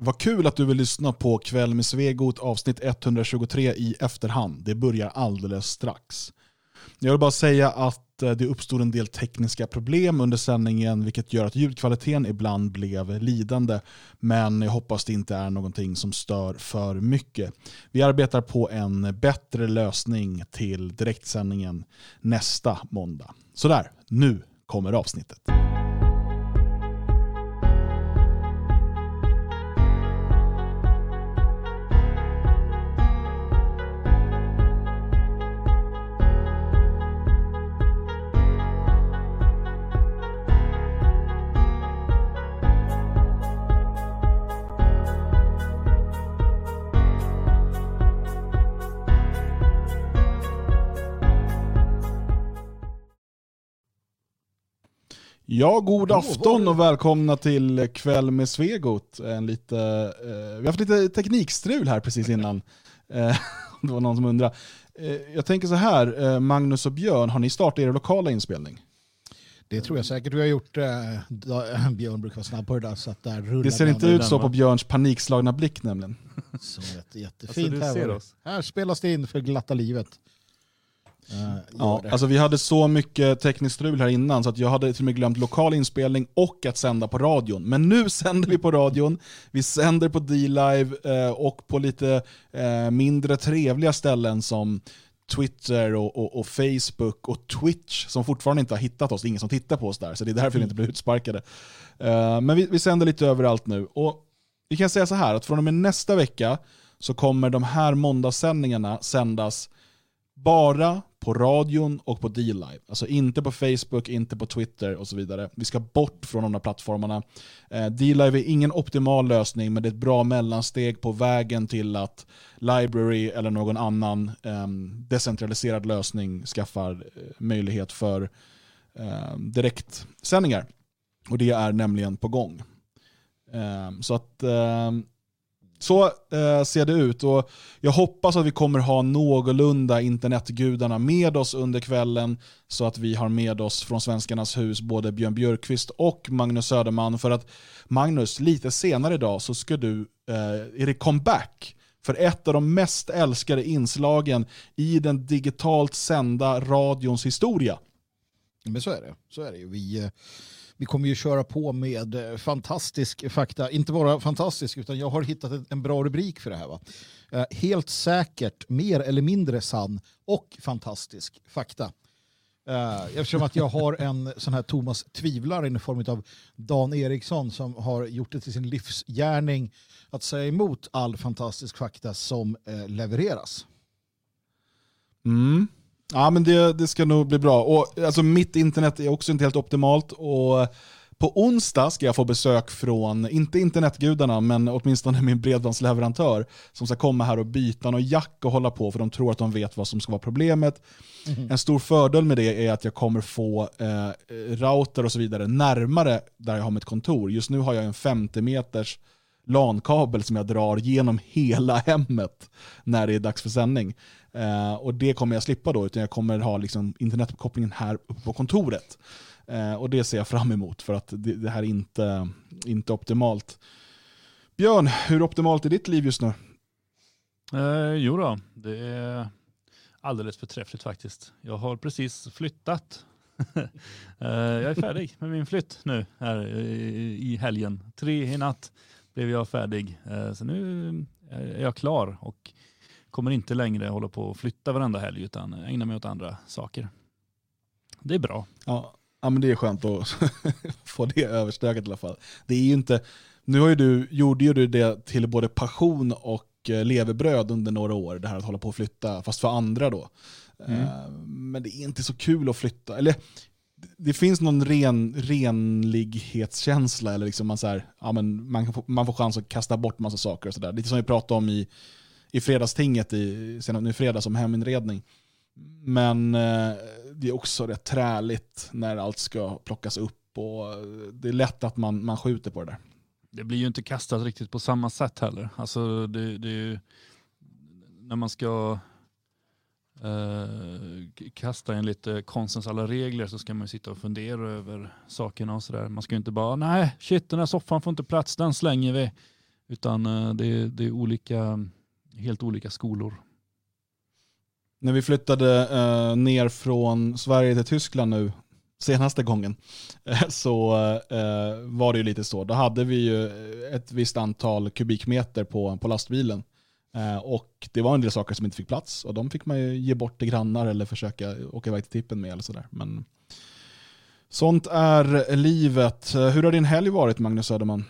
Vad kul att du vill lyssna på Kväll med Svegot avsnitt 123 i efterhand. Det börjar alldeles strax. Jag vill bara säga att eh, det uppstod en del tekniska problem under sändningen vilket gör att ljudkvaliteten ibland blev lidande. Men jag hoppas det inte är någonting som stör för mycket. Vi arbetar på en bättre lösning till direktsändningen nästa måndag. Sådär, nu kommer avsnittet. Ja, god afton och välkomna till Kväll med Svegot. En lite, eh, vi har haft lite teknikstrul här precis innan. Eh, det var någon som undrade. Eh, jag tänker så här, eh, Magnus och Björn, har ni startat er lokala inspelning? Det tror jag säkert vi har gjort. Eh, Björn brukar vara snabb på det där. Så att där rullar Det ser inte ut så på Björns panikslagna blick nämligen. Så jätte, jättefint. Alltså, här, här spelas det in för glatta livet. Uh, Ja, det. alltså vi hade så mycket tekniskt strul här innan så att jag hade till och med glömt lokal inspelning och att sända på radion. Men nu sänder vi på radion, vi sänder på D-Live eh, och på lite eh, mindre trevliga ställen som Twitter och, och, och Facebook och Twitch som fortfarande inte har hittat oss. Det är ingen som tittar på oss där, så det är därför vi inte blir utsparkade. Eh, men vi, vi sänder lite överallt nu. Och vi kan säga så här, att från och med nästa vecka så kommer de här måndagssändningarna sändas bara på radion och på D-Live. Alltså inte på Facebook, inte på Twitter och så vidare. Vi ska bort från de här plattformarna. Eh, D-Live är ingen optimal lösning, men det är ett bra mellansteg på vägen till att Library eller någon annan ehm, decentraliserad lösning skaffar eh, möjlighet för eh, direktsändningar. Och det är nämligen på gång. Ehm, så att ehm, så eh, ser det ut och jag hoppas att vi kommer ha någorlunda internetgudarna med oss under kvällen så att vi har med oss från Svenskarnas hus både Björn Björkqvist och Magnus Söderman för att Magnus, lite senare idag så ska du, eh, är det comeback för ett av de mest älskade inslagen i den digitalt sända radions historia. Men så är det. Så är det ju. Vi, eh, vi kommer ju köra på med eh, fantastisk fakta. Inte bara fantastisk, utan jag har hittat en- bra rubrik för det här. Va? Eh, helt säkert, mer eller mindre sann och fantastisk fakta. Eh, eftersom att jag har en sån här Thomas Tvivlare i form av Dan Eriksson som har gjort det till sin livsgärning att säga emot all fantastisk fakta som levereras. Mm. Ja, men det, det ska nog bli bra. Och, alltså, mitt internet är också inte helt optimalt. Och på onsdag ska jag få besök från, inte internetgudarna, men åtminstone min bredbandsleverantör som ska komma här och byta och jack och hålla på för de tror att de vet vad som ska vara problemet. En stor fördel med det är att jag kommer få eh, router och så vidare närmare där jag har mitt kontor. Just nu har jag en 50 meters LAN-kabel som jag drar genom hela hemmet när det är dags för sändning. Eh, och det kommer jag slippa då, utan jag kommer ha liksom internetuppkopplingen här uppe på kontoret. Eh, och det ser jag fram emot för att det, det här är inte, inte optimalt. Björn, hur optimalt är ditt liv just nu? Eh, jo då, det är alldeles förträffligt faktiskt. Jag har precis flyttat. eh, jag är färdig med min flytt nu här i, helgen. Tre i natt blev jag färdig. Eh, så nu är jag klar och kommer inte längre hålla på och flytta varenda helg utan ägna mig åt andra saker. Det är bra. Ja, ja men det är skönt att få det överstökat i alla fall. Det är inte, nu har du, gjorde ju du det till både passion och eh, levebröd under några år, det här att hålla på och flytta, fast för andra då. Eh, Men det är inte så kul att flytta. Eller det finns någon ren, renlighetskänsla, eller liksom man, så här, ja, men man, kan få, man får chans att kasta bort massa saker och sådär. Lite som vi pratade om i, i fredagstinget, i, sen nu fredags om heminredning. Men eh, det är också rätt träligt när allt ska plockas upp och eh, det är lätt att man, man skjuter på det där. Det blir ju inte kastat riktigt på samma sätt heller. Alltså det, det är ju, när man ska eh, kasta enligt lite konstens alla regler så ska man ju sitta och fundera över sakerna och sådär. Man ska ju inte bara, nej shit den här soffan får inte plats, den slänger vi. Utan eh, det det är olika, helt olika skolor. När vi flyttade eh, ner från Sverige till Tyskland nu, senaste gången, eh, så eh, var det ju lite så. Då hade vi ju ett visst antal kubikmeter på, på lastbilen. Eh, och det var en del saker som inte fick plats och de fick man ju ge bort till grannar eller försöka åka iväg till tippen med eller sådär. Men sånt är livet. Eh, hur har din helg varit Magnus Söderman?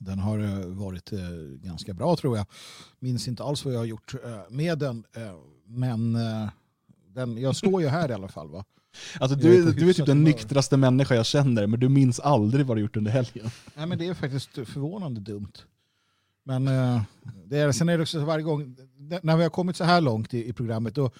Den har eh, varit eh, ganska bra tror jag. Minns inte alls vad jag har gjort eh, med den. Men den, jag står ju här i alla fall. Va? Alltså, du, du är typ den nyktraste människa jag känner men du minns aldrig vad du gjort under helgen. Nej, men det är faktiskt förvånande dumt. Men det är, sen är det också så varje gång, när vi har kommit så här långt i, i programmet, då,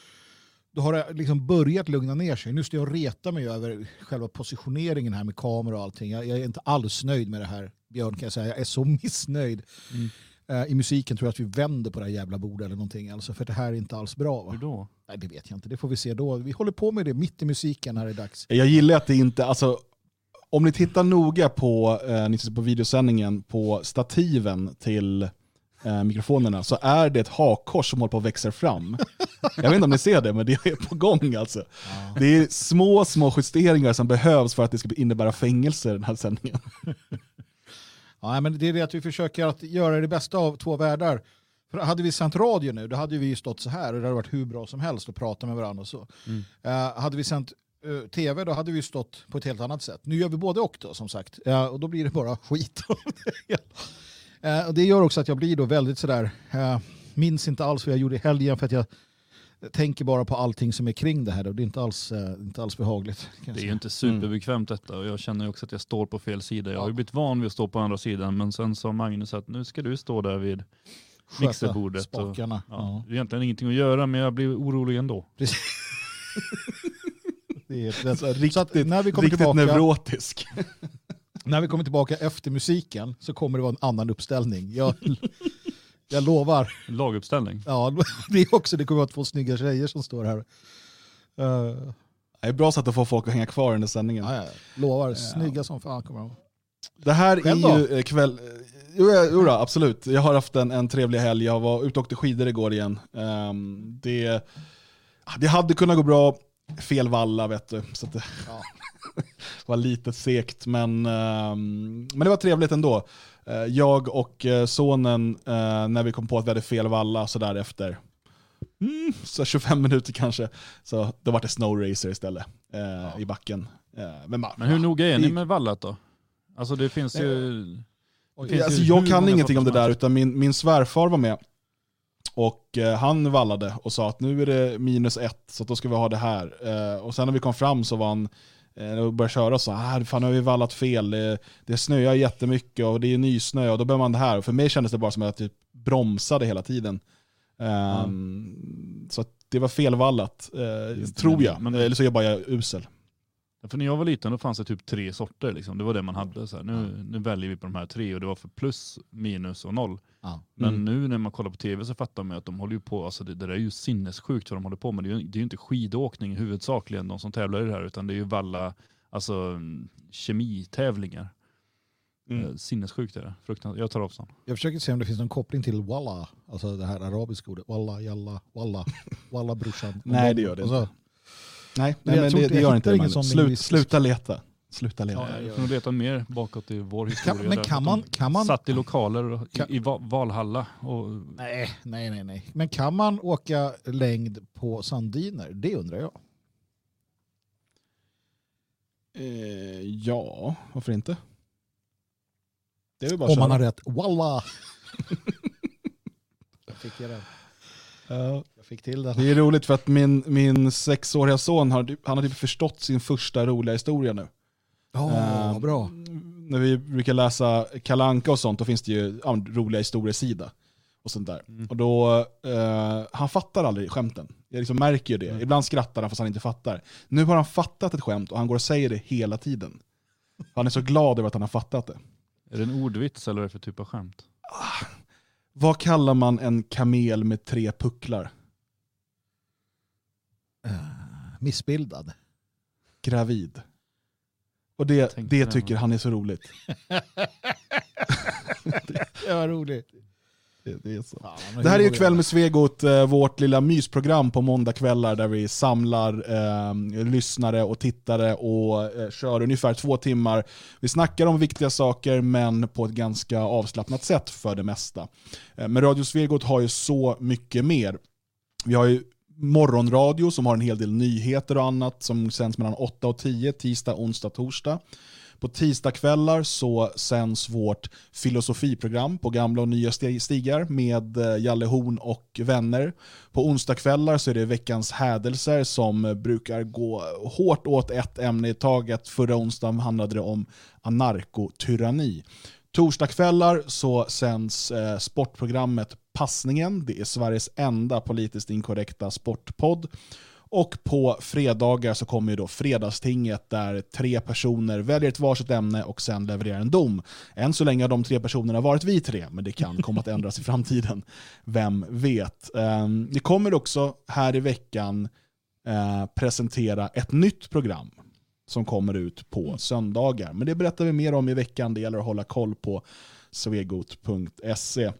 då har det liksom börjat lugna ner sig. Nu står jag och retar mig över själva positioneringen här med kamera och allting. Jag, jag är inte alls nöjd med det här, Björn, kan jag säga. Jag är så missnöjd. Mm. Eh, I musiken tror jag att vi vänder på det här jävla bordet eller någonting. Alltså, för det här är inte alls bra. Hur Va? då? Nej, det vet jag inte. Det får vi se då. Vi håller på med det mitt i musiken när det är dags. Jag gillar att det inte, alltså om ni tittar noga på, eh, ni tittar på videosändningen, på stativen till eh, mikrofonerna så är det ett hakkors som håller på att växa fram. Jag vet inte om ni ser det, men det är på gång alltså. Det är små, små justeringar som behövs för att det ska innebära fängelse den här sändningen. Ja, men det är det att vi försöker att göra det bästa av två världar. För hade vi sänt radio nu, då hade vi ju stått så här och det hade varit hur bra som helst att prata med varandra och så. Mm. Eh, hade vi sänt eh, tv, då hade vi stått på ett helt annat sätt. Nu gör vi både och då, som sagt. Eh, och då blir det bara skit. Eh, och det gör också att jag blir då väldigt sådär, uh, minns inte alls vad jag gjorde i helgen för att jag tänker bara på allting som är kring det här. Och det är inte alls, eh, inte alls behagligt. Det är säga. ju inte superbekvämt detta och jag känner också att jag står på fel sida. Jag har ju blivit van vid att stå på andra sidan men sen sa Magnus att nu ska du stå där vid Sköta mixerbordet. Och, Spakarna. ja, Ja. Det är egentligen ingenting att göra men jag blir orolig ändå. Det är det. Så här Så när vi kommer Riktigt tillbaka, neurotisk. när vi kommer tillbaka efter musiken så kommer det vara en annan uppställning. Jag, jag lovar. Laguppställning. Ja, det är också, det kommer vara två snygga tjejer som står här. Uh, Det är bra sätt att få folk att hänga kvar under sändningen. ja, ja, lovar, snygga som fan kommer de. Det här Själv är då? ju eh, kväll... Jo, ja, jo då, absolut. Jag har haft en, en trevlig helg. Jag var ute och åkte skidor igår igen. Ehm, det, det hade kunnat gå bra. Fel valla vet du. Så att det Ja. var lite segt. Men, ehm, men det var trevligt ändå. Eh, jag och eh, sonen, eh, när vi kom på att vi hade fel valla så där efter mm, så 25 minuter kanske, så då var det snow racer istället eh, i backen. Men, Men hur noga är ni det- med vallat då? Alltså det finns ju... Oj, finns alltså, ju jag kan ingenting om det där, utan min, min svärfar var med. Och eh, han vallade och sa att nu är det minus ett, så då ska vi ha det här. Eh, och sen när vi kom fram så var han, och började köra och sa ah, fan nu har vi vallat fel, det, det snöar jättemycket och det är nysnö och då behöver man det här. Och för mig kändes det bara som att jag typ bromsade hela tiden. Ehm, Så att det var felvallat, eh, det, tror jag. men- Eller så är jag bara usel. För när jag var liten då fanns det typ tre sorter. Liksom. Det var det man hade. Så här. Nu, nu väljer vi på de här tre och det var för plus, minus och noll. Ja. Men Mm. nu när man kollar på tv så fattar man att de håller ju på, alltså det, det där är ju sinnessjukt vad de håller på med. Det är ju, det är ju inte skidåkning huvudsakligen de som tävlar i det här utan det är ju valla, alltså kemitävlingar. Mm. Eh, Sinnessjukt är det. Fruktansvärt. Jag tar avstånd. Jag försöker se om det finns någon koppling till walla, alltså det här arabiska ordet. Walla, jalla, walla, walla brorsan. Nej, det gör det inte. Nej, nej men det, det gör inte det. Slut, sluta leta. Sluta leta. Ja, Ja, jag ja. får nog leta mer bakåt i vår historia. Kan, men kan man, kan man, Satt i lokaler och Kan- i, i Va- Valhalla. Och, nej, nej, nej, nej. Men kan man åka längd på sandiner? Det undrar jag. Eh, ja, varför inte? Det är bara Om man har rätt. Walla! jag fick jag den. Ja. Jag fick till den. Det är roligt för att min, min sexåriga son har, han har typ förstått sin första roliga historia nu. Ja, Eh, vad bra. När vi brukar läsa Kalanka och sånt, då finns det ju ja, roliga historiesida. Och sånt där. Mm. Och då, eh, han fattar aldrig skämten. Jag liksom märker ju det. Mm. Ibland skrattar han fast han inte fattar. Nu har han fattat ett skämt och han går och säger det hela tiden. Han är så glad över att han har fattat det. är det en ordvits eller vad är det för typ av skämt? Vad kallar man en kamel med tre pucklar? Eh, missbildad. Gravid. Och det, det tycker han är så roligt. det var roligt. Det, är så. Fan, det här är ju Kväll med Svegot, eh, vårt lilla mysprogram på måndagkvällar där vi samlar eh, lyssnare och tittare och eh, kör ungefär två timmar. Vi snackar om viktiga saker men på ett ganska avslappnat sätt för det mesta. Eh, men Radio Svegot har ju så mycket mer. Vi har ju morgonradio som har en hel del nyheter och annat som sänds mellan 8 och 10, tisdag, onsdag, torsdag. På tisdagskvällar så sänds vårt filosofiprogram på gamla och nya stigar med eh, Jalle Horn och vänner. På onsdagskvällar så är det veckans hädelser som brukar gå hårt åt ett ämne i taget. Förra onsdagen handlade det om anarkotyranni. Torsdagskvällar så sänds eh, sportprogrammet Passningen. Det är Sveriges enda politiskt inkorrekta sportpodd. Och på fredagar så kommer ju då Fredagstinget där tre personer väljer ett varsitt ämne och sen levererar en dom. Än så länge har de tre personerna varit vi tre, men det kan komma att ändras i framtiden. Vem vet? Ehm, vi kommer också här i veckan eh, presentera ett nytt program som kommer ut på söndagar. Men det berättar vi mer om i veckan. Det gäller att hålla koll på svegot.se.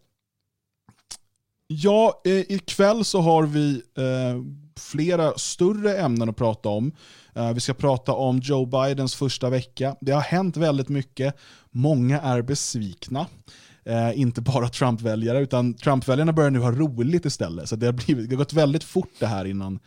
Ja, eh, ikväll så har vi eh, flera större ämnen att prata om. Eh, vi ska prata om Joe Bidens första vecka. Det har hänt väldigt mycket. Många är besvikna. Eh, inte bara Trump-väljare, utan Trump-väljarna börjar nu ha roligt istället. Så det har, blivit, det har gått väldigt fort det här innan,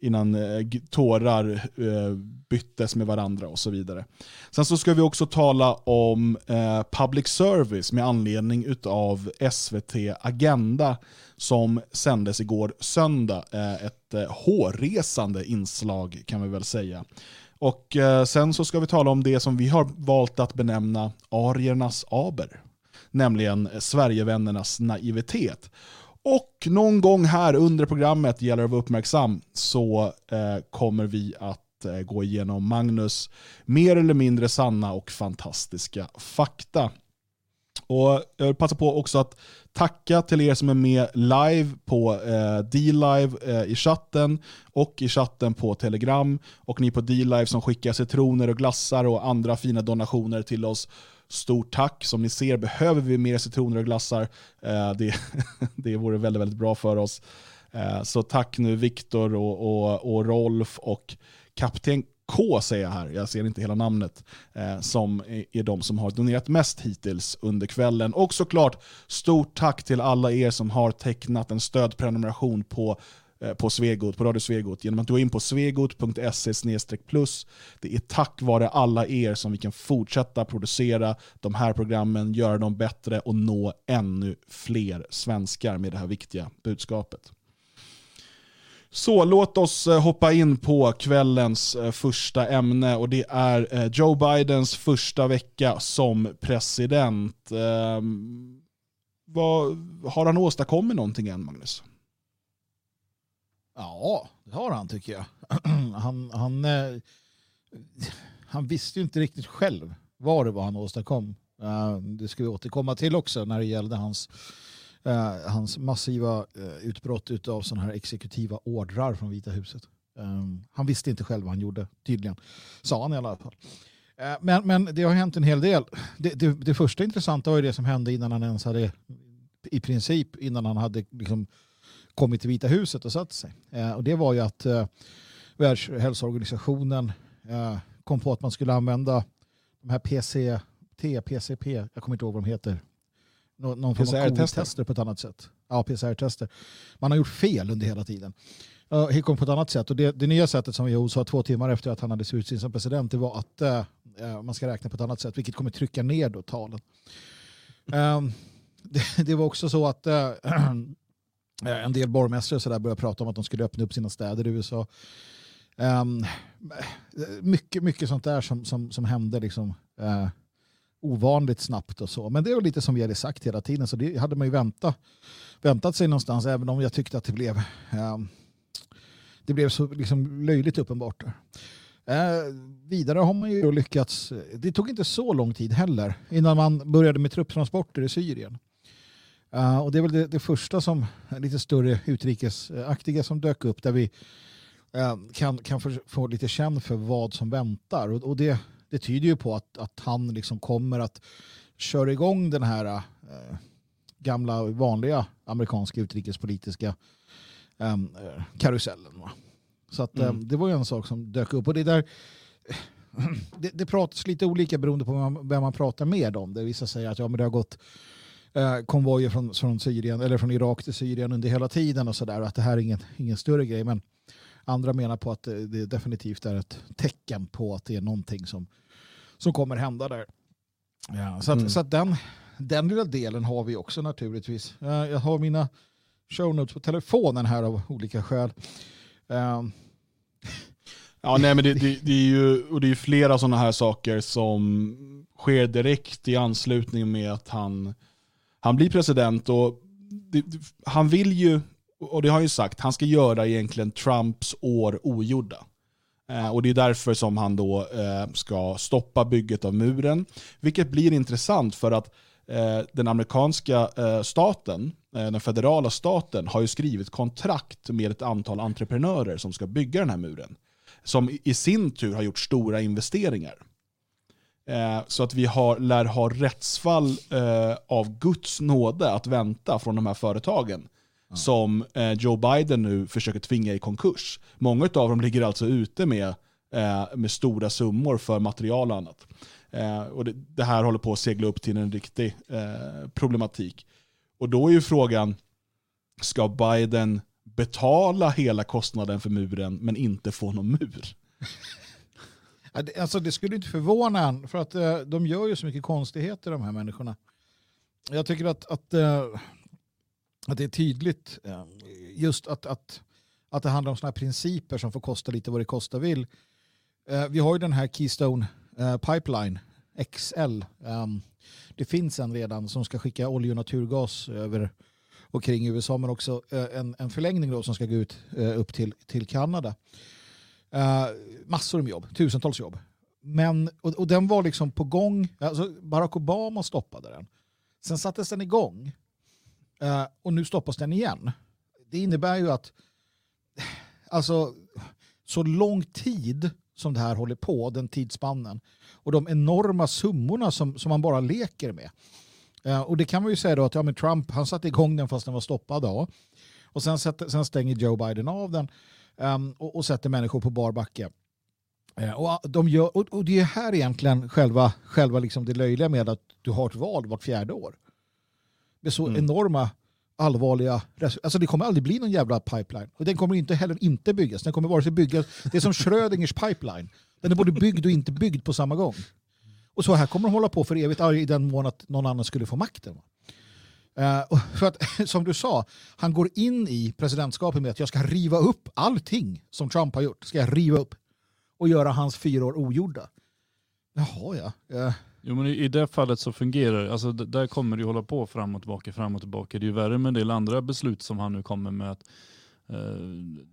innan eh, tårar eh, byttes med varandra och så vidare. Sen så ska vi också tala om eh, public service med anledning av SVT Agenda som sändes igår söndag. Eh, ett eh, hårresande inslag kan vi väl säga. Och eh, sen så ska vi tala om det som vi har valt att benämna ariernas aber. Nämligen Sverigevännernas naivitet. Och någon gång här under programmet, gäller det att vara uppmärksam, så kommer vi att gå igenom Magnus mer eller mindre sanna och fantastiska fakta. Och jag vill passa på också att tacka till er som är med live på eh, D-Live eh, i chatten och i chatten på Telegram. Och ni på D-Live som skickar citroner och glassar och andra fina donationer till oss. Stort tack. Som ni ser behöver vi mer citroner och glassar. Eh, det, det vore väldigt, väldigt bra för oss. Eh, så tack nu Viktor och, och, och Rolf och Kapten K säger jag här, jag ser inte hela namnet, eh, som är de som har donerat mest hittills under kvällen. Och såklart, stort tack till alla er som har tecknat en stödprenumeration på eh, på Svegot, på Radio Svegot genom att gå in på svegot.se plus. Det är tack vare alla er som vi kan fortsätta producera de här programmen, göra dem bättre och nå ännu fler svenskar med det här viktiga budskapet. Så låt oss eh, hoppa in på kvällens eh, första ämne och det är eh, Joe Bidens första vecka som president. Ehm, vad, har han åstadkommit någonting än, Magnus? Ja, det har han tycker jag. Han, han, han visste ju inte riktigt själv vad det var han åstadkom. Ehm, det ska vi återkomma till också när det gällde hans eh, hans massiva eh, utbrott av sådana här exekutiva ordrar från Vita huset. Um, han visste inte själv vad han gjorde, tydligen. Sa han i alla fall. Uh, men, men det har hänt en hel del. Det, det, det, första intressanta var ju det som hände innan han ens hade, i princip innan han hade liksom kommit till Vita huset och satt sig. Uh, och det var ju att uh, Världshälsoorganisationen uh, kom på att man skulle använda de här PCT, PCP, jag kommer inte ihåg vad de heter, någon, någon form av tester på ett annat sätt. Ja, PCR-tester. Man har gjort fel under hela tiden. Uh, kom på ett annat sätt. Och det, det nya sättet som WHO sa två timmar efter att han hade utsetts som president det var att uh, man ska räkna på ett annat sätt, vilket kommer trycka ner då talen. Um, det, det, var också så att uh, en del borgmästare så där började prata om att de skulle öppna upp sina städer i USA. Um, mycket, mycket sånt där som, som, som hände liksom, uh, ovanligt snabbt och så. Men det var lite som vi hade sagt hela tiden så det hade man ju väntat, väntat sig någonstans även om jag tyckte att det blev eh, det blev så liksom löjligt uppenbart. Eh, vidare har man ju lyckats, det tog inte så lång tid heller innan man började med trupptransporter i Syrien. Eh, och det är väl det, det, första som lite större utrikesaktiga som dök upp där vi eh, kan, kan få, få lite känn för vad som väntar. Och, och det, det tyder ju på att, att han liksom kommer att kör igång den här eh, gamla vanliga amerikanska utrikespolitiska eh, karusellen. Va? Så att, eh, Mm. det var ju en sak som dök upp. Och det där det, det pratas lite olika beroende på vem man, vem man pratar med om. Det vissa säger att ja, men det har gått eh, konvojer från, från, Syrien, eller från Irak till Syrien under hela tiden och sådär. Att det här är ingen, ingen större grej. Men andra menar på att det, det definitivt är ett tecken på att det är någonting som, som kommer hända där. Ja, så att, Mm. så att den, den lilla delen har vi också naturligtvis. Eh, jag har mina show notes på telefonen här av olika skäl. Eh, Ja, nej, men det, det, det är ju och det är ju flera sådana här saker som sker direkt i anslutning med att han, han blir president. och det, Han vill ju, och det har han ju sagt, han ska göra egentligen Trumps år ogjorda. Eh, och det är därför som han då eh, ska stoppa bygget av muren. Vilket blir intressant för att eh, den amerikanska staten, den federala staten, har ju skrivit kontrakt med ett antal entreprenörer som ska bygga den här muren som i- sin tur har gjort stora investeringar. Så att vi har, lär ha rättsfall av Guds nåde att vänta från de här företagen. Som eh, Joe Biden nu försöker tvinga i konkurs. Många av dem ligger alltså ute med, eh, med stora summor för material och annat. Eh, och det, det här håller på att segla upp till en riktig eh, problematik. Och då är ju frågan, ska Biden betala hela kostnaden för muren men inte få någon mur? Det- Alltså det skulle inte förvåna en, för att eh, de gör ju så mycket konstigheter de här människorna. Jag tycker att, att, eh, att det är tydligt eh, just att, att, att det handlar om sådana här principer som får kosta lite vad det kosta vill. Eh, vi har ju den här Keystone eh, Pipeline XL. Ehm, det finns en redan som ska skicka olja och naturgas över och kring USA men också en, en förlängning då som ska gå ut upp till, till Kanada. Massor med jobb, tusentals jobb. Men, och, och den var liksom på gång, alltså Barack Obama stoppade den. Sen sattes den igång Eh, och nu stoppas den igen. Det innebär ju att alltså, så lång tid som det här håller på, den tidsspannen, och de enorma summorna som, som man bara leker med. Eh, och det kan man ju säga då att ja, men Trump han satte igång den fast den var stoppad. Då. Och sen, sätter, sen stänger Joe Biden av den um, och, och sätter människor på bar backe. Eh, och, ah, de gör, och, och det är här egentligen själva, själva liksom det löjliga med att du har ett val vart fjärde år. Med så Mm. enorma allvarliga... Alltså det kommer aldrig bli någon jävla pipeline. Och den kommer inte heller inte byggas. Den kommer vare sig byggas... Det är som Schrödingers pipeline. Den är både byggd och inte byggd på samma gång. Och så här kommer de hålla på för evigt i den mån att någon annan skulle få makten. Och för att, som du sa, han går in i presidentskapet med att jag ska riva upp allting som Trump har gjort. Ska jag riva upp och göra hans fyra år ogjorda. Jaha ja. Eh, Jo men i, i det fallet så fungerar det. Alltså, där kommer det ju hålla på fram och tillbaka, fram och tillbaka. Det är ju värre med en del andra beslut som han nu kommer med. Att, eh,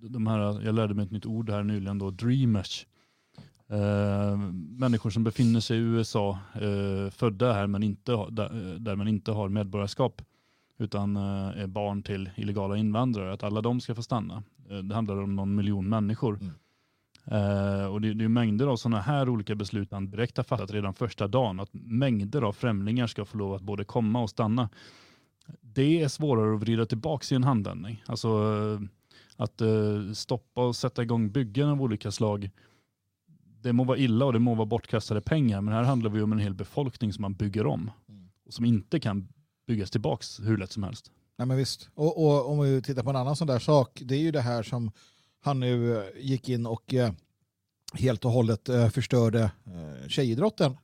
de här, jag lärde mig ett nytt ord här nyligen då, dreamers. Eh, människor som befinner sig i USA, eh, födda här men inte, har- där, där man inte har medborgarskap utan eh, är barn till illegala invandrare, att alla de ska få stanna. Eh, det handlar om någon miljon människor. Mm. Eh, och det, det är mängder av sådana här olika beslut han direkt har fattat redan första dagen. Att mängder av främlingar ska få lov att både komma och stanna. Det är svårare att vrida tillbaka i en handvändning. Alltså eh, att eh, stoppa och sätta igång byggen av olika slag. Det må vara illa och det må vara bortkastade pengar, men här handlar vi om en hel befolkning som man bygger om. Mm. Och som inte kan byggas tillbaka hur lätt som helst. Nej men visst. Och, och om vi tittar på en annan sån där sak, det är ju det här som han nu eh, gick in och eh, helt och hållet eh, förstörde tjejidrotten.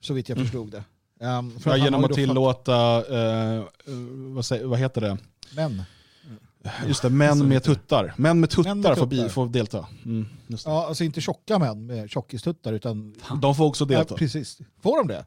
Så vitt jag Mm. förstod det. Um, för Ja, genom att tillåta, eh, vad, säger, vad heter det? Men, Just det, män med tuttar. Män med tuttar, Män med Får, bi, tuttar. får delta. Mm, ja, alltså inte tjocka män med tjockistuttar utan De får också delta. Ja, precis. Får de det?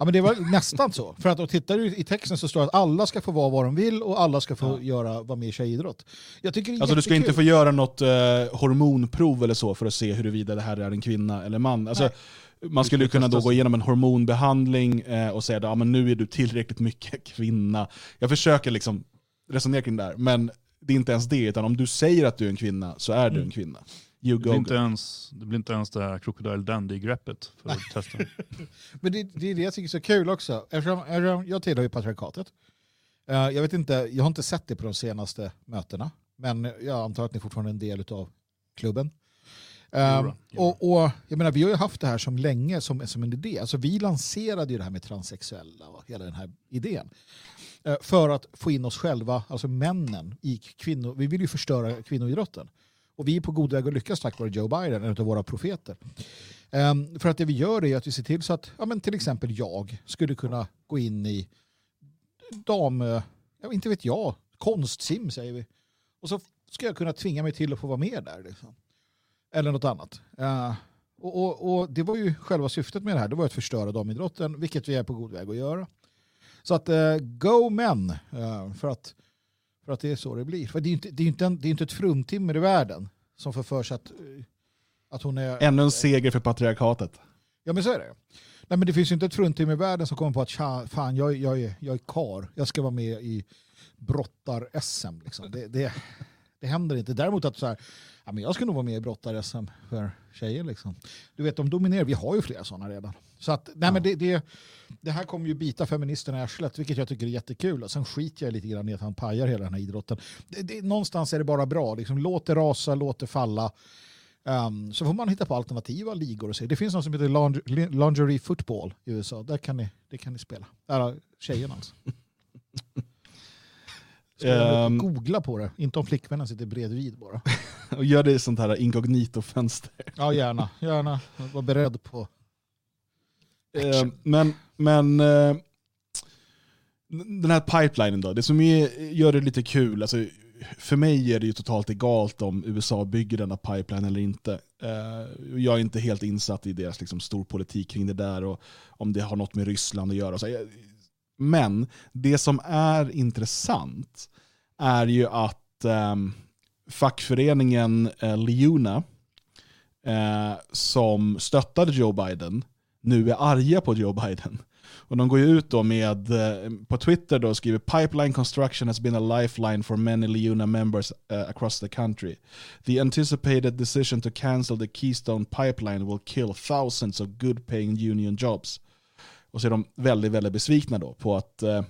Ja, men det var nästan så. För att och tittar du i texten så står det att alla ska få vara vad de vill och alla ska få Ja. göra, vara med i tjejidrott. Jag tycker Alltså du ska jättekul. inte få göra något eh, hormonprov eller så för att se huruvida det här är en kvinna eller man. Alltså, Nej. man skulle Du kunna då gå igenom en hormonbehandling eh, och säga att ja, men nu är du tillräckligt mycket kvinna. Jag försöker liksom resonera kring det här, men det är inte ens det, utan om du säger att du är en kvinna så är du Mm. en kvinna. You Det blir go. inte ens det, blir inte ens det här Crocodile Dundee-greppet för att testa. Men det, det är det jag tycker är så kul också. Eftersom, jag tillhör ju patriarkatet. Eh, jag, vet inte, jag har inte sett det på de senaste mötena. Men jag antar att ni fortfarande är en del av klubben. Då. och, och jag menar, vi har ju haft det här som länge som, som en idé. Alltså, vi lanserade ju det här med transsexuella och hela den här idén. Eh, för att få in oss själva, alltså männen, i kvinnor. Vi vill ju förstöra kvinnoidrotten. Och vi är på god väg att lyckas tack vare Joe Biden, en av våra profeter. Um, för att det vi gör är att vi ser till så att ja, men till exempel jag skulle kunna gå in i dam, ja, inte vet jag, konstsim säger vi. Och så ska jag kunna tvinga mig till att få vara med där. Liksom. Eller något annat. Uh, och, och, och det var ju själva syftet med det här, det var att förstöra damidrotten, vilket vi är på god väg att göra. Så att uh, go men, uh, för, att, för att det är så det blir. För det är ju inte, det är inte, en, det är inte ett fruntimmer i världen som får för sig att, att hon är... Ännu en seger för patriarkatet. Ja men så är det. Nej, men det finns ju inte ett fruntimmer i världen som kommer på att "Tja, fan jag, jag, är, jag är kar. jag ska vara med i brottar-SM. Liksom. Det, det, det händer inte. Däremot att så här, ja, men jag ska nog vara med i brottar-SM för tjejer. Liksom. Du vet, de dominerar. Vi har ju flera sådana redan. Så att, nej, men det, det, det här kommer ju bita feministerna i arslet, vilket jag tycker är jättekul. Och sen skiter jag lite grann i att han pajar hela den här idrotten. Det, det, någonstans är det bara bra. Liksom, låt det rasa, låt det falla. Um, så får man hitta på alternativa ligor. Och se. Det finns något som heter lingerie, lingerie football i USA. Där kan ni, det kan ni spela. Där tjejerna alltså. Ska Ehm. googla på det, inte om flickvännen sitter bredvid bara. Och gör det i sånt här inkognito-fönster. Ja, gärna. gärna. Var beredd på... Eh, men men eh, den här pipelinen då, det som är, gör det lite kul, alltså, för mig är det ju totalt egalt om USA bygger denna pipeline eller inte. Eh, jag är inte helt insatt i deras liksom, storpolitik kring det där och om det har något med Ryssland att göra. Så, jag- men det som är intressant är ju att eh, fackföreningen eh, Leuna, eh, som stöttade Joe Biden, nu är arga på Joe Biden. Och de går ju ut då med, eh, på Twitter då skriver “Pipeline construction has been a lifeline for many Leuna members uh, across the country. The anticipated decision to cancel the Keystone pipeline will kill thousands of good paying union jobs.” Och så är de väldigt, väldigt besvikna då på att eh,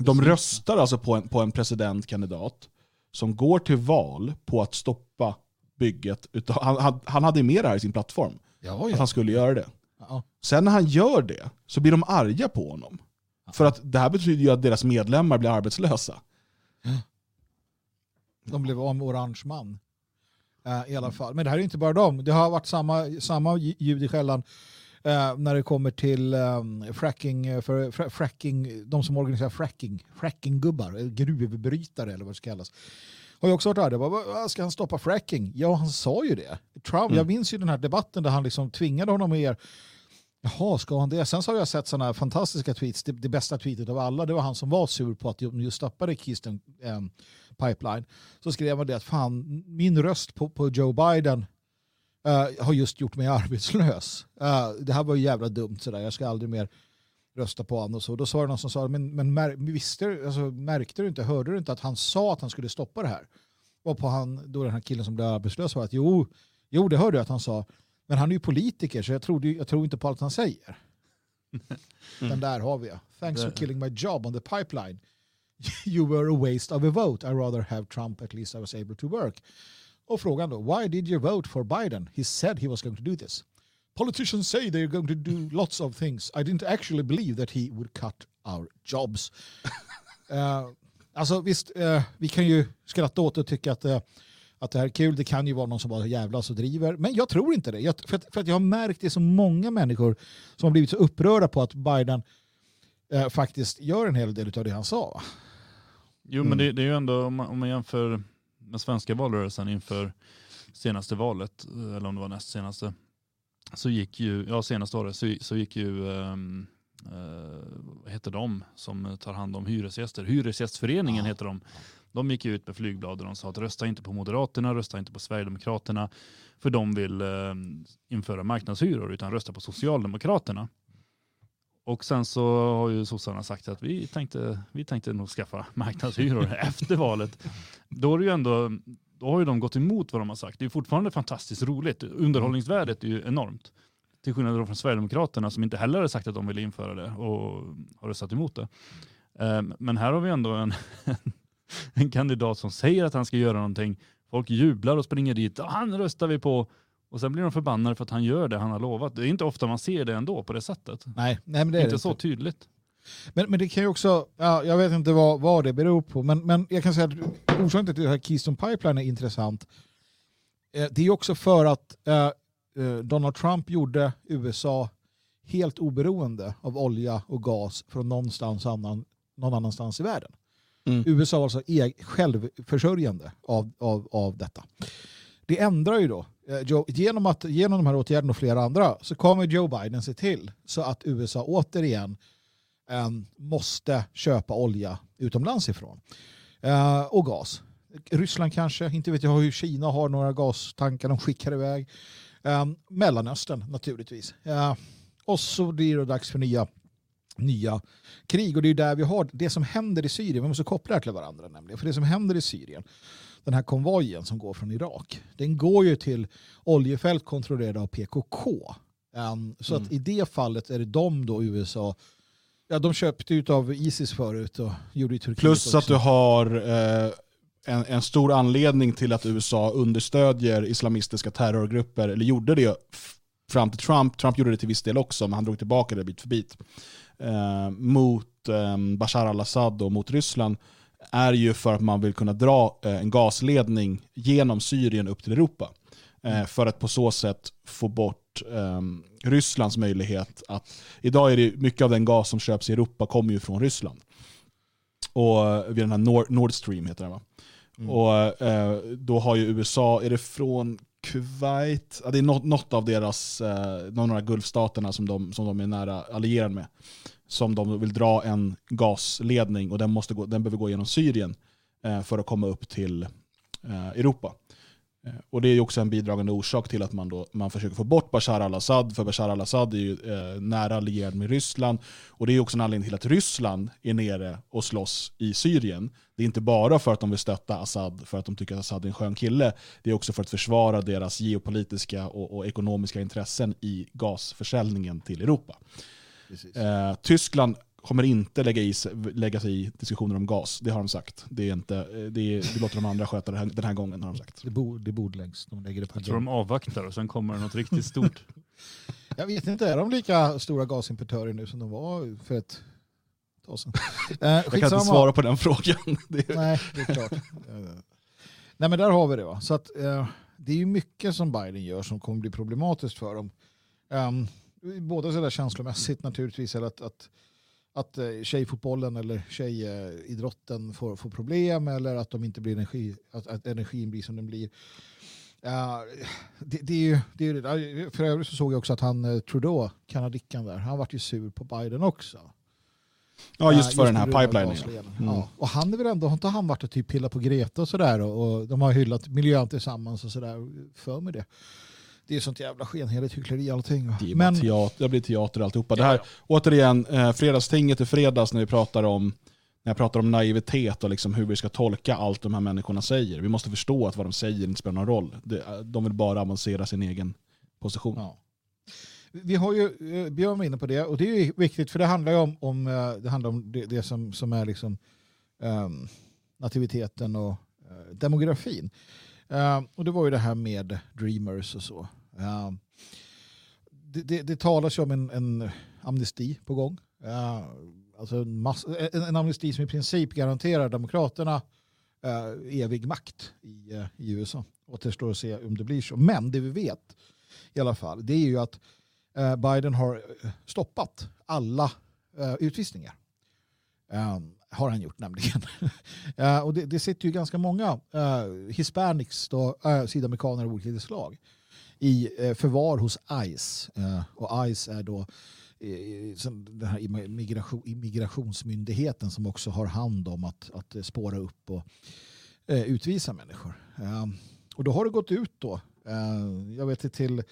de röstar alltså på en, på en presidentkandidat som går till val på att stoppa bygget. Utav, han, han, hade med det här i sin plattform, Ja, att han skulle göra det. Ja. Sen när han gör det så blir de arga på honom. För att det här betyder ju att deras medlemmar blir arbetslösa. De blev av med Orange man. Eh, I alla fall. Men det här är inte bara dem. Det har varit samma, samma ljud i skällan eh, när det kommer till um, fracking, eh, för, fra, fracking, de som organiserar fracking, frackinggubbar, gruvbrytare eller vad det ska kallas. Har jag också arga. Vad- vad- Ska han stoppa fracking? Ja, han sa ju det. Trump, Jag minns ju den här debatten där han liksom tvingade honom att er Jaha, ska han det? Sen så har jag sett sådana här fantastiska tweets. Det, det bästa tweetet av alla, det var han som var sur på att de just stoppade Keystone eh, Pipeline. Så skrev han det att fan, min röst på, på Joe Biden eh, har just gjort mig arbetslös. Eh, det här var ju jävla dumt sådär. Jag ska aldrig mer rösta på honom och så. Då sa det någon som sa, men, men mär, visste, alltså, märkte du inte, hörde du inte att han sa att han skulle stoppa det här? Och på han, då den här killen som blev arbetslös var att jo, jo det hörde jag att han sa. Men han är ju politiker så jag tror, jag tror inte på allt han säger. Den där har vi. Thanks for killing my job on the pipeline. You were a waste of a vote. I rather have Trump at least I was able to work. Och frågan då, why did you vote for Biden? He said he was going to do this. Politicians say they're going to do lots of things. I didn't actually believe that he would cut our jobs. Eh, alltså visst, eh, vi kan ju skratta åt och tycka att, eh, att det här är kul. Det kan ju vara någon som bara jävlas och driver. Men jag tror inte det. Jag, för, att, för att jag har märkt det så många människor som har blivit så upprörda på att Biden eh, faktiskt gör en hel del av det han sa. Jo, Mm. men det, det är ju ändå, om man, om man jämför med svenska valrörelsen inför senaste valet, eh, eller om det var näst senaste, så gick ju, ja senaste året, så, så gick ju, um, vad heter de som tar hand om hyresgäster? Hyresgästföreningen Ja. heter de. De gick ut med flygblad och de sa att rösta inte på Moderaterna, rösta inte på Sverigedemokraterna, för de vill eh, införa marknadshyror, utan rösta på Socialdemokraterna. Och sen så har ju sossarna sagt att vi tänkte, vi tänkte nog skaffa marknadshyror efter valet. Då är det ju ändå, då har ju de gått emot vad de har sagt. Det är fortfarande fantastiskt roligt. Underhållningsvärdet är ju enormt. Till skillnad från Sverigedemokraterna som inte heller har sagt att de vill införa det och har röstat emot det. Ehm, men här har vi ändå en, en kandidat som säger att han ska göra någonting. Folk jublar och springer dit. Han röstar vi på. Och sen blir de förbannade för att han gör det han har lovat. Det är inte ofta man ser det ändå på det sättet. Nej, nej men det är inte det så tydligt. Men, men det kan ju också, ja, jag vet inte vad, vad det beror på, men, men jag kan säga att orsaken till att Keystone Pipeline är intressant, eh, det är också för att eh, eh, Donald Trump gjorde USA helt oberoende av olja och gas från någonstans annan, någon annanstans i världen. Mm. USA var alltså e självförsörjande av, av, av detta. Det ändrar ju då, eh, Joe, genom, att, genom de här åtgärderna och flera andra så kommer Joe Biden se till så att USA återigen eh, måste köpa olja utomlands ifrån. Eh, och gas. Ryssland kanske, inte vet jag hur Kina har några gastankar de skickar iväg. Eh, Mellanöstern naturligtvis. Eh, och så blir det dags för nya, nya krig och det är där vi har det som händer i Syrien. Vi måste koppla det till varandra nämligen. För det som händer i Syrien, den här konvojen som går från Irak, den går ju till oljefält kontrollerade av PKK. Um, så Mm. att i det fallet är det de då USA Ja, de köpte ut av Isis förut och gjorde i Turkiet Plus också. att du har eh, en, en stor anledning till att USA understödjer islamistiska terrorgrupper, eller gjorde det fram till Trump. Trump gjorde det till viss del också, men han drog tillbaka det bit för bit. Eh, mot eh, Bashar al-Assad och mot Ryssland är ju för att man vill kunna dra eh, en gasledning genom Syrien upp till Europa. Eh, för att på så sätt få bort eh, Rysslands möjlighet att... Idag är det mycket av den gas som köps i Europa kommer ju från Ryssland. Och vid den här Nord, Nord Stream heter den va? Mm. Och då har ju USA, är det från Kuwait? Det är något, något av deras, eh, någon av de här Gulfstaterna som de, som de är nära allierade med. Som de vill dra en gasledning och den, måste gå, den behöver gå genom Syrien eh, för att komma upp till eh, Europa. Eh, Och det är ju också en bidragande orsak till att man, då, man försöker få bort Bashar al-Assad, för Bashar al-Assad är ju eh, nära allierad med Ryssland. Och det är också en anledning till att Ryssland är nere och slåss i Syrien. Det är inte bara för att de vill stötta Assad, för att de tycker att Assad är en skön kille. Det är också för att försvara deras geopolitiska och, och ekonomiska intressen i gasförsäljningen till Europa. Eh, Tyskland kommer inte lägga, i, sig- lägga sig i diskussioner om gas, det har de sagt. Det, är inte, det, är, det låter de andra sköta det här, den här gången, har de sagt. Det, bord, det bordläggs. De lägger det på Jag tror de avvaktar och sen kommer det något riktigt stort. Jag vet inte, är de lika stora gasimportörer nu som de var för ett tag sedan? Eh, Jag kan inte svara på den frågan. Nej, det är klart. Eh, Nej, men där har vi det. Va? Så att, eh, det är ju mycket som Biden gör som kommer bli problematiskt för dem. Um, både så där känslomässigt naturligtvis, eller att, att, att eh, tjejfotbollen eller tjejidrotten får, får problem eller att, de inte blir energi, att, att energin blir som den blir. Ja, det, det är ju, det är, ju för övrigt så såg jag också att han eh, Trudeau, kanadickan där, han vart ju sur på Biden också. ja, just Ja, för den här på grund av pipelinen. Mm. Ja. Och han är väl ändå, har inte han varit och typ pillat på Greta och sådär och, och de har hyllat miljön tillsammans och sådär för mig det. Det är sånt jävla skenheligt hyckleri allting. Det, Men teater, det blir teater alltihopa. Det här, ja. återigen, eh, fredagstinget i fredags när vi pratar om när jag pratar om naivitet och liksom hur vi ska tolka allt de här människorna säger. Vi måste förstå att vad de säger inte spelar någon roll. Det, de vill bara avancera sin egen position. ja. Vi har ju, eh, Björn var inne på det och det är viktigt för det handlar ju om, om, eh, det, handlar om det, det som, som är liksom ehm, nativiteten och eh, demografin. Eh, och det var ju det här med dreamers och så. Eh, det, det, det talas ju om en, en amnesti på gång. Eh, alltså en, mass, eh, en, en amnesti som i princip garanterar demokraterna evig makt i, i USA. Återstår att se om det blir så. Men det vi vet i alla fall, det är ju att Biden har stoppat alla utvisningar. Har han gjort nämligen. Och det, det sitter ju ganska många uh, hispanics, då, sydamerikaner av olika slag, i eh, förvar hos ICE. Eh, och ICE är då eh, den här immigration, immigrationsmyndigheten som också har hand om att, att spåra upp och utvisa människor. Och då har det gått ut då, jag vet inte till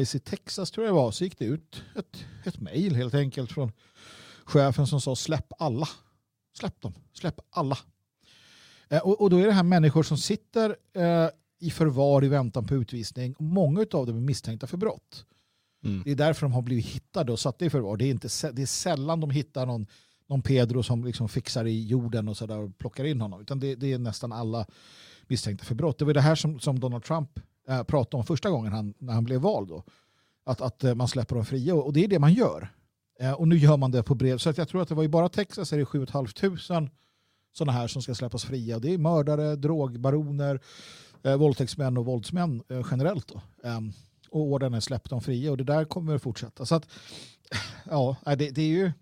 ICE i Texas tror jag det var, så gick det ut ett, ett mejl helt enkelt från chefen som sa släpp alla. Släpp dem, släpp alla. Och, och då är det här människor som sitter i förvar i väntan på utvisning. Många av dem är misstänkta för brott. Mm. Det är därför de har blivit hittade och satta i förvar. Det är, inte, det är sällan de hittar någon, någon Pedro som liksom fixar i jorden och, så där och plockar in honom. Utan det, det är nästan alla misstänkta för brott. Det var det här som, som Donald Trump eh, pratade om första gången han, när han blev vald. Då. Att, att eh, man släpper dem fria och, och det är det man gör. Eh, och nu gör man det på brev. Så att jag tror att det var i bara Texas är det 7 500 sådana här som ska släppas fria. Det är mördare, drogbaroner, eh, våldtäktsmän och våldsmän eh, generellt. Då. Um, och orden är släppt dem fria och det där kommer att fortsätta. Så att, ja, det, det är ju...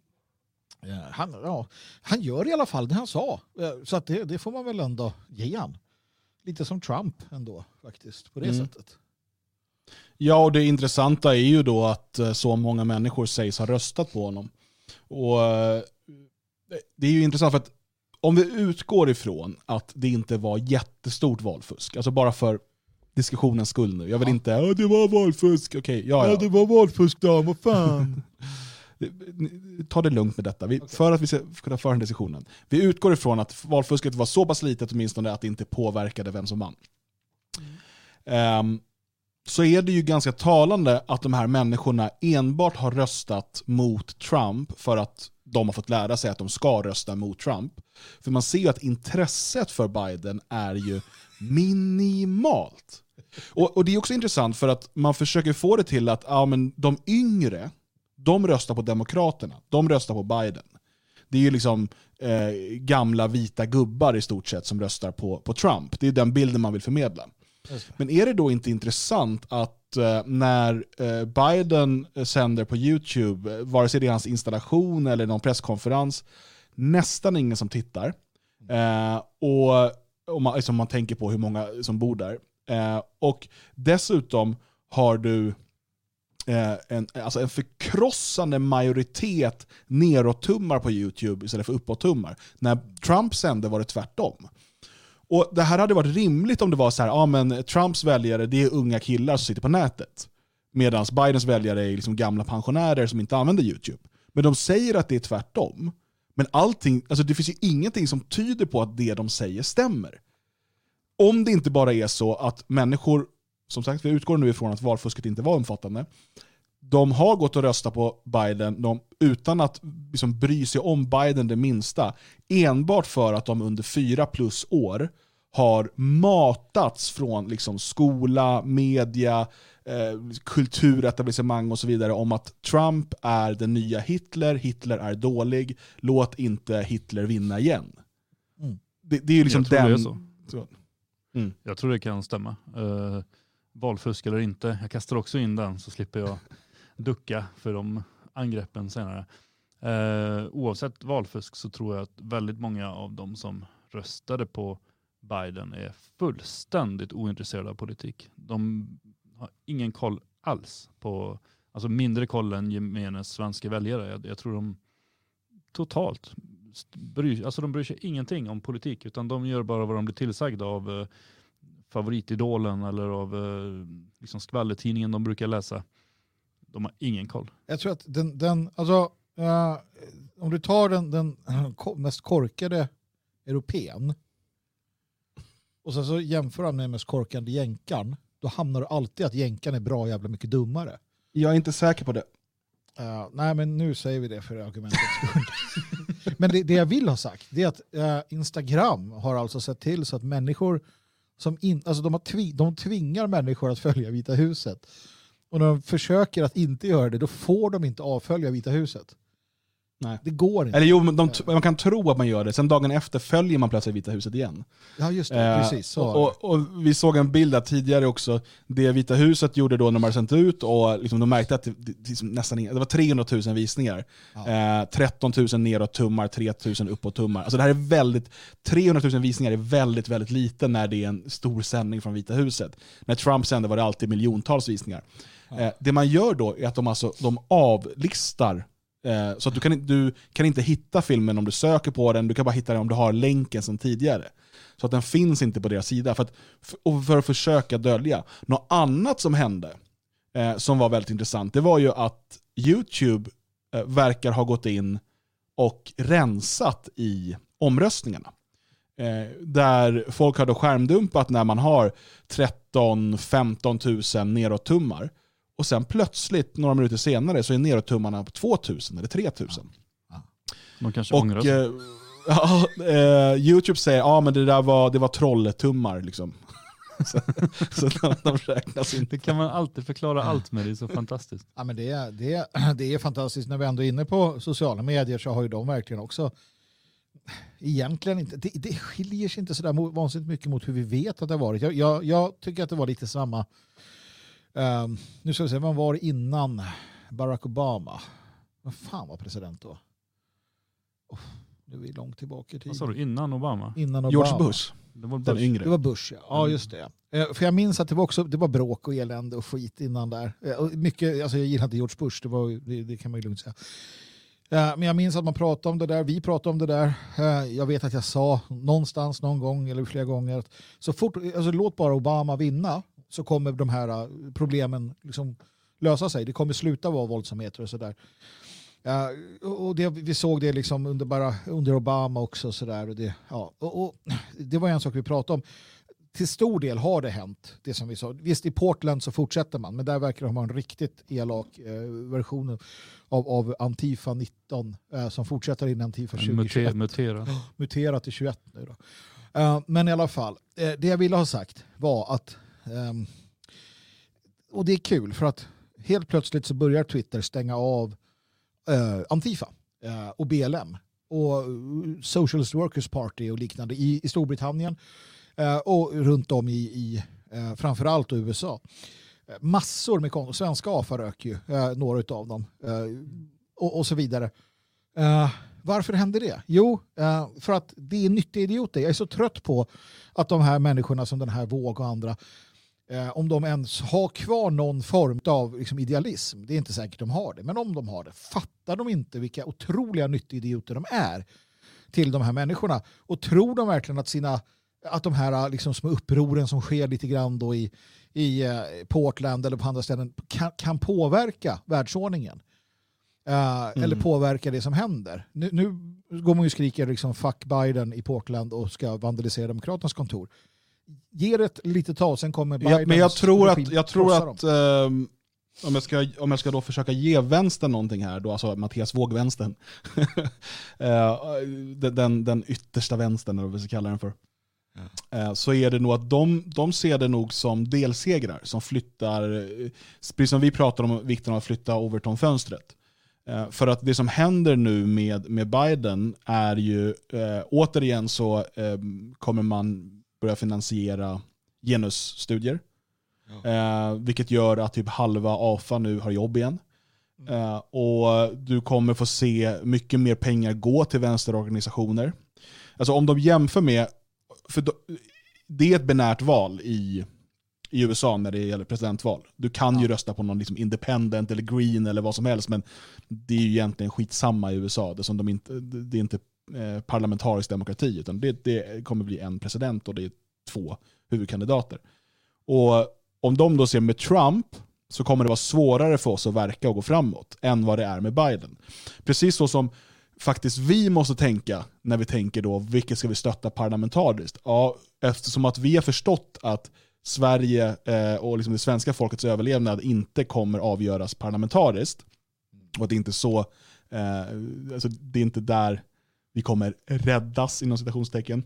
Ja, han, ja, han gör i alla fall det han sa. Eh, så att det, det får man väl ändå ge han. Lite som Trump ändå faktiskt på det Mm. sättet. Ja, och det intressanta är ju då att eh, så många människor sägs ha röstat på honom. Och eh, Det är ju intressant för att om vi utgår ifrån att det inte var jättestort valfusk, alltså bara för diskussionens skull nu. Jag vill Ja. inte, ja det var valfusk, okej, ja, ja. var valfusk då, vad fan. Ta det lugnt med detta, vi, för att vi ska kunna föra den diskussionen. Vi utgår ifrån att valfusket var så pass litet åtminstone att det inte påverkade vem som vann. Ehm, så är det ju ganska talande att de här människorna enbart har röstat mot Trump för att de har fått lära sig att de ska rösta mot Trump. För man ser ju att intresset för Biden är ju minimalt. Och, och det är också intressant för att man försöker få det till att ja, men de yngre, de röstar på Demokraterna, de röstar på Biden. Det är ju liksom eh, gamla vita gubbar i stort sett som röstar på, på Trump. Det är den bilden man vill förmedla. Men är det då inte intressant att eh, när eh, Biden sänder på YouTube, eh, vare sig det är hans installation eller någon presskonferens, nästan ingen som tittar. Eh, och om man, liksom man tänker på hur många som bor där. Eh, och dessutom har du eh, en, alltså en förkrossande majoritet neråt-tummar på YouTube istället för uppåt-tummar. När Trump sände var det tvärtom. Och Det här hade varit rimligt om det var så här, ja men Trumps väljare det är unga killar som sitter på nätet. Medan Bidens väljare är liksom gamla pensionärer som inte använder YouTube. Men de säger att det är tvärtom. Men allting, alltså det finns ju ingenting som tyder på att det de säger stämmer. Om det inte bara är så att människor, som sagt vi utgår nu ifrån att valfusket inte var omfattande, de har gått och röstat på Biden de, utan att liksom bry sig om Biden det minsta. Enbart för att de under fyra plus år har matats från liksom skola, media, eh, kulturetablissemang och så vidare om att Trump är den nya Hitler, Hitler är dålig, låt inte Hitler vinna igen. Mm. Det, det är ju liksom Jag tror den... det är så. så. Jag tror det kan stämma. Uh, valfusk eller inte, jag kastar också in den så slipper jag ducka för de angreppen senare. Eh, oavsett valfusk så tror jag att väldigt många av de som röstade på Biden är fullständigt ointresserade av politik. De har ingen koll alls på, alltså mindre koll än gemene svenska väljare. Jag, jag tror de totalt bryr, alltså de bryr sig ingenting om politik utan de gör bara vad de blir tillsagda av eh, favoritidolen eller av eh, liksom skvallertidningen de brukar läsa. De har ingen koll. Jag tror att den, den alltså, eh, om du tar den, den mest korkade europeen och sen så jämför han med den mest korkade jänkan, då hamnar du alltid att jänkan är bra jävla mycket dummare. Jag är inte säker på det. Eh, nej, men nu säger vi det för argumentets skull. men det, det jag vill ha sagt det är att eh, Instagram har alltså sett till så att människor som in, alltså de, har tvi, de tvingar människor att följa Vita huset. Och när de försöker att inte göra det, då får de inte avfölja Vita huset. Nej. Det går inte. Eller jo, de, man kan tro att man gör det, sen dagen efter följer man plötsligt Vita huset igen. Ja, just det. Eh, precis. Och, och, vi såg en bild där tidigare också, det Vita huset gjorde då när man hade sänt ut och liksom de märkte att det, det, nästan, det var 300 000 visningar. Ja. Eh, 13 000 neråt tummar, 3 000 uppåt tummar. Alltså det här är väldigt, 300 000 visningar är väldigt, väldigt lite när det är en stor sändning från Vita huset. När Trump sände var det alltid miljontals visningar. Eh, det man gör då är att de, alltså, de avlistar Eh, Så att du kan, inte- du kan inte hitta filmen om du söker på den, du kan bara hitta den om du har länken som tidigare. Så att den finns inte på deras sida. För att, och för att försöka dölja. Något annat som hände, eh, som var väldigt intressant, det var ju att YouTube eh, verkar ha gått in och rensat i omröstningarna. Eh, där folk har då skärmdumpat när man har 13-15 000 neråt-tummar. Och sen plötsligt, några minuter senare, så är neråt-tummarna på 2 000 eller 3 000. De kanske ångrar Och sig. eh, ja, eh, YouTube säger att ah, men det där var, det var trolletummar. Liksom. så så de, de räknas inte. Det kan man alltid förklara allt med, det är så fantastiskt. Ja, men det, är- det, är- det är fantastiskt. När vi ändå är inne på sociala medier så har ju de verkligen också egentligen inte, det, det skiljer sig inte sådär vansinnigt mycket mot hur vi vet att det har varit. Jag, jag, jag tycker att det var lite samma, ehm, nu ska vi se, vad var det innan Barack Obama? Vad fan var president då? Oh, nu är vi långt tillbaka i Vad sa tiden. du, innan Obama? Innan Obama. George Bush, Det var den Bush. yngre. Det var Bush, ja. ja Mm. just det. Eh, För jag minns att det var, också, det var bråk och elände och skit innan där. Eh, Mycket, alltså jag gillar inte George Bush, det, var, det, det kan man ju lugnt säga. Eh, Men jag minns att man pratade om det där, vi pratade om det där. Jag vet att jag sa någonstans någon gång eller flera gånger att så fort, alltså låt bara Obama vinna så kommer de här eh, problemen liksom lösa sig. Det kommer sluta vara våldsamheter och sådär. Och det, vi såg det liksom under, bara, under Obama också. Så där, och det, ja, och, och, det var en sak vi pratade om. Till stor del har det hänt, det som vi sa. Visst, i Portland så fortsätter man, men där verkar de ha en riktigt elak eh, version av, av Antifa 19 eh, som fortsätter in Antifa Mute, 2021 mutera. muterat till 21 nu då. Eh, men i alla fall, eh, det jag ville ha sagt var att, Ehm, och det är kul för att helt plötsligt så börjar Twitter stänga av eh, Antifa eh, och BLM och eh, Socialist Workers Party och liknande i, i Storbritannien och runt om i, i framförallt USA. Massor med konton, svenska AFA rök ju, några av dem och, och så vidare. Varför händer det? Jo, för att det är nyttiga idioter. Jag är så trött på att de här människorna som den här Våg och andra, om de ens har kvar någon form av liksom, idealism, det är inte säkert de har det, men om de har det, fattar de inte vilka otroliga nyttigidioter de är till de här människorna? Och tror de verkligen att, sina, att de här liksom, små upproren som sker lite grann då i, i eh, Portland eller på andra ställen kan, kan påverka världsordningen? Eh, Eller påverka det som händer. Nu, nu går man ju och skriker liksom fuck Biden i Portland och ska vandalisera Demokraternas kontor. Ge det ett litet tag, sen kommer Bidens Ja, men jag tror att, jag tror att ehm, om, jag ska, om jag ska då försöka ge vänstern någonting här, då, alltså Mattias Våg-vänstern, Eh, den, den, yttersta vänstern, eller vad vi ska kalla den för, Eh, så är det nog att de, de ser det nog som delsegrar som flyttar, precis som vi pratar om vikten av att flytta Overton-fönstret. Eh, För att det som händer nu med, med Biden är ju, eh, återigen så eh, kommer man börja finansiera genusstudier. Eh, vilket gör att typ halva AFA nu har jobb igen. Eh, och du kommer få se mycket mer pengar gå till vänsterorganisationer. Alltså om de jämför med, för det är ett binärt val i, i USA när det gäller presidentval. Du kan ju rösta på någon liksom independent eller green eller vad som helst, men det är ju egentligen skitsamma i USA. Det är, som de inte, det är inte Eh, parlamentarisk demokrati, utan det, det kommer bli en president och det är två huvudkandidater. Och om de då ser med Trump så kommer det vara svårare för oss att verka och gå framåt än vad det är med Biden. Precis så som faktiskt vi måste tänka när vi tänker då, vilket ska vi stötta parlamentariskt? Ja, eftersom att vi har förstått att Sverige eh, och liksom det svenska folkets överlevnad inte kommer avgöras parlamentariskt och att det inte är så, eh, alltså det är inte där vi kommer räddas inom citationstecken.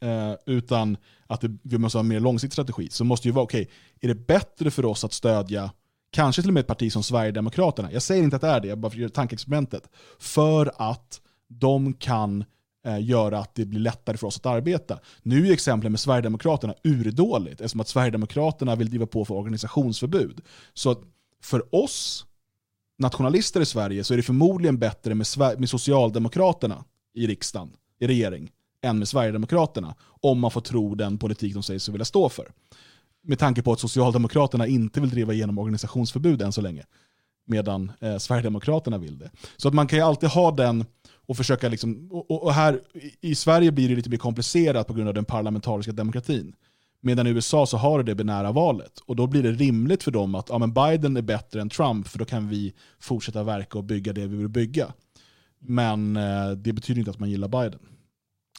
Eh, utan att det, vi måste ha en mer långsiktig strategi. Så måste ju vara, okej, är det bättre för oss att stödja kanske till och med ett parti som Sverigedemokraterna, jag säger inte att det är det, jag bara gör tankeexperimentet, för att de kan eh, göra att det blir lättare för oss att arbeta. Nu är exemplet med Sverigedemokraterna urdåligt, eftersom att Sverigedemokraterna vill driva på för organisationsförbud. Så att för oss nationalister i Sverige så är det förmodligen bättre med, med Socialdemokraterna i riksdagen, i regering, än med Sverigedemokraterna, om man får tro den politik de säger sig vilja stå för. Med tanke på att Socialdemokraterna inte vill driva igenom organisationsförbud än så länge, medan eh, Sverigedemokraterna vill det. Så att man kan ju alltid ha den och försöka, liksom, och, och- här i- i Sverige blir det lite mer komplicerat på grund av den parlamentariska demokratin. Medan i USA så har du det binära valet. Och då blir det rimligt för dem att ja, men Biden är bättre än Trump för då kan vi fortsätta verka och bygga det vi vill bygga. Men eh, det betyder inte att man gillar Biden.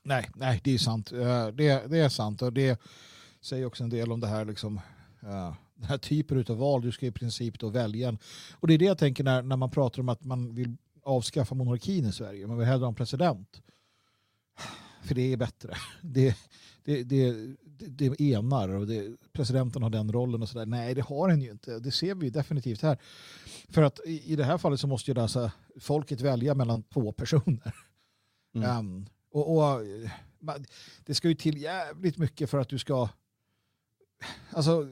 Nej, nej, det är sant. Eh, det, det är sant och det säger också en del om det här liksom, eh, den här typen av val. Du ska i princip då välja en. Och det är det jag tänker när, när man pratar om att man vill avskaffa monarkin i Sverige. Man vill hellre ha en president. För det är bättre. Det, det, det, det, det enar och det, presidenten har den rollen och sådär. Nej, det har den ju inte. Det ser vi ju definitivt här. För att i, i det här fallet så måste ju alltså folket välja mellan två personer. Mm. Um, och, och man- det ska ju till jävligt mycket för att du ska... Alltså,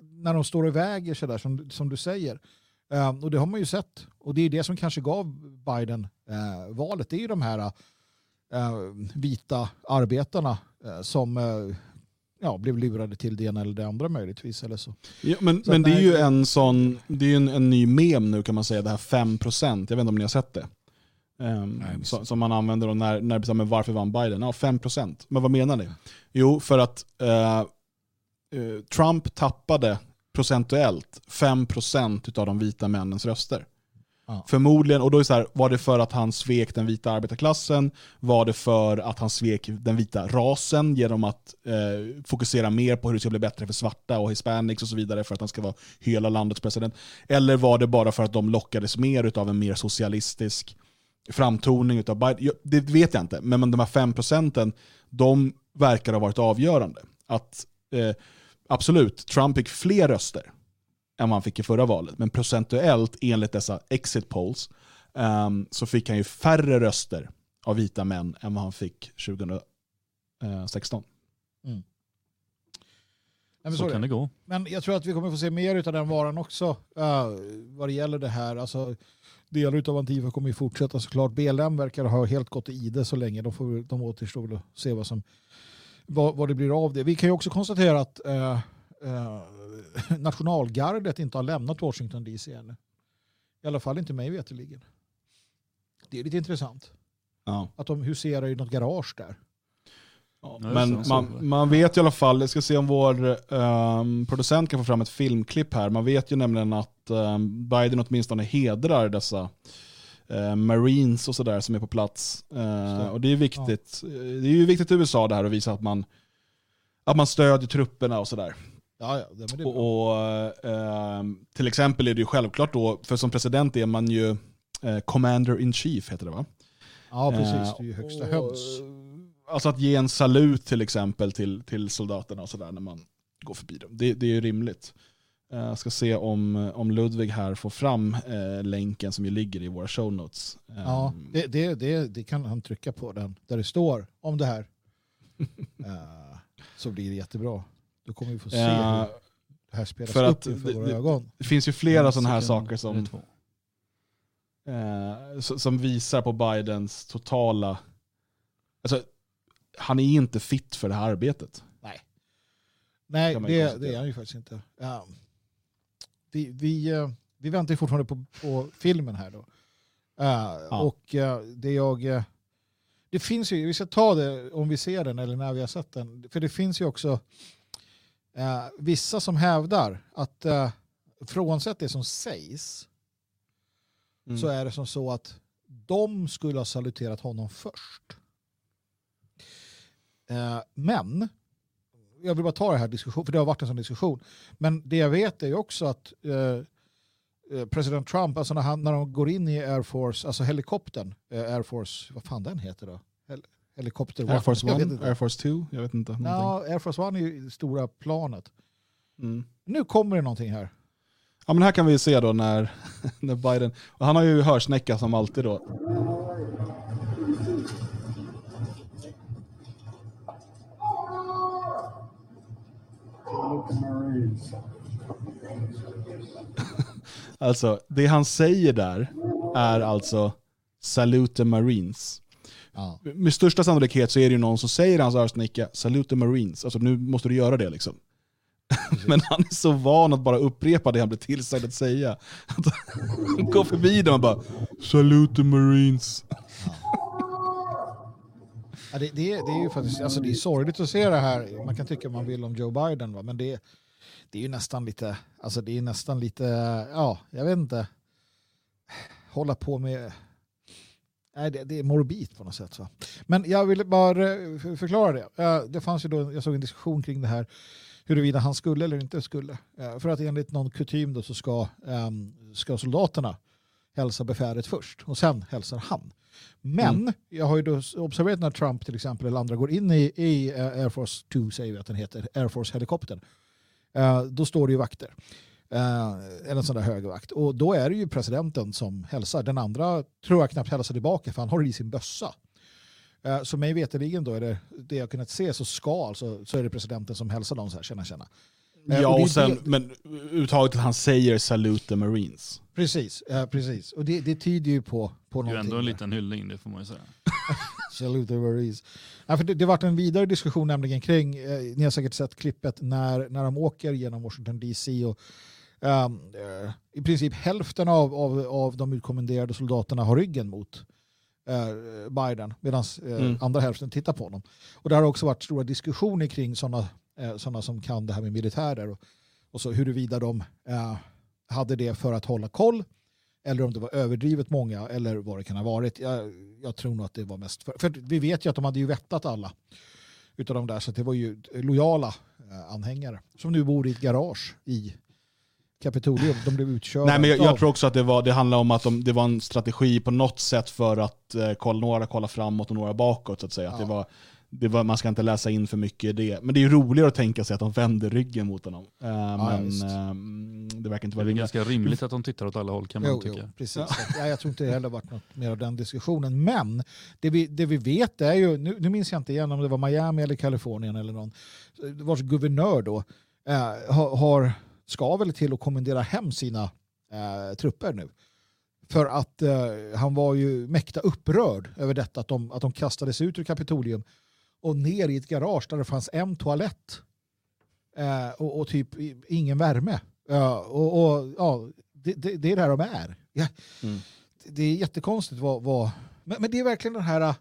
när de står och väger sådär som, som du säger. Um, och det har man ju sett. Och det är det som kanske gav Biden eh, valet. Det är ju de här eh, vita arbetarna eh, som eh, ja, blev lurade till det ena eller det andra möjligtvis. Eller så. Ja, men Så men det är ju det- en sån, det är ju en, en ny mem nu kan man säga, det här 5%. Jag vet inte om ni har sett det. Ehm, Nej, som, man använder då när, när det bestämmer varför vann Biden. Ja, 5%. Men vad menar ni? Jo, för att eh, Trump tappade procentuellt 5% av de vita männens röster. Ja. Förmodligen, och då är det så här, var det för att han svek den vita arbetarklassen? Var det för att han svek den vita rasen genom att eh, fokusera mer på hur det ska bli bättre för svarta och hispanics och så vidare för att han ska vara hela landets president? Eller var det bara för att de lockades mer av en mer socialistisk framtoning utav Biden? Det vet jag inte, men de här fem procenten, de verkar ha varit avgörande. Att eh, absolut, Trump fick fler röster än vad han fick i förra valet. Men procentuellt, enligt dessa exit polls, ehm, så fick han ju färre röster av vita män än vad han fick 2016. Nej, men Så så är kan det. det gå. Men jag tror att vi kommer få se mer av den varan också uh, vad det gäller det här. Alltså, delar av Antifa kommer ju fortsätta såklart. BLM verkar ha helt gått i det så länge. De, får, de återstår väl att se vad, som, vad, vad det blir av det. Vi kan ju också konstatera att uh, uh, nationalgardet inte har lämnat Washington DC ännu. I alla fall inte mig veterligen. Det är lite intressant. Ja. Att de huserar i något garage där. Ja, Ja, men man, man vet i alla fall, jag ska se om vår ehm, producent kan få fram ett filmklipp här. Man vet ju nämligen att ehm, Biden åtminstone hedrar dessa eh, Marines och sådär som är på plats. Eh, det. och det är viktigt. Det är ju viktigt i USA det här att visa att man, att man stödjer trupperna och sådär. Ja, ja, det, det. Och, och, ehm, till exempel är det ju självklart då, för som president är man ju eh, commander in chief heter det va? ja, precis. Eh, Det är ju högsta höns. Alltså att ge en salut till exempel till, till soldaterna och sådär när man går förbi dem. Det, det är ju rimligt. Eh, Jag ska se om, om Ludvig här får fram eh, länken som ju ligger i våra show notes. Eh, Ja, det, det, det, det kan han trycka på den där det står om det här. Eh, så blir det jättebra. Då kommer vi få se eh, hur det här spelas för upp inför våra det- ögon. det finns ju flera sådana här saker som, eh, som- visar på Bidens totala... Alltså, han är inte fit för det här arbetet. Nej, ju det, det är han ju faktiskt inte. Ja. Vi, vi, eh, vi väntar ju fortfarande på, på filmen här då. Eh, Och eh, det jag... eh, det finns ju, vi ska ta det om vi ser den eller när vi har sett den. För det finns ju också eh, vissa som hävdar att uh, frånsett det som sägs Mm. så är det som så att de skulle ha saluterat honom först. Eh, men, jag vill bara ta det här diskussion, för det har varit en sån diskussion. Men det jag vet är ju också att eh, eh, president Trump, alltså när, han, när de går in i Air Force, alltså helikoptern, eh, Air Force, vad fan den heter då? Hel helikopter Air Force jag vet 1, inte. Air Force 2, jag vet inte. Ja, Air Force One är ju det stora planet. Mm. Nu kommer det någonting här. Ja men här kan vi se då när, när Biden, och han har ju hörsnäcka som alltid då. Alltså, det han säger där är alltså Salute the Marines. Ja. Med största sannolikhet så är det ju någon som säger hans hörsnäcka Salute the Marines. Alltså nu måste du göra det liksom. Men han är så van att bara upprepa det han blir tillsagd att säga. Han går förbi dem och bara Salute the Marines. Ja, det, det, är- det är ju faktiskt, alltså det är sorgligt att se det här. Man kan tycka man vill om Joe Biden, va? men det, det är ju nästan lite, alltså det är nästan lite, ja, jag vet inte, hålla på med, nej, det, det är morbid på något sätt. Va? Men jag ville bara eh, för- förklara det. Eh, Det fanns ju då, jag såg en diskussion kring det här huruvida han skulle eller inte skulle. Eh, För att enligt någon kutym då så ska, ehm, ska soldaterna hälsa befälet först och sen hälsar han. Men jag har ju då observerat när Trump till exempel eller andra går in i, i Air Force 2, säger vi att den heter, Air Force-helikoptern. Eh, Då står det ju vakter. Eh, eller en sån där högervakt. Och då är det ju presidenten som hälsar. Den andra tror jag knappt hälsar tillbaka för han har det i sin bössa. Eh, Så mig veterligen då är det, det jag kunnat se så ska alltså, så är det presidenten som hälsar dem så här, tjena tjena. Eh, Ja, och och sen, det- men uttaget att han säger salute the marines. Precis, eh, precis. Och det, det tyder ju på, på Det är ju någonting. ändå en liten hyllning, det får man ju säga. Salute the Marines. Ja, för det, det varit en vidare diskussion nämligen kring, eh, ni har säkert sett klippet när, när de åker genom Washington DC och i princip hälften av, av, av de utkommenderade soldaterna har ryggen mot eh, Biden medan eh, Mm. andra hälften tittar på honom. Och det har också varit stora diskussioner kring sådana eh, såna som kan det här med militärer och, och så huruvida de eh, hade det för att hålla koll eller om det var överdrivet många eller vad det kan ha varit. Jag, jag tror nog att det var mest för, för vi vet ju att de hade ju vettat alla utav de där så det var ju lojala eh, anhängare som nu bor i ett garage i Kapitolium. De blev utkörda. Nej, men jag, jag tror också att det, var, det handlar om att de, det var en strategi på något sätt för att eh, kolla, några kolla framåt och några bakåt. Så att säga. Att det Ja. var, det var, man ska inte läsa in för mycket i det. Men det är ju roligare att tänka sig att de vänder ryggen mot honom. Eh, men visst. ehm, det verkar inte Det är vara rimligt. ganska rimligt att de tittar åt alla håll kan man Jo, tycka. jo, precis. Ja. jag tror inte det heller varit något mer av den diskussionen. Men det vi, det vi vet är ju, nu, nu minns jag inte igen om det var Miami eller Kalifornien eller någon, vars guvernör då eh, har, har, ska väl till att kommendera hem sina eh, trupper nu. För att eh, han var ju mäkta upprörd över detta att de, att de kastades ut ur Kapitolium och ner i ett garage där det fanns en toalett eh, och, och typ ingen värme. Ja, och, och, ja, det, det, det är där de är. Ja, Mm. det- Det är jättekonstigt vad... vad men, men det är verkligen den här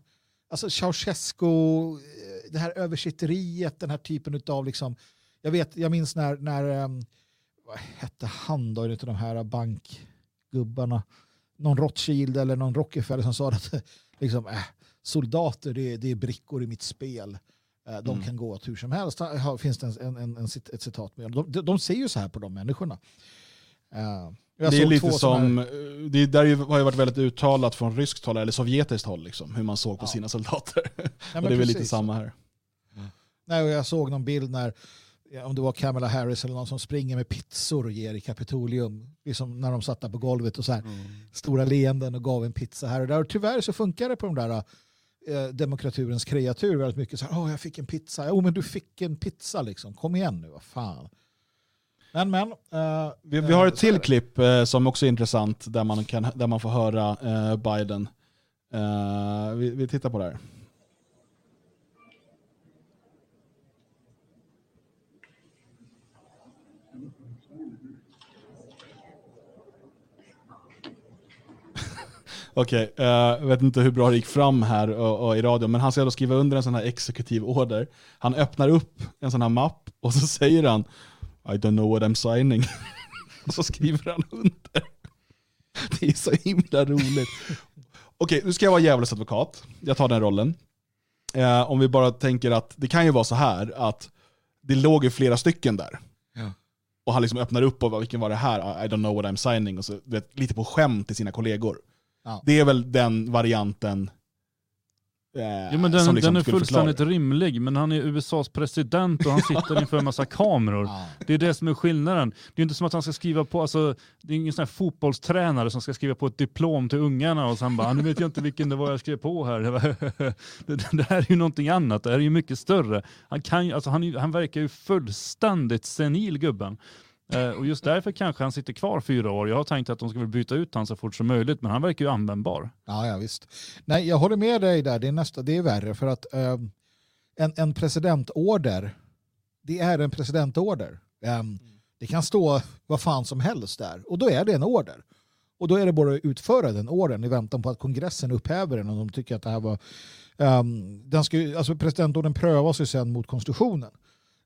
alltså Ceausescu, eh, det här översitteriet, den här typen av liksom... Jag, vet, jag minns när, när ehm, vad hette han då, utav de här bankgubbarna? Någon Rothschild eller någon Rockefeller som sa att liksom, äh, soldater det är, det är brickor i mitt spel. Eh, De Mm. kan gå åt hur som helst. Här finns det en, en, en, ett citat med. De, de, de ser ju så här på de människorna. Jag Det är lite såna här- som, det där har ju varit väldigt uttalat från ryskt håll, eller sovjetiskt håll, liksom, hur man såg på Ja. sina soldater. Nej, och det är väl lite samma här. Nej, och jag såg någon bild när, ja, om det var Kamala Harris eller någon som springer med pizzor och ger i Kapitolium. Liksom när de satt där på golvet och så här stora leenden och gav en pizza här och där. Och tyvärr så funkar det på de där eh, demokraturens kreatur väldigt mycket. Så här, Åh, jag fick en pizza. Jo, men du fick en pizza liksom. Kom igen nu, vad fan. Men, men. eh, Vi, vi har ett är till klipp eh, som också är intressant, där man, kan, där man får höra eh, Biden. Eh, vi, vi tittar på det här. Okej, eh, jag vet inte hur bra det gick fram här och, och i radio, men han ska då skriva under en sån här exekutiv order. Han öppnar upp en sån här mapp och så säger han I don't know what I'm signing. och så skriver han under. Det är så himla roligt. Okej, nu ska jag vara djävulens advokat. Jag tar den rollen. Eh, om vi bara tänker att det kan ju vara så här att det låg ju flera stycken där. Ja. Och han liksom öppnar upp och vilken var det här? I don't know what I'm signing. Och så, vet, lite på skämt till sina kollegor. Ja. Det är väl den varianten eh, Jo, men den, som liksom den är fullständigt förklara. rimlig, men han är USAs president och han sitter inför en massa kameror. Ja. Det är det som är skillnaden. Det är ju inte som att han ska skriva på, alltså, det är ingen sån här fotbollstränare som ska skriva på ett diplom till ungarna och sen bara, "Ah, nu vet jag inte vilken det var jag skrev på här. Det, det, det här är ju någonting annat, det här är ju mycket större. Han, kan, alltså, han, han verkar ju fullständigt senil gubben. Eh, och just därför kanske han sitter kvar fyra år. Jag har tänkt att de ska väl byta ut honom så fort som möjligt, men han verkar ju användbar. Ja, ja, visst. Nej, jag håller med dig där. Det är, nästa, det är värre för att ehm, en, en presidentorder, det är en presidentorder. Ehm, det kan stå vad fan som helst där och då är det en order. Och då är det bara att utföra den ordern i väntan på att kongressen upphäver den och de tycker att det här var... Um, den ska, alltså presidentordern prövas ju sen mot konstitutionen.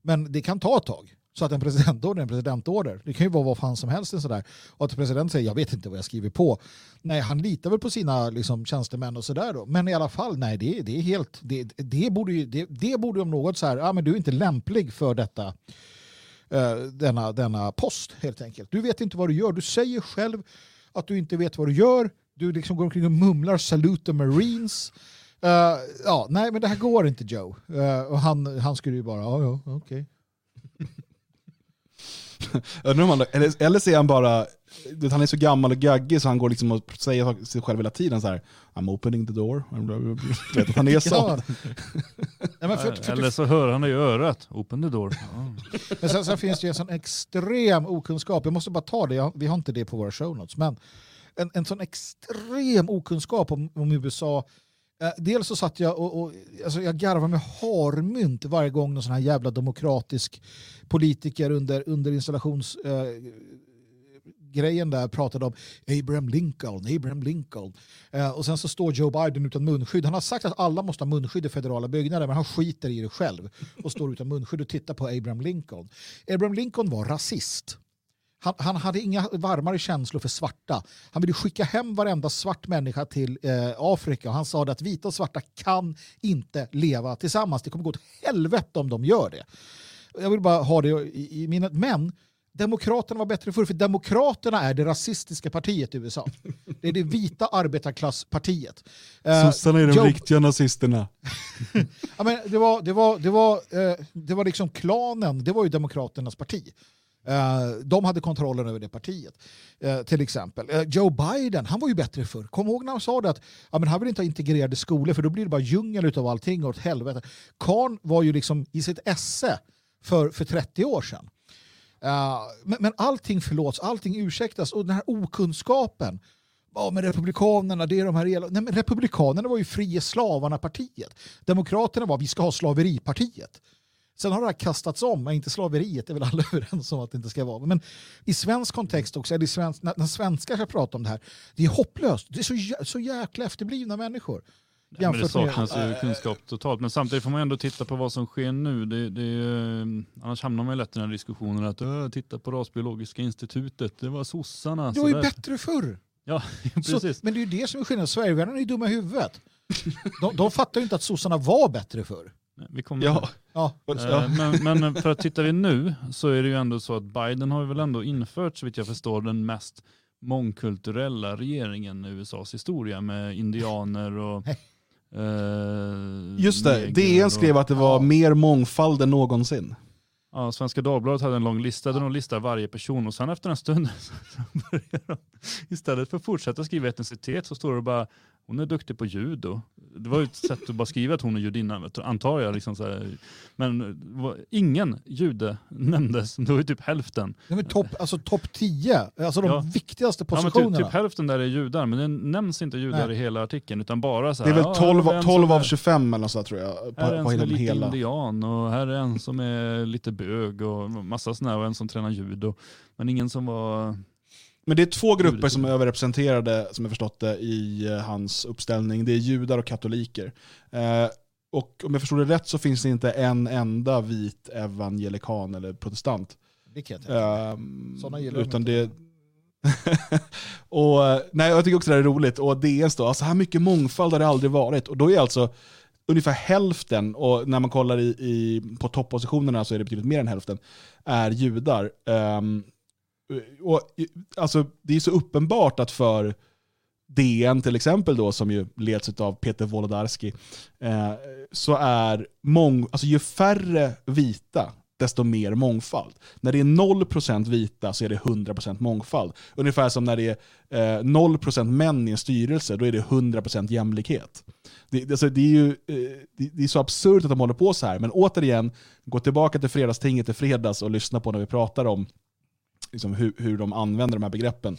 Men det kan ta ett tag. Så att en presidentorder är en presidentorder. Det kan ju vara vad fan som helst. Sådär. Och att presidenten säger jag vet inte vad jag skriver på. Nej, han litar väl på sina liksom, tjänstemän och sådär då. Men i alla fall, nej, det, det är helt... Det, det, borde ju, det, det borde om något så här, ja men du är inte lämplig för detta. Eh, denna, denna post helt enkelt. Du vet inte vad du gör. Du säger själv att du inte vet vad du gör. Du liksom går omkring och mumlar salute the marines. Uh, ja, nej men det här går inte Joe. Uh, och han, han skulle ju bara, ja ja, okej. Undrar eller, eller så är han bara, vet, han är så gammal och gaggig så han går liksom och säger sig själv hela tiden så här I'm opening the door. Vet, att han är så. Ja. för, för, Eller så hör han i örat. Open the door. Ja. Men sen, sen finns det ju en sån extrem okunskap. Jag måste bara ta det, jag, vi har inte det på våra show notes. Men en, en sån extrem okunskap om, om USA. Eh, dels så satt jag och, och alltså jag garvade med harmynt varje gång någon sån här jävla demokratisk politiker under, under installations... Eh, grejen där pratade om Abraham Lincoln, Abraham Lincoln. Eh, och sen så står Joe Biden utan munskydd. Han har sagt att alla måste ha munskydd i federala byggnader men han skiter i det själv och står utan munskydd och tittar på Abraham Lincoln. Abraham Lincoln var rasist. Han, han hade inga varmare känslor för svarta. Han ville skicka hem varenda svart människa till eh, Afrika. Han sa att vita och svarta kan inte leva tillsammans. Det kommer gå åt helvete om de gör det. Jag vill bara ha det i, i minnet. Men Demokraterna var bättre förr, för Demokraterna är det rasistiska partiet i USA. Det är det vita arbetarklasspartiet. Eh, Sossarna är de Joe- riktiga nazisterna. Ja, men det, var, det, var, det, var, eh, det var liksom klanen, det var ju Demokraternas parti. Eh, de hade kontrollen över det partiet. Eh, till exempel. Eh, Joe Biden, han var ju bättre förr. Kom ihåg när han sa det att ja, men han vill inte ha integrerade skolor för då blir det bara djungel av allting och åt helvete. Karn var ju liksom i sitt esse för, för 30 år sedan. Men, men allting förlåts, allting ursäktas och den här okunskapen Ja, men Republikanerna, det är de här el- Nej, men Republikanerna var ju frie slavarna-partiet. Demokraterna var vi ska ha slaveripartiet. Sen har det här kastats om, men inte slaveriet, det är väl alla överens om att det inte ska vara. Men i svensk kontext också, eller svensk, när, när svenskar ska prata om det här, det är hopplöst. Det är så, så jäkla efterblivna människor. Ja, men det Jämfört med- saknas ju kunskap totalt. Men samtidigt får man ändå titta på vad som sker nu. Det, det, ju- annars hamnar man ju lätt i den här diskussionen att "Åh, titta på Rasbiologiska institutet, det var sossarna. Det var ju så där." bättre förr. Ja, Så, precis. men det är ju det som är skillnaden. Sverigevännerna är ju dumma i huvudet. De, de fattar ju inte att sossarna var bättre förr. Vi kommer Ja. Ja, Ja. Eh, Men, men för att tittar vi nu så är det ju ändå så att Biden har ju väl ändå infört, så vitt jag förstår, den mest mångkulturella regeringen i USAs historia med indianer och eh, Just det, DN och- skrev att det var Ja. mer mångfald än någonsin. Ja, Svenska Dagbladet hade en lång lista där de listar varje person och sen efter en stund så börjar de, istället för att fortsätta skriva etnicitet så står det bara hon är duktig på judo. Det var ju ett sätt att bara skriva att hon är judinna, antar jag. Liksom. Men det ingen jude nämndes, det var ju typ hälften. de är topp alltså top 10, alltså de Ja. viktigaste Ja, men positionerna. typ, typ hälften där är judar, men det nämns inte judar Nej. i hela artikeln utan bara så Det här. är väl ja, 12, här är en 12 som av är- 25 eller så tror jag. Här är På, en på som är lite hela. indian och här är en som är lite bög och massa sådana och en som tränar judo. Men ingen som var... Men det är två grupper som är överrepresenterade, som jag förstått det, i eh, hans uppställning. Det är judar och katoliker. Eh, och om jag förstår det rätt så finns det inte en enda vit evangelikan eller protestant. Det kan jag tänka Såna gillar de utan inte. det... och, eh, nej, jag tycker också det här är roligt. Och DN står, alltså, så här mycket mångfald har det aldrig varit. Och då är alltså ungefär hälften, och när man kollar i, i, på toppositionerna så är det betydligt mer än hälften, är judar. Ehm, Eh, och, alltså, det är så uppenbart att för DN till exempel då, som ju leds av Peter Wolodarski, eh, så är mång, alltså ju färre vita, desto mer mångfald. När det är 0% vita så är det 100% mångfald. Ungefär som när det är eh, 0% män i en styrelse, då är det 100% jämlikhet. Det, alltså, det, är ju, eh, det, det är så absurt att de håller på så här, men återigen, gå tillbaka till fredagstinget i fredags och lyssna på när vi pratar om liksom, hur, hur de använder de här begreppen.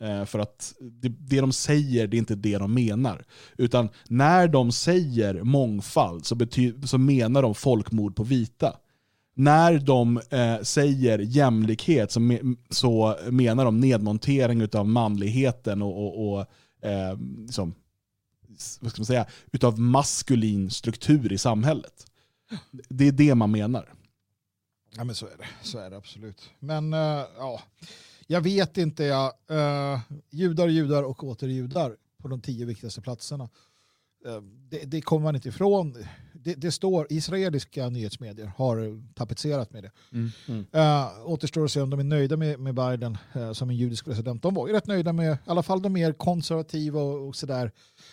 Eh, för att det, det de säger, det är inte det de menar. Utan när de säger mångfald så, bety, så menar de folkmord på vita. När de eh, säger jämlikhet så, me, så menar de nedmontering av manligheten och, och, och eh, liksom, vad ska man säga, utav maskulin struktur i samhället. Det är det man menar. Ja, men så är det. Så är det absolut. Men eh, ja, jag vet inte. Ja. Uh, judar, judar och åter judar på de tio viktigaste platserna. Eh, det, det kommer man inte ifrån. Det, det, står, israeliska nyhetsmedier har tapetserat med det. Mm. Mm. Uh, återstår att se om de är nöjda med, med Biden uh, som en judisk president. De var ju rätt nöjda med, i alla fall de mer konservativa och, och sådär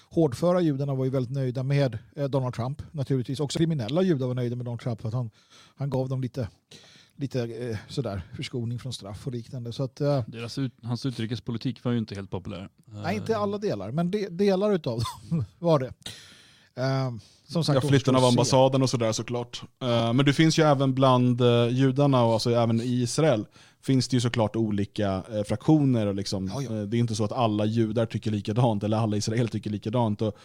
hårdföra judarna var ju väldigt nöjda med uh, Donald Trump naturligtvis. Också kriminella judar var nöjda med Donald Trump för att han, han gav dem lite, lite sådär förskoning från straff och liknande. Så att, Deras ut, hans utrikespolitik var ju inte helt populär. Nej, inte alla delar, men de, delar utav dem var det. Som sagt, ja, flytten av ambassaden och sådär såklart. Men det finns ju även bland judarna och alltså även i Israel finns det ju såklart olika uh, fraktioner. Och liksom, ja, ja. det är inte så att alla judar tycker likadant eller alla israeler tycker likadant. Och,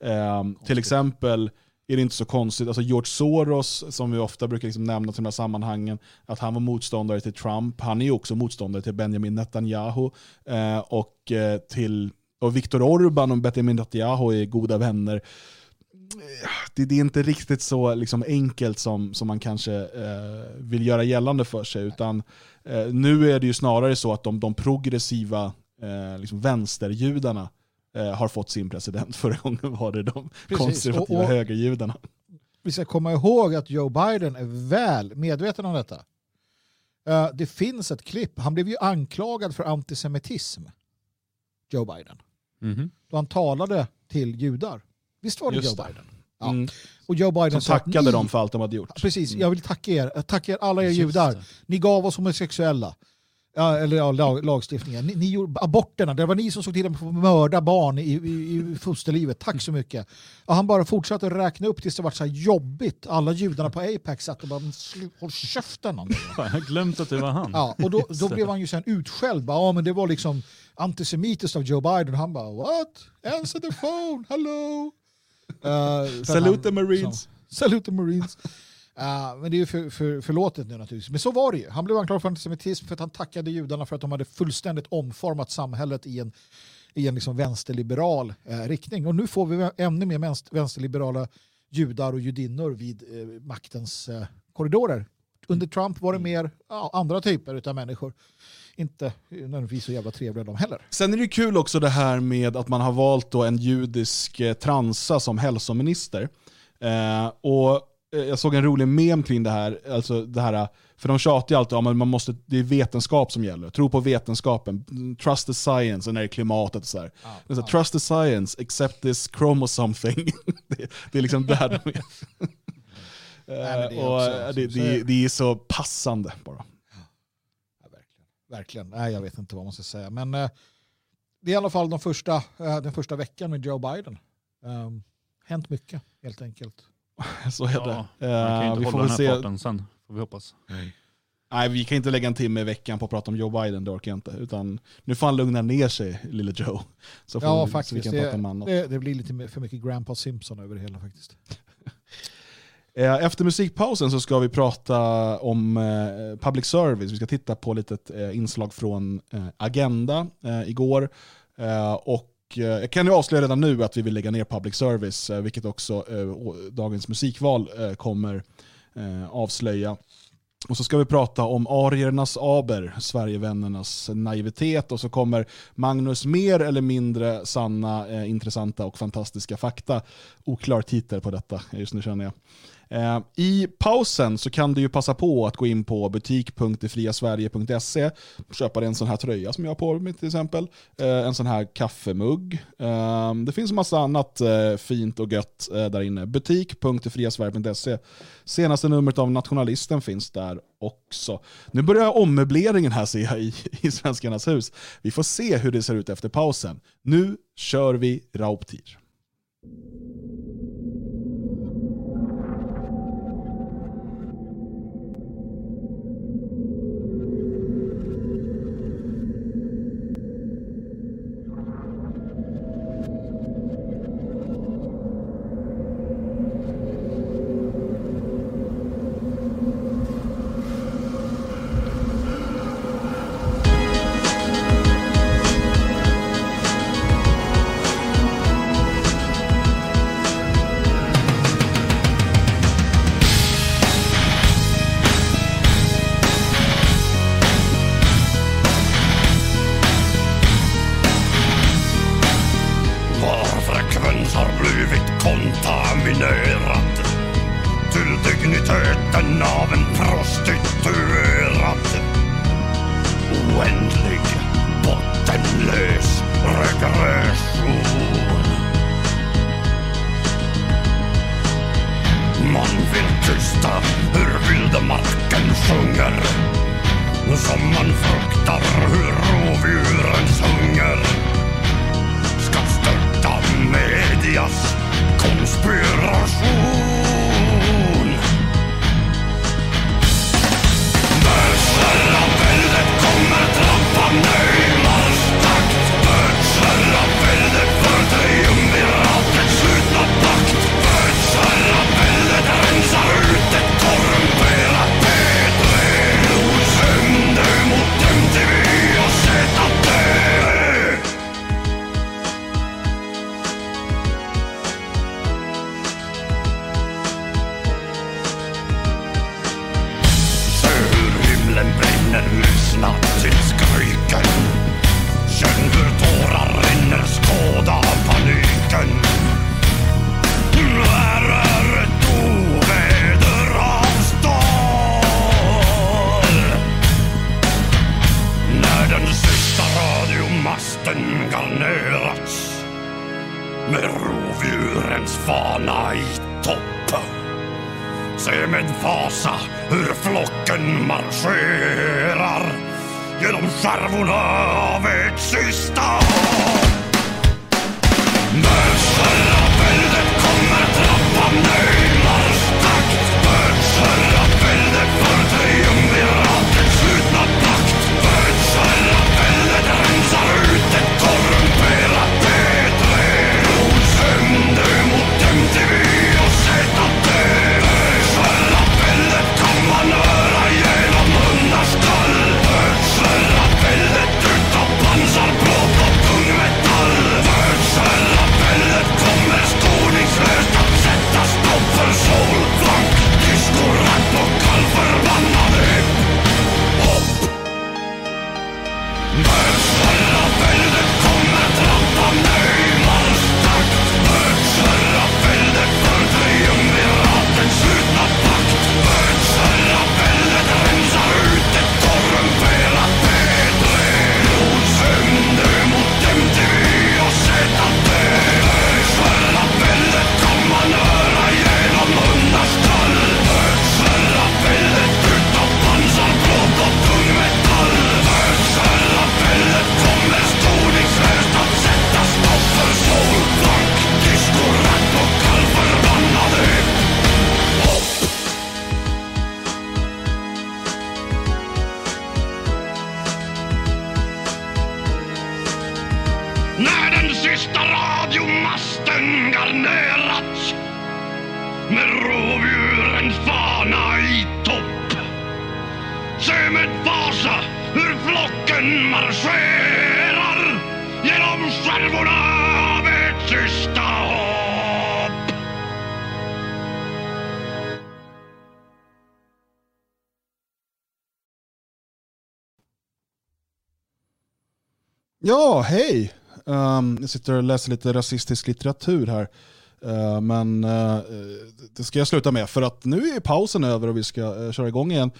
ehm, till exempel är det inte så konstigt, alltså George Soros som vi ofta brukar liksom nämna till de här sammanhangen, att han var motståndare till Trump, han är ju också motståndare till Benjamin Netanyahu och till och Viktor Orban och Benjamin Netanyahu är goda vänner det, det, är inte riktigt så liksom, enkelt som, som man kanske eh, vill göra gällande för sig. Utan eh, nu är det ju snarare så att de, de progressiva eh, liksom vänsterjudarna eh, har fått sin president. Förra gången var det de Precis. konservativa och, och, högerjudarna. Vi ska komma ihåg att Joe Biden är väl medveten om detta. Uh, det finns ett klipp, han blev ju anklagad för antisemitism, Joe Biden. Mm -hmm. Då han talade till judar. Visst var det Just Joe Biden? Ja. Mm. Och Joe Biden Som tackade dem för allt de hade gjort. Precis, mm. jag vill tacka er, tacka er alla er Just judar. Det. Ni gav oss homosexuella. Ja, eller ja, lag, lagstiftningen. Ni, ni gjorde aborterna, det var ni som såg till att mörda barn i, i, i fosterlivet. Tack så mycket. Och han bara fortsatte räkna upp tills det var så jobbigt. Alla judarna på Apex satt och bara håll käften. jag har glömt att det var han. Ja, och då, då blev han ju sen utskälld. Bara, ja, men det var liksom antisemitiskt av Joe Biden. Han bara what? Answer the phone, hello. Uh, Salute Marines. Salute Marines. Uh, men det är ju för, för, förlåtet nu naturligtvis. Men så var det ju. Han blev anklagad för antisemitism för att han tackade judarna för att de hade fullständigt omformat samhället i en, i en liksom vänsterliberal eh, riktning. Och nu får vi ännu mer vänsterliberala judar och judinnor vid eh, maktens eh, korridorer. Under Trump var det mer ja, andra typer av människor inte nödvändigtvis så jävla trevliga de heller. Sen är det kul också det här med att man har valt en judisk eh, transa som hälsominister. Eh, och eh, jag såg en rolig mem kring det här, alltså det här för de tjatar ju alltid om att man måste, det är vetenskap som gäller. Tro på vetenskapen, trust the science, och när det är klimatet och så här. Ah, det är så, ah. Trust the science, accept this chromosome thing. det, det är liksom där de är. Nej, det, är och det, det, det, är så passande bara. Verkligen. Nej, jag vet inte vad man ska säga. Men eh, det är i alla fall de första, eh, den första veckan med Joe Biden. Um, hänt mycket helt enkelt. Så är det. Ja, man kan inte uh, hålla den här farten sen, får vi hoppas. Nej. Nej, vi kan inte lägga en timme i veckan på att prata om Joe Biden, det orkar jag inte. Utan nu får han lugna ner sig, lille Joe. Så får ja, vi, faktiskt. Så vi kan det, prata om annat. Det, det blir lite för mycket Grandpa Simpson över det hela faktiskt. Eh, efter musikpausen så ska vi prata om eh, public service. Vi ska titta på ett litet eh, inslag från Agenda igår. Och jag kan ju avslöja redan nu att vi vill lägga ner public service, vilket också dagens musikval kommer avslöja. Och så ska vi prata om ariernas aber, Sverigevännernas naivitet och så kommer Magnus mer eller mindre sanna, intressanta och fantastiska fakta. Oklar titel på detta just nu känner jag. Eh, I pausen så kan du ju passa på att gå in på butik.detfriasverige.se köpa dig en sån här tröja som jag har på mig till exempel. Eh, en sån här kaffemugg. Eh, det finns en massa annat eh, fint och gött eh, där inne. Butik.detfriasverige.se Senaste numret av Nationalisten finns där också. Nu börjar ommöbleringen här ser jag i, i Svenskarnas hus. Vi får se hur det ser ut efter pausen. Nu kör vi Rauptir. Jag sitter och läser lite rasistisk litteratur här. Uh, men uh, det ska jag sluta med för att nu är pausen över och vi ska uh, köra igång igen.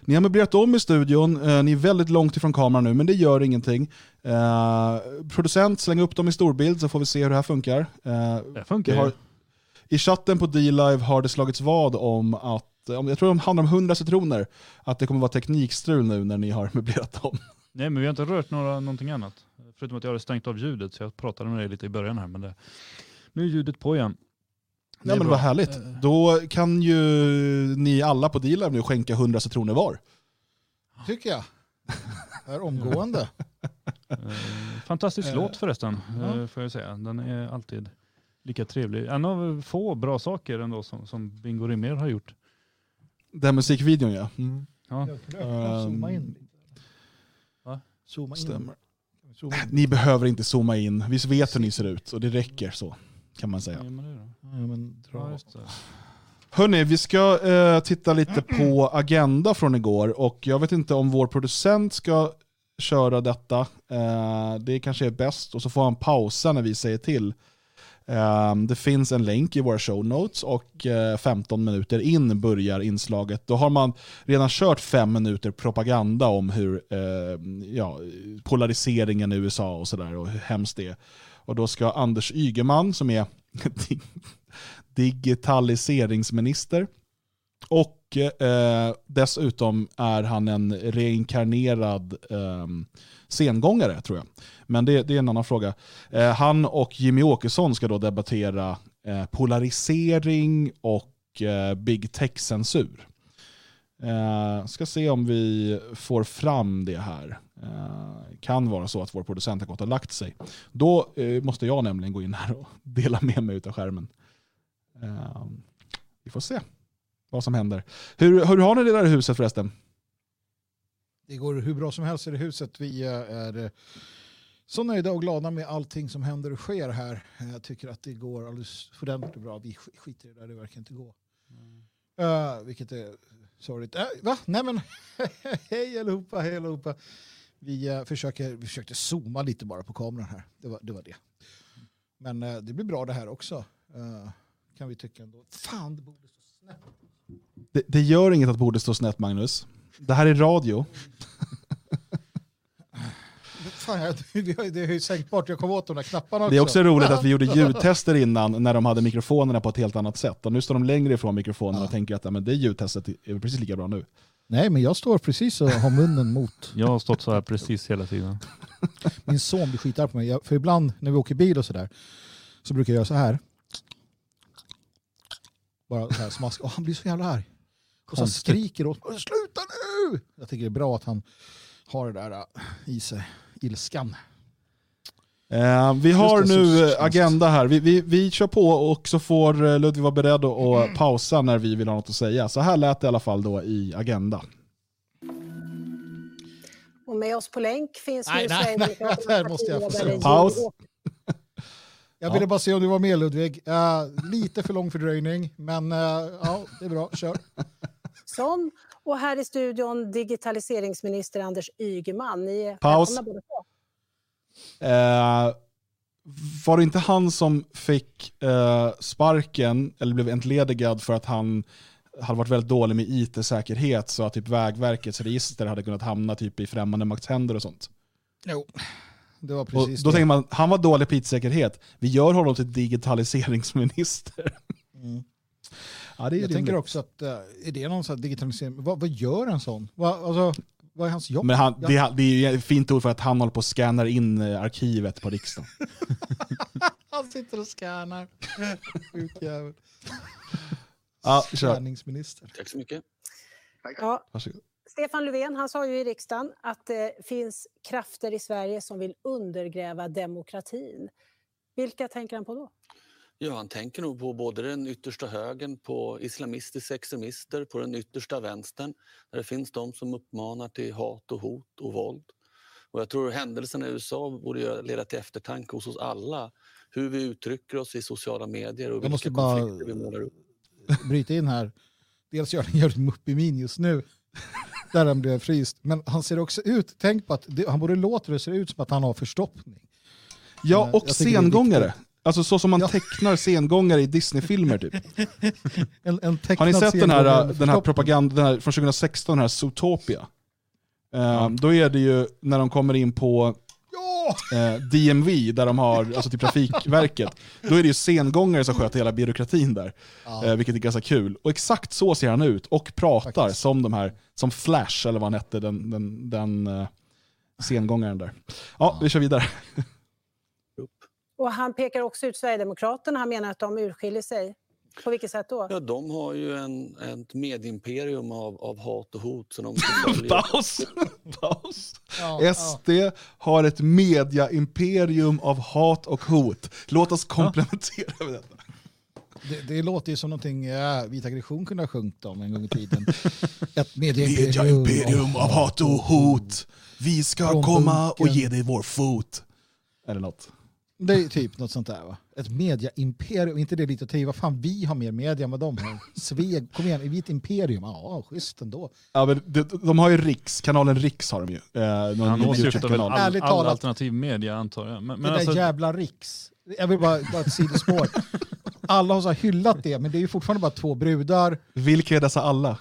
Ni har möblerat om i studion, ni är väldigt långt ifrån kameran nu men det gör ingenting. Producent, släng upp dem i storbild så får vi se hur det här funkar. Det funkar har, I chatten på D-Live har det slagits vad om att, jag tror det handlar om 100 citroner, att det kommer vara teknikstrul nu när ni har möblerat om. Nej men vi har inte rört några, någonting annat. Förutom att jag hade stängt av ljudet så jag pratade med dig lite i början här. Men det, nu är ljudet på igen. Är men vad härligt. Eh, Då kan ju ni alla på D-Live nu skänka 100 citroner var. Tycker jag. Är omgående. Eh, fantastisk Eh, låt förresten, ja. får jag säga. Den är alltid lika trevlig. En av få bra saker ändå som, som Bingo Rimér har gjort. Den musikvideon ja. Ja. Zooma in. Va? Zooma in. Stämmer. Zooma in. Ni behöver inte zooma in, vi vet hur ni ser ut och det räcker så kan man säga. Ja. Hörni, vi ska eh, titta lite på agenda från igår och jag vet inte om vår producent ska köra detta. Eh, det kanske är bäst och så får han pausa när vi säger till. Ehm, det finns en länk i våra show notes och eh, 15 minuter in börjar inslaget. Då har man redan kört fem minuter propaganda om hur ehm, ja, polariseringen i USA och sådär och hur hemskt det är. Och då ska Anders Ygeman som är digitaliseringsminister och eh, dessutom är han en reinkarnerad eh, sengångare tror jag. Men det, det är en annan fråga. Eh, han och Jimmy Åkesson ska då debattera eh, polarisering och eh, big tech-censur. Eh, ska se om vi får fram det här. Eh, kan vara så att vår producent har gått och lagt sig. Då eh, måste jag nämligen gå in här och dela med mig av skärmen. Eh, vi får se vad som händer. Hur, hur har ni det där i huset förresten? Det går hur bra som helst i det huset. Vi eh, är eh, så nöjda och glada med allting som händer och sker här. Eh, Jag tycker att det går alldeles ordentligt bra. Vi sk- skiter i det där, det verkar inte gå. Eh, vilket är sorgligt. Uh, va? Nej men, hej allihopa, hej allihopa. Vi, eh, försöker, vi försökte zooma lite bara på kameran här. Det var det. Var det. Men eh, det blir bra det här också. Kan vi tycka ändå. Fan, det borde stå snett. Det, det gör inget att bordet står snett Magnus. Det här är radio. Fan, jag, vi har- det är ju sänkbart, jag kom åt de där knapparna också. Det är också roligt att vi gjorde ljudtester innan när de hade mikrofonerna på ett helt annat sätt. Och nu står de längre ifrån mikrofonen och tänker att ja, men det ljudtestet är precis lika bra nu. Nej, men jag står precis och har munnen mot. Jag har stått så här precis hela tiden. Min son blir skitarg på mig. Jag, för ibland när vi åker bil och sådär så brukar jag göra så här. Bara så här smask. Och han blir så jävla arg. Och så skriker åt mig. Sluta nu! Jag tycker det är bra att han har det där äh, i sig. Ilskan. Eh, vi har nu agenda här. Vi, vi, vi kör på och så får eh, Ludvig vara beredd att att pausa när vi vill ha något att säga. Så här lät det i alla fall då i agenda. Och med oss på länk finns Nej, nu nej, nej, det här måste jag få säga. Paus. Jag ville bara se om du var med Ludvig. Äh, lite för lång fördröjning, men äh, ja, det är bra. Kör. Åkesson och här i studion digitaliseringsminister Anders Ygeman. Ni är Paus. Eh, var det inte han som fick eh, sparken, eller blev entledigad för att han hade varit väldigt dålig med it-säkerhet så att typ Vägverkets register hade kunnat hamna typ i främmande makts händer och sånt. Jo, det var Och precis då det. tänker man, han var dålig på it-säkerhet, vi gör honom till digitaliseringsminister. Mm. Ja, det är Jag tänker också att, äh, är det någon sån här digitalisering? Vad, vad gör en sån? Vad, alltså, vad är hans jobb? Men han, det, det är ju ett fint ord för att han håller på och scannar in eh, arkivet på riksdagen. Han sitter och scannar. Sjuk jävel. Ja, kör. Scanningsminister. Tack så mycket. Ja, Varsågod. Stefan Löfven han sa ju i riksdagen att det finns krafter i Sverige som vill undergräva demokratin. Vilka tänker han på då? Ja, han tänker nog på både den yttersta högern, på islamistiska extremister, på den yttersta vänstern där det finns de som uppmanar till hat och hot och våld. Och jag tror händelserna i USA borde leda till eftertanke hos oss alla hur vi uttrycker oss i sociala medier och Jag vilka måste bara- konflikter vi målar upp. Bryta in här. Dels gör han en muppig min just nu. Där han blev fryst. Men han ser också ut, tänk på att det, han både låter och ser ut som att han har förstoppning. Ja, Eh, och sengångare. Alltså så som man Ja. tecknar sengångare i Disney-filmer typ. En, en Har ni sett den här, den här propagandan den här, från 2016, den här Zootopia? Eh, Då är det ju när de kommer in på Ja! eh, DMV, där de har, alltså till Trafikverket, då är det ju sengångare som sköter hela byråkratin där. Ja. Eh, vilket är ganska kul. Och exakt så ser han ut, och pratar Faktiskt. som de här, som Flash, eller vad han hette, den, den, den eh, sengångaren där. Ja, vi kör vidare. Och han pekar också ut Sverigedemokraterna. Han menar att de urskiljer sig. På vilket sätt då? Ja, de har ju en, ett medieimperium av, av hat och hot. Så de Paus! Paus! Ja, ja. SD har ett media-imperium av hat och hot. Låt oss komplementera med detta. Det, det låter ju som någonting ja, Vita aggression kunde ha sjungit om en gång i tiden. Ett Media-imperium av hat och hot. Vi ska Från komma och ge dig vår fot. Eller något. Det är typ något sånt där va? Ett mediaimperium, inte det lite att? Vad fan, vi har mer media än vad de har. Sveg, kom igen, är vi ett imperium? Ja, schysst ändå. Ja, men de, de har ju Riks, kanalen Riks har de ju. Eh, någon Han åsyftar väl all, all talat. alternativ media antar jag. Men, det men där alltså, jävla Riks. Jag vill bara, bara ett sidospår. Alla har så hyllat det, men det är ju fortfarande bara två brudar. Vilka är dessa alla?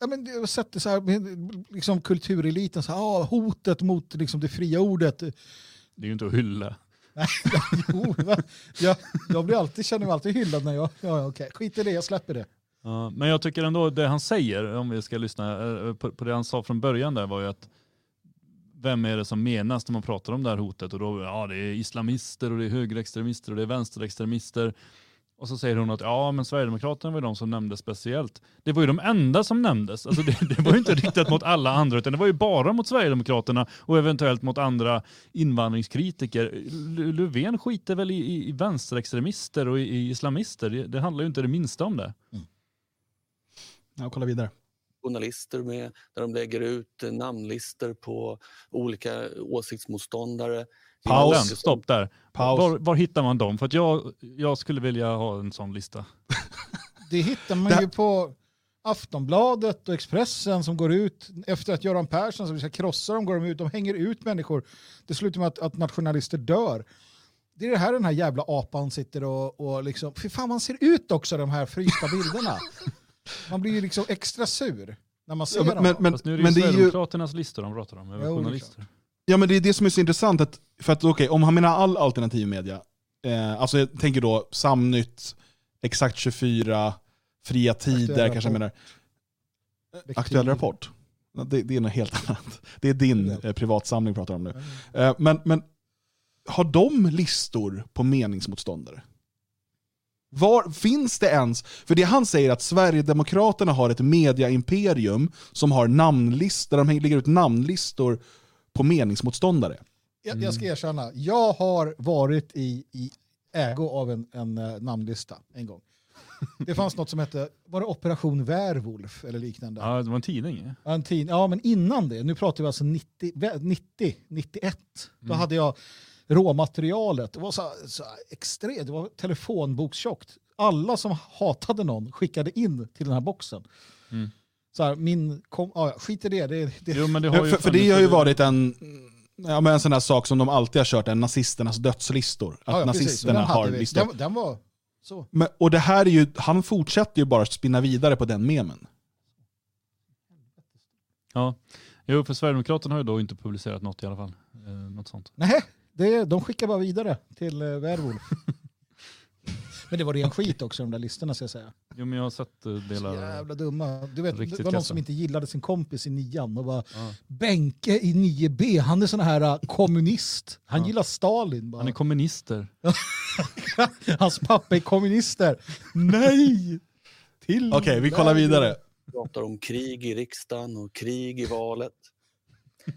Ja, men jag har sett det så här, liksom kultureliten, så här, ah, hotet mot liksom, det fria ordet. Det är ju inte att hylla. Jo, jag, jag blir alltid, känner mig alltid hyllad när jag... Ja, okej, skit i det, jag släpper det. Ja, men jag tycker ändå det han säger, om vi ska lyssna eh, eh, på, på det han sa från början där var ju att vem är det som menas när man pratar om det här hotet? Och då, ja det är islamister och det är högerextremister och det är vänsterextremister. Och så säger hon att ja men Sverigedemokraterna var ju de som nämndes speciellt. Det var ju de enda som nämndes. Alltså det, det var ju inte riktat mot alla andra utan det var ju bara mot Sverigedemokraterna och eventuellt mot andra invandringskritiker. L- Löfven skiter väl i, i, i vänsterextremister och i, i islamister. Det, det handlar ju inte det minsta om det. Ja, kolla vidare. journalister med, där de lägger ut eh, namnlistor på olika åsiktsmotståndare. Paus. Stopp där. Paus. Var, var hittar man dem? För att jag, jag skulle vilja ha en sån lista. Det hittar man Det- ju på Aftonbladet och Expressen som går ut efter att Göran Persson som vi ska krossa dem, går de ut, de hänger ut människor. Det slutar med att, att nationalister dör. Det är det här den här jävla apan sitter och, och liksom, fy fan man ser ut också de här frysta bilderna. Man blir ju liksom extra sur när man ser Ja, men, dem. men, men, Fast nu är det ju men. Sverigedemokraternas listor de pratar om, över Jo, journalister. Ja men det är det som är så intressant, att, för att okej, om han menar all alternativ media, eh, alltså jag tänker då Samnytt, Exakt 24, Fria Tider Aktuell kanske jag menar. Aktuell Rapport? Det, det är något helt annat. Det är din eh, privatsamling pratar om nu. Eh, men, men har de listor på meningsmotståndare? Var finns det ens? För det han säger att Sverigedemokraterna har ett mediaimperium som har namnlistor, de lägger ut namnlistor på meningsmotståndare. Jag, jag ska erkänna, jag har varit i, i ägo av en, en eh, namnlista en gång. Det fanns något som hette, var det Operation Werwolf eller liknande? Ja, det var en tidning. Ja, En tid, ja, men innan det, nu pratar vi alltså 90, vä- 90 91, då hade jag råmaterialet. Det var så, så extremt, det var telefonbokstjockt. Alla som hatade någon skickade in till den här boxen. Mm. Så här, min, kom, ja, skit i det. det, det Jo, men det Ja, har ju för, för det har ju varit en, ja, men en sån här sak som de alltid har kört, en nazisternas dödslistor. Att ja, ja, precis. nazisterna har vi. listor. Den, den var så. Men, och det här är ju, han fortsätter ju bara spinna vidare på den memen. Ja. Jo, för Sverigedemokraterna har ju då inte publicerat något i alla fall. Eh, något sånt. Nej, det, de skickar bara vidare till uh, Werwolf. Men det var ren skit också de där listorna ska jag säga. Jo, men jag har sett eh, Så delar. jävla dumma. Du vet, Riktigt det var någon kassa. som inte gillade sin kompis i nian och bara Ja. Benke i 9B, han är sån här uh, kommunist. Han Ja. gillar Stalin. Bara. Han är kommunister. Hans pappa är kommunister. Nej! Till Okej, vi kollar vidare. pratar om krig i riksdagen och krig i valet.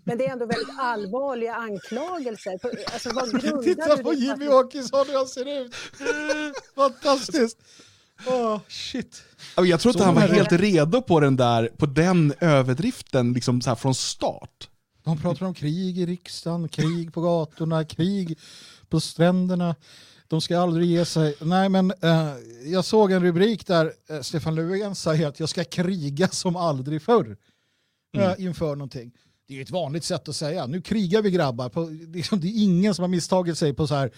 Men det är ändå väldigt allvarliga anklagelser. Alltså, vad Titta på Jimmy Åkesson hur han ser ut. Fantastiskt. Åh, shit. Ja, Jag tror inte han var helt redo på den där, på den överdriften liksom så här från start. De pratar om krig i riksdagen, krig på gatorna, krig på stränderna. De ska aldrig ge sig. Nej, men eh, jag såg en rubrik där eh, Stefan Löfven säger att jag ska kriga som aldrig förr eh, inför någonting. Det är ett vanligt sätt att säga. Nu krigar vi grabbar. På, liksom, det är ingen som har misstagit sig på så här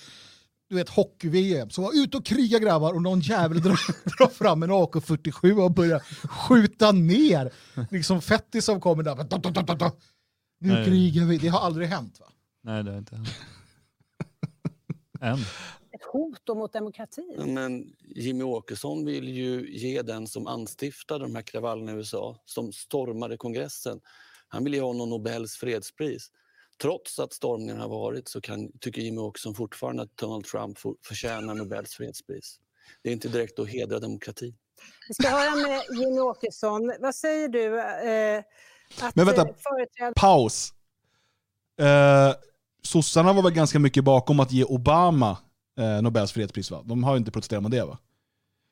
du vet hockey-VM. Så var ut och kriga grabbar och någon jävel drar, drar fram en AK47 och börjar skjuta ner liksom fettis som kommer där. Da, da, da, da, da. Nu Nej. krigar vi. Det har aldrig hänt va? Nej, det är inte hänt. Än. Ett hot mot demokratin? Men Jimmy Åkesson vill ju ge den som anstiftade de här kravallerna i USA, som stormade kongressen, han vill ge honom Nobels fredspris. Trots att stormningen har varit så kan, tycker Jimmy Åkesson fortfarande att Donald Trump får, förtjänar Nobels fredspris. Det är inte direkt att hedra demokrati. Vi ska höra med Jimmy Åkesson. Vad säger du? Eh, att Men vänta. eh, företräd- Paus. Eh, sossarna var väl ganska mycket bakom att ge Obama eh, Nobels fredspris va? De har ju inte protesterat mot det va?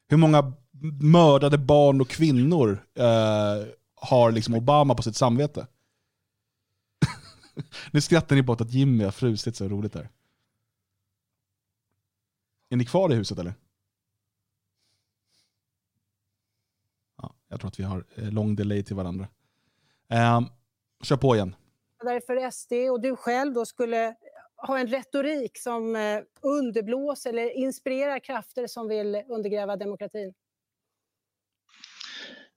Hur många mördade barn och kvinnor eh, har liksom Obama på sitt samvete? nu skrattar ni bort att Jimmy har frusit så roligt där. Är ni kvar i huset eller? Ja, jag tror att vi har eh, lång delay till varandra. Eh, kör på igen. Därför SD och du själv då skulle ha en retorik som eh, underblåser eller inspirerar krafter som vill undergräva demokratin?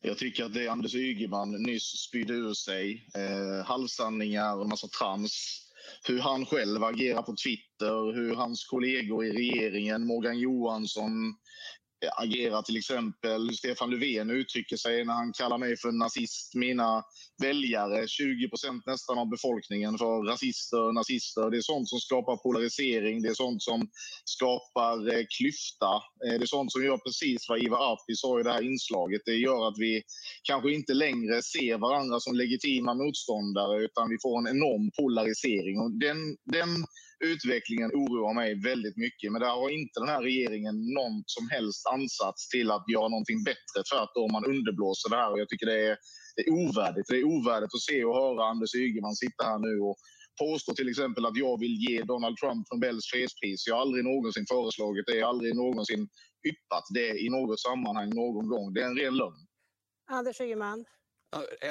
Jag tycker att det Anders Ygeman nyss spydde ur sig, eh, halvsanningar och massa trams, hur han själv agerar på Twitter, hur hans kollegor i regeringen, Morgan Johansson, Eh, agerar till exempel. Stefan Löfven uttrycker sig när han kallar mig för nazist. Mina väljare, 20 procent nästan av befolkningen, för rasister, nazister. Det är sånt som skapar polarisering. Det är sånt som skapar eh, klyfta. Eh, det är sånt som gör precis vad Ivar Arpi sa i det här inslaget. Det gör att vi kanske inte längre ser varandra som legitima motståndare utan vi får en enorm polarisering. Och den, den utvecklingen oroar mig väldigt mycket. Men där har inte den här regeringen någon som helst ansats till att göra någonting bättre. Tvärtom, man underblåser det här och jag tycker det är, det är ovärdigt. Det är ovärdigt att se och höra Anders Ygeman sitta här nu och påstår till exempel att jag vill ge Donald Trump Nobels fredspris. Jag har aldrig någonsin föreslagit det, Jag har aldrig någonsin yppat det i något sammanhang någon gång. Det är en ren lögn. Anders Ygeman.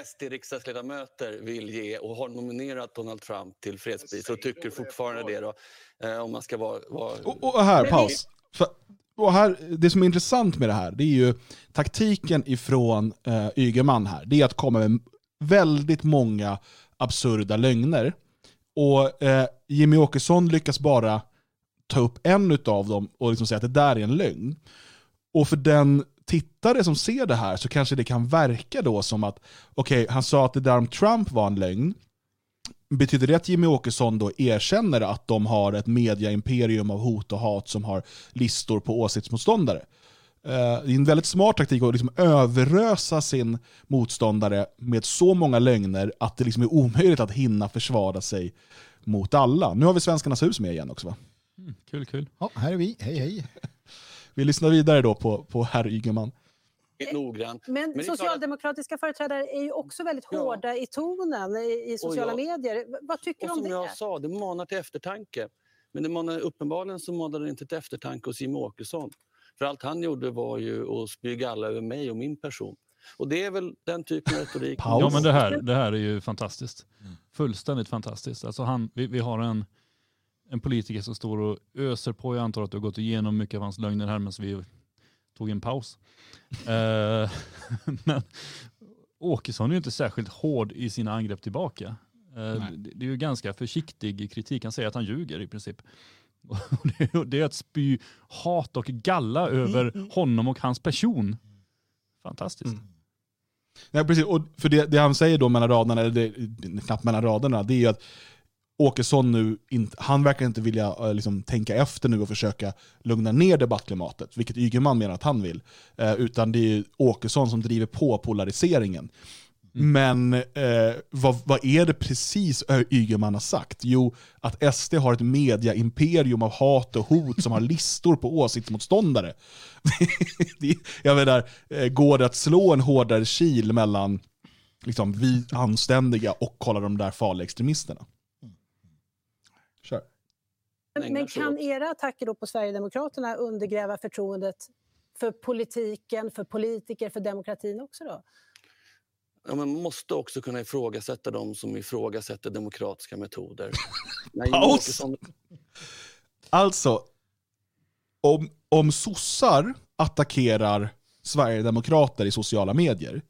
SD-riksdagsledamöter vill ge och har nominerat Donald Trump till fredspris och tycker fortfarande det. Då, eh, om man ska vara... vara... Och, och här, paus. För, och här, det som är intressant med det här, det är ju taktiken ifrån eh, Ygeman här. Det är att komma med väldigt många absurda lögner. Och eh, Jimmy Åkesson lyckas bara ta upp en av dem och liksom säga att det där är en lögn. Och för den tittare som ser det här så kanske det kan verka då som att, okej, okay, han sa att det där om Trump var en lögn. Betyder det att Jimmy Åkesson då erkänner att de har ett mediaimperium av hot och hat som har listor på åsiktsmotståndare? Eh, det är en väldigt smart taktik att liksom överrösa sin motståndare med så många lögner att det liksom är omöjligt att hinna försvara sig mot alla. Nu har vi Svenskarnas hus med igen också va? Mm, kul, kul. Ja, här är vi. Hej, hej. Vi lyssnar vidare då på, på herr Ygeman. Men, Men socialdemokratiska att... företrädare är ju också väldigt ja. hårda i tonen i, i sociala jag, medier. Vad tycker du om det? Som jag sa, det manar till eftertanke. Men det manar, uppenbarligen så manar det inte till eftertanke hos Jimmie Åkesson. För allt han gjorde var ju att spy galla över mig och min person. Och det är väl den typen av retorik. ja, men det här, det här är ju fantastiskt. Fullständigt fantastiskt. Alltså han, vi, vi har en en politiker som står och öser på. Jag antar att du har gått igenom mycket av hans lögner här medan vi tog en paus. uh, men Åkesson är ju inte särskilt hård i sina angrepp tillbaka. Uh, det är ju ganska försiktig kritik. Han säger att han ljuger i princip. det är att spy hat och galla över mm. honom och hans person. Fantastiskt. Mm. Nej, precis. Och för det, det, han säger då mellan raderna, eller det, knappt mellan raderna, det är ju att Åkesson nu, han verkar inte vilja uh, liksom, tänka efter nu och försöka lugna ner debattklimatet, vilket Ygeman menar att han vill. Uh, utan det är Åkesson som driver på polariseringen. Mm. Men uh, vad, vad, är det precis Ygeman har sagt? Jo, att SD har ett mediaimperium av hat och hot som har listor på åsiktsmotståndare. jag menar, går det att slå en hårdare kil mellan liksom, vi anständiga och kolla de där farliga extremisterna? Men kan era attacker då på Sverigedemokraterna undergräva förtroendet för politiken, för politiker, för demokratin också då? Ja, man måste också kunna ifrågasätta de som ifrågasätter demokratiska metoder. Paus! Alltså, om, om sossar attackerar sverigedemokrater i sociala medier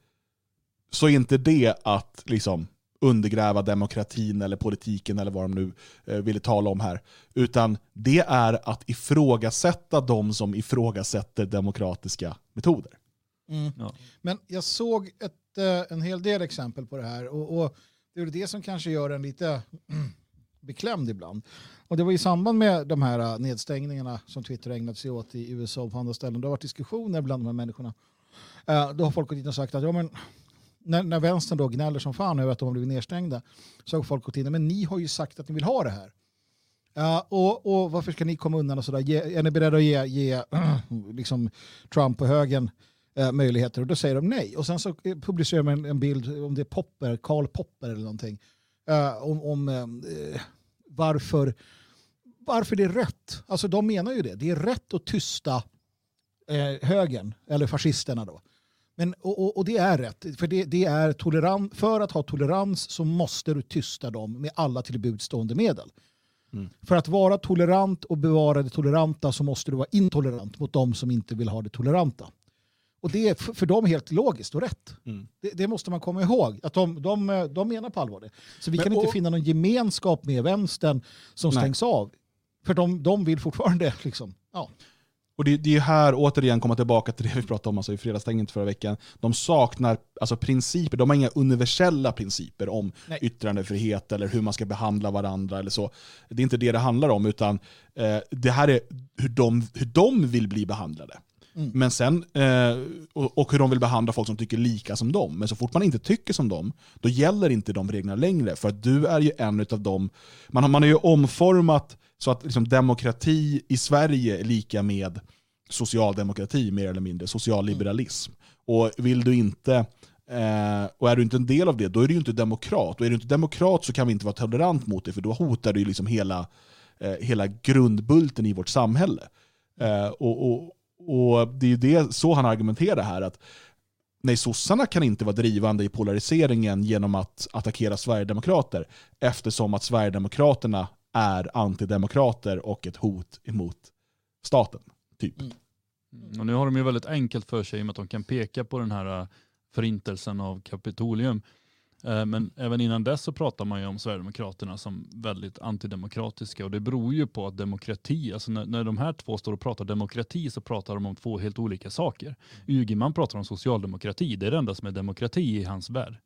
så är inte det att liksom undergräva demokratin eller politiken eller vad de nu eh, ville tala om här. Utan det är att ifrågasätta de som ifrågasätter demokratiska metoder. Mm. Ja. Men jag såg ett, eh, en hel del exempel på det här och, och det är det som kanske gör en lite beklämd ibland. Och det var i samband med de här eh, nedstängningarna som Twitter ägnat sig åt i USA och på andra ställen. Det har varit diskussioner bland de här människorna. Uh, då har folk gått in och sagt att ja, men när, när vänstern då gnäller som fan över att de har blivit nedstängda så har folk gått in men ni har ju sagt att ni vill ha det här. Uh, och, och, varför ska ni komma undan och sådär? Är ni beredda att ge, ge liksom Trump och högern uh, möjligheter? Och då säger de nej. Och sen så eh, publicerar de en, en bild, om det är Popper, Karl Popper eller någonting, uh, om, om uh, varför, varför det är rätt. Alltså de menar ju det. Det är rätt att tysta högern, eller fascisterna då. Men, och, och, och, det är rätt, för, det, det är toleran, för att ha tolerans så måste du tysta dem med alla tillbudstående medel. Mm. För att vara tolerant och bevara det toleranta så måste du vara intolerant mot de som inte vill ha det toleranta. Och det är för, dem helt logiskt och rätt. Mm. Det, det måste man komma ihåg. Att de, de, de menar på allvar det. Så vi Men- kan inte och- finna någon gemenskap med vänstern som Nej. stängs av. För de, de vill fortfarande liksom, ja. Och det, det är här återigen komma tillbaka till det vi pratade om alltså i fredagsstänget förra veckan. De saknar alltså principer, de har inga universella principer om Nej. yttrandefrihet eller hur man ska behandla varandra eller så. Det är inte det det handlar om, utan eh, det här är hur de, hur de vill bli behandlade. Mm. Men sen, eh, och, och hur de vill behandla folk som tycker lika som dem. Men så fort man inte tycker som dem, då gäller inte de reglerna längre. För att du är ju en av dem, man man har ju omformat så att liksom, demokrati i Sverige är lika med socialdemokrati mer eller mindre, socialliberalism. Och vill du inte, eh, och är du inte en del av det, då är du inte demokrat. Och är du inte demokrat så kan vi inte vara tolerant mot det, för då hotar du liksom hela, eh, hela grundbulten i vårt samhälle. Eh, och, och, och det är ju det, så han argumenterar här, att nej, sossarna kan inte vara drivande i polariseringen genom att attackera Sverigedemokrater, eftersom att Sverigedemokraterna är antidemokrater och ett hot emot staten. Typ. Mm, Och nu har de ju väldigt enkelt för sig i och med att de kan peka på den här äh, förintelsen av Kapitolium. Eh, Men även innan dess så pratar man ju om Sverigedemokraterna som väldigt antidemokratiska och det beror ju på att demokrati, alltså när, när de här två står och pratar demokrati så pratar de om två helt olika saker. Ygeman pratar om socialdemokrati, det är det enda som är demokrati i hans värld.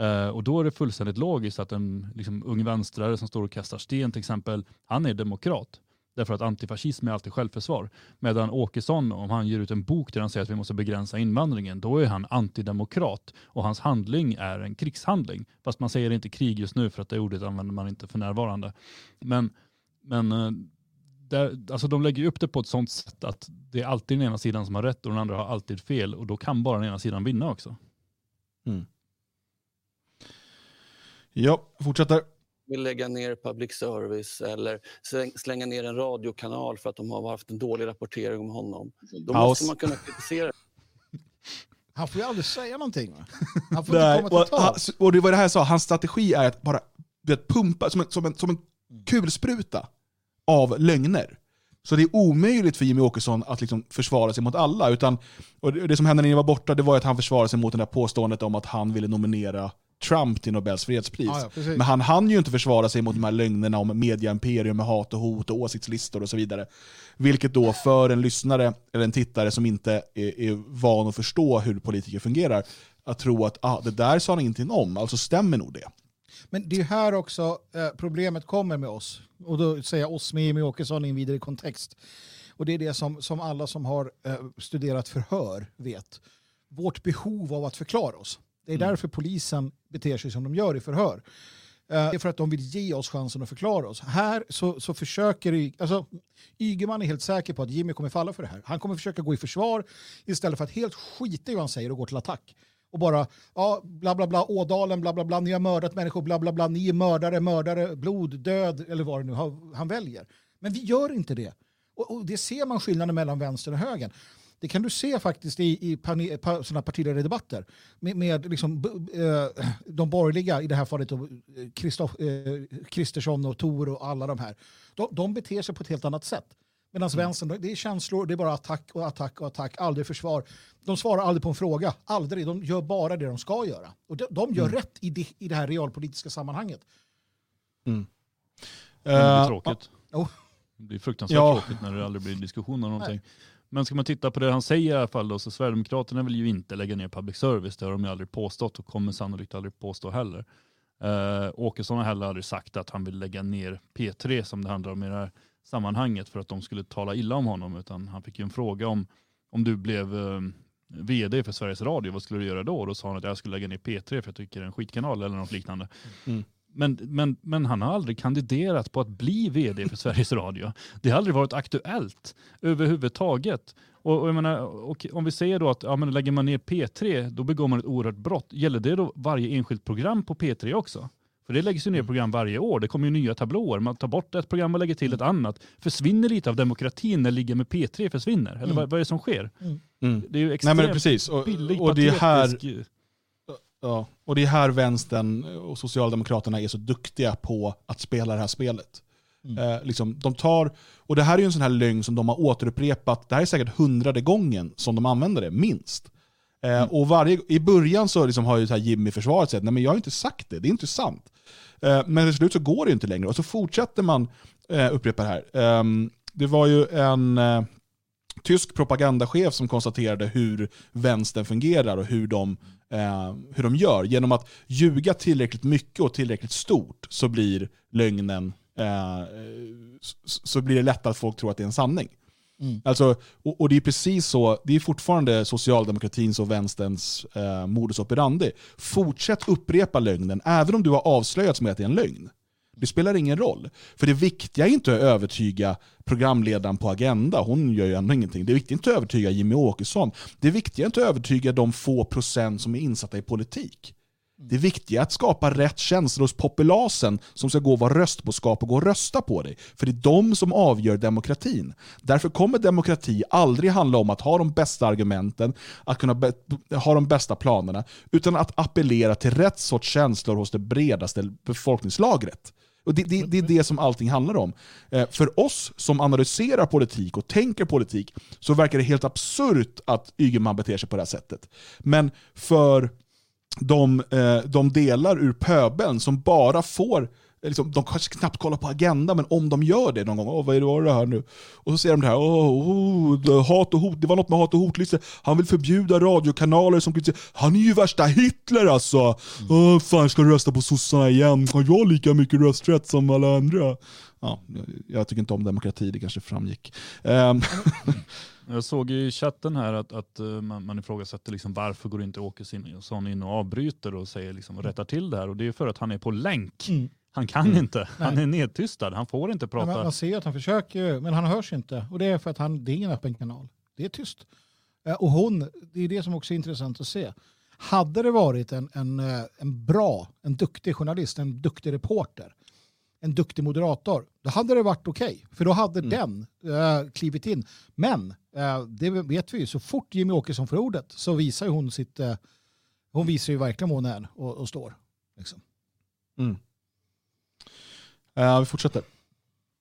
Eh, och då är det fullständigt logiskt att en liksom, ung vänstrare som står och kastar sten till exempel, han är demokrat. Därför att antifascism är alltid självförsvar. Medan Åkesson, om han ger ut en bok där han säger att vi måste begränsa invandringen, då är han antidemokrat och hans handling är en krigshandling. Fast man säger inte krig just nu för att det ordet använder man inte för närvarande. Men, men eh, där, alltså de lägger upp det på ett sånt sätt att det är alltid den ena sidan som har rätt och den andra har alltid fel och då kan bara den ena sidan vinna också. Mm. Ja, fortsätter. vill lägga ner public service eller släng- slänga ner en radiokanal för att de har haft en dålig rapportering om honom. Då Paus. måste man kunna kritisera. Han får ju aldrig säga någonting. Va? Han får Nej, inte komma och, till tals. och det var det här jag sa, hans strategi är att bara vet, pumpa som en, som, en, som en kulspruta av lögner. Så det är omöjligt för Jimmy Åkesson att liksom försvara sig mot alla. Utan, och det det som hände när ni var borta det var att han försvarade sig mot det där påståendet om att han ville nominera Trump till Nobels fredspris. Ja, ja. Men han hann ju inte försvara sig mot de här lögnerna om mediaimperium med hat och hot och åsiktslistor och så vidare. Vilket då för en lyssnare eller en tittare som inte är, är van att förstå hur politiker fungerar, att tro att ah, det där sa han ingenting om, alltså stämmer nog det. Men det är här också eh, problemet kommer med oss. Och då säger jag oss med Jimmy Åkesson i en vidare kontext. Och det är det som, som alla som har eh, studerat förhör vet. Vårt behov av att förklara oss. Det är därför polisen beter sig som de gör i förhör. Eh, Det är för att de vill ge oss chansen att förklara oss. Här så, så försöker Y- alltså, Ygeman är helt säker på att Jimmy kommer falla för det här. Han kommer försöka gå i försvar istället för att helt skita i vad han säger och gå till attack. Och bara, ja, bla bla bla, Ådalen, bla bla bla, ni har mördat människor, bla bla bla, ni är mördare, mördare, blod, död, eller vad det nu han väljer. Men vi gör inte det. Och, och det ser man skillnaden mellan vänster och höger. Det kan du se faktiskt i, i pane- pa, såna partiledardebatter med, med liksom, b- eh, de borgerliga, i det här fallet eh, eh, Kristersson och Tor och alla de här. De, de beter sig på ett helt annat sätt. Medan vänstern, det är känslor, det är bara attack och attack och attack, aldrig försvar. De svarar aldrig på en fråga, aldrig. De gör bara det de ska göra. Och de, de gör rätt i det, i det här realpolitiska sammanhanget. Det blir Eh, tråkigt. oh. Det blir fruktansvärt Ja. tråkigt när det aldrig blir diskussion om någonting. Men ska man titta på det han säger i alla fall då, så Sverigedemokraterna vill ju inte lägga ner public service. Det har de ju aldrig påstått och kommer sannolikt aldrig påstå heller. Eh, Åkesson har heller aldrig sagt att han vill lägga ner P3 som det handlar om i det här sammanhanget för att de skulle tala illa om honom. Utan han fick ju en fråga om, om du blev eh, vd för Sveriges Radio, vad skulle du göra då? Och då sa han att jag skulle lägga ner P3 för jag tycker det är en skitkanal eller något liknande. Mm. Men, men, men han har aldrig kandiderat på att bli vd för Sveriges Radio. Det har aldrig varit aktuellt överhuvudtaget. Och, och jag menar, och om vi säger då att ja, men lägger man ner P3, då begår man ett oerhört brott. Gäller det då varje enskilt program på P3 också? För det läggs ju ner program varje år. Det kommer ju nya tablåer. Man tar bort ett program och lägger till ett annat. Försvinner lite av demokratin när ligga med P3 försvinner? Eller vad, vad är det som sker? Mm. Det är ju Nej extremt men precis, och, billig, och, det är här, ja, och det är här vänstern och Socialdemokraterna är så duktiga på att spela det här spelet. Eh, liksom, de tar, och det här är en sån här lögn som de har återupprepat, det här är säkert hundrade gången som de använder det, minst. Eh, Och varje, I början så liksom har ju så här Jimmy försvarat sig, nej men jag har inte sagt det, det är inte sant. Eh, men till slut så går det inte längre, och så fortsätter man eh, upprepa det här. Ehm, det var ju en eh, tysk propagandachef som konstaterade hur vänstern fungerar och hur de, eh, hur de gör. Genom att ljuga tillräckligt mycket och tillräckligt stort så blir lögnen eh, så blir det lätt att folk tror att det är en sanning. Mm. Alltså, och, och det är precis så, det är fortfarande socialdemokratins och vänsterns eh, modus operandi. Fortsätt upprepa lögnen, även om du har avslöjats med att det är en lögn. Det spelar ingen roll. För det viktiga är inte att övertyga programledaren på Agenda, hon gör ju ändå ingenting. Det viktiga är inte att övertyga Jimmy Åkesson. Det viktiga är inte att övertyga de få procent som är insatta i politik. Det viktiga är att skapa rätt känslor hos populasen som ska gå och vara röstboskap och gå och rösta på dig. För det är de som avgör demokratin. Därför kommer demokrati aldrig handla om att ha de bästa argumenten, att kunna ha de bästa planerna, utan att appellera till rätt sorts känslor hos det bredaste befolkningslagret. Och det, det, det är det som allting handlar om. Eh, för oss som analyserar politik och tänker politik så verkar det helt absurt att Ygeman beter sig på det här sättet. Men för de, eh, de delar ur pöbeln som bara får Liksom, de kanske knappt kollar på Agenda, men om de gör det någon gång, åh vad är det, vad är det här nu? Och så ser de det här, åh, oh, det, hat och hot, det var något med hat och hotlistor. Han vill förbjuda radiokanaler som kritiserar. Han är ju värsta Hitler alltså! Åh, fan, ska du rösta på sossarna igen? Har jag lika mycket rösträtt som alla andra? Ja, jag, jag tycker inte om demokrati, det kanske framgick. Ehm, Jag såg i chatten här att, att eh, man, man ifrågasätter liksom varför går inte Åkesson in och avbryter och säger liksom, rättar till det här. Och det är för att han är på länk. Mm. Han kan inte. Han är nedtystad. Han får inte prata. men man ser att han försöker, men han hörs inte. Och det är för att han, det är ingen öppen kanal. Det är tyst. Eh, Och hon, det är det som också är intressant att se. Hade det varit en, en, eh, en bra, en duktig journalist, en duktig reporter, en duktig moderator, då hade det varit okej. För då hade den uh, klivit in. Men eh, det vet vi ju, så fort Jimmy Åkesson får ordet så visar ju hon sitt, eh, hon visar ju verkligen vad hon är och, och står. Liksom. eh, vi fortsätter.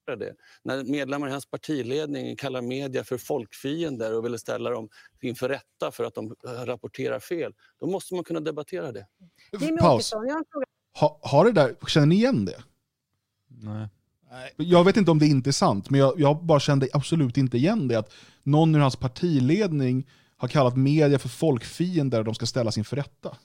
det. När medlemmar i hans partiledning kallar media för folkfiender och vill ställa dem inför rätta för att de eh, rapporterar fel, då måste man kunna debattera det. Jimmy Paus. Ha, har det där, känner ni igen det? Nej. Jag vet inte om det inte är sant, men jag, jag bara kände absolut inte igen det. Att någon ur hans partiledning har kallat media för folkfiender och de ska ställas inför rätta.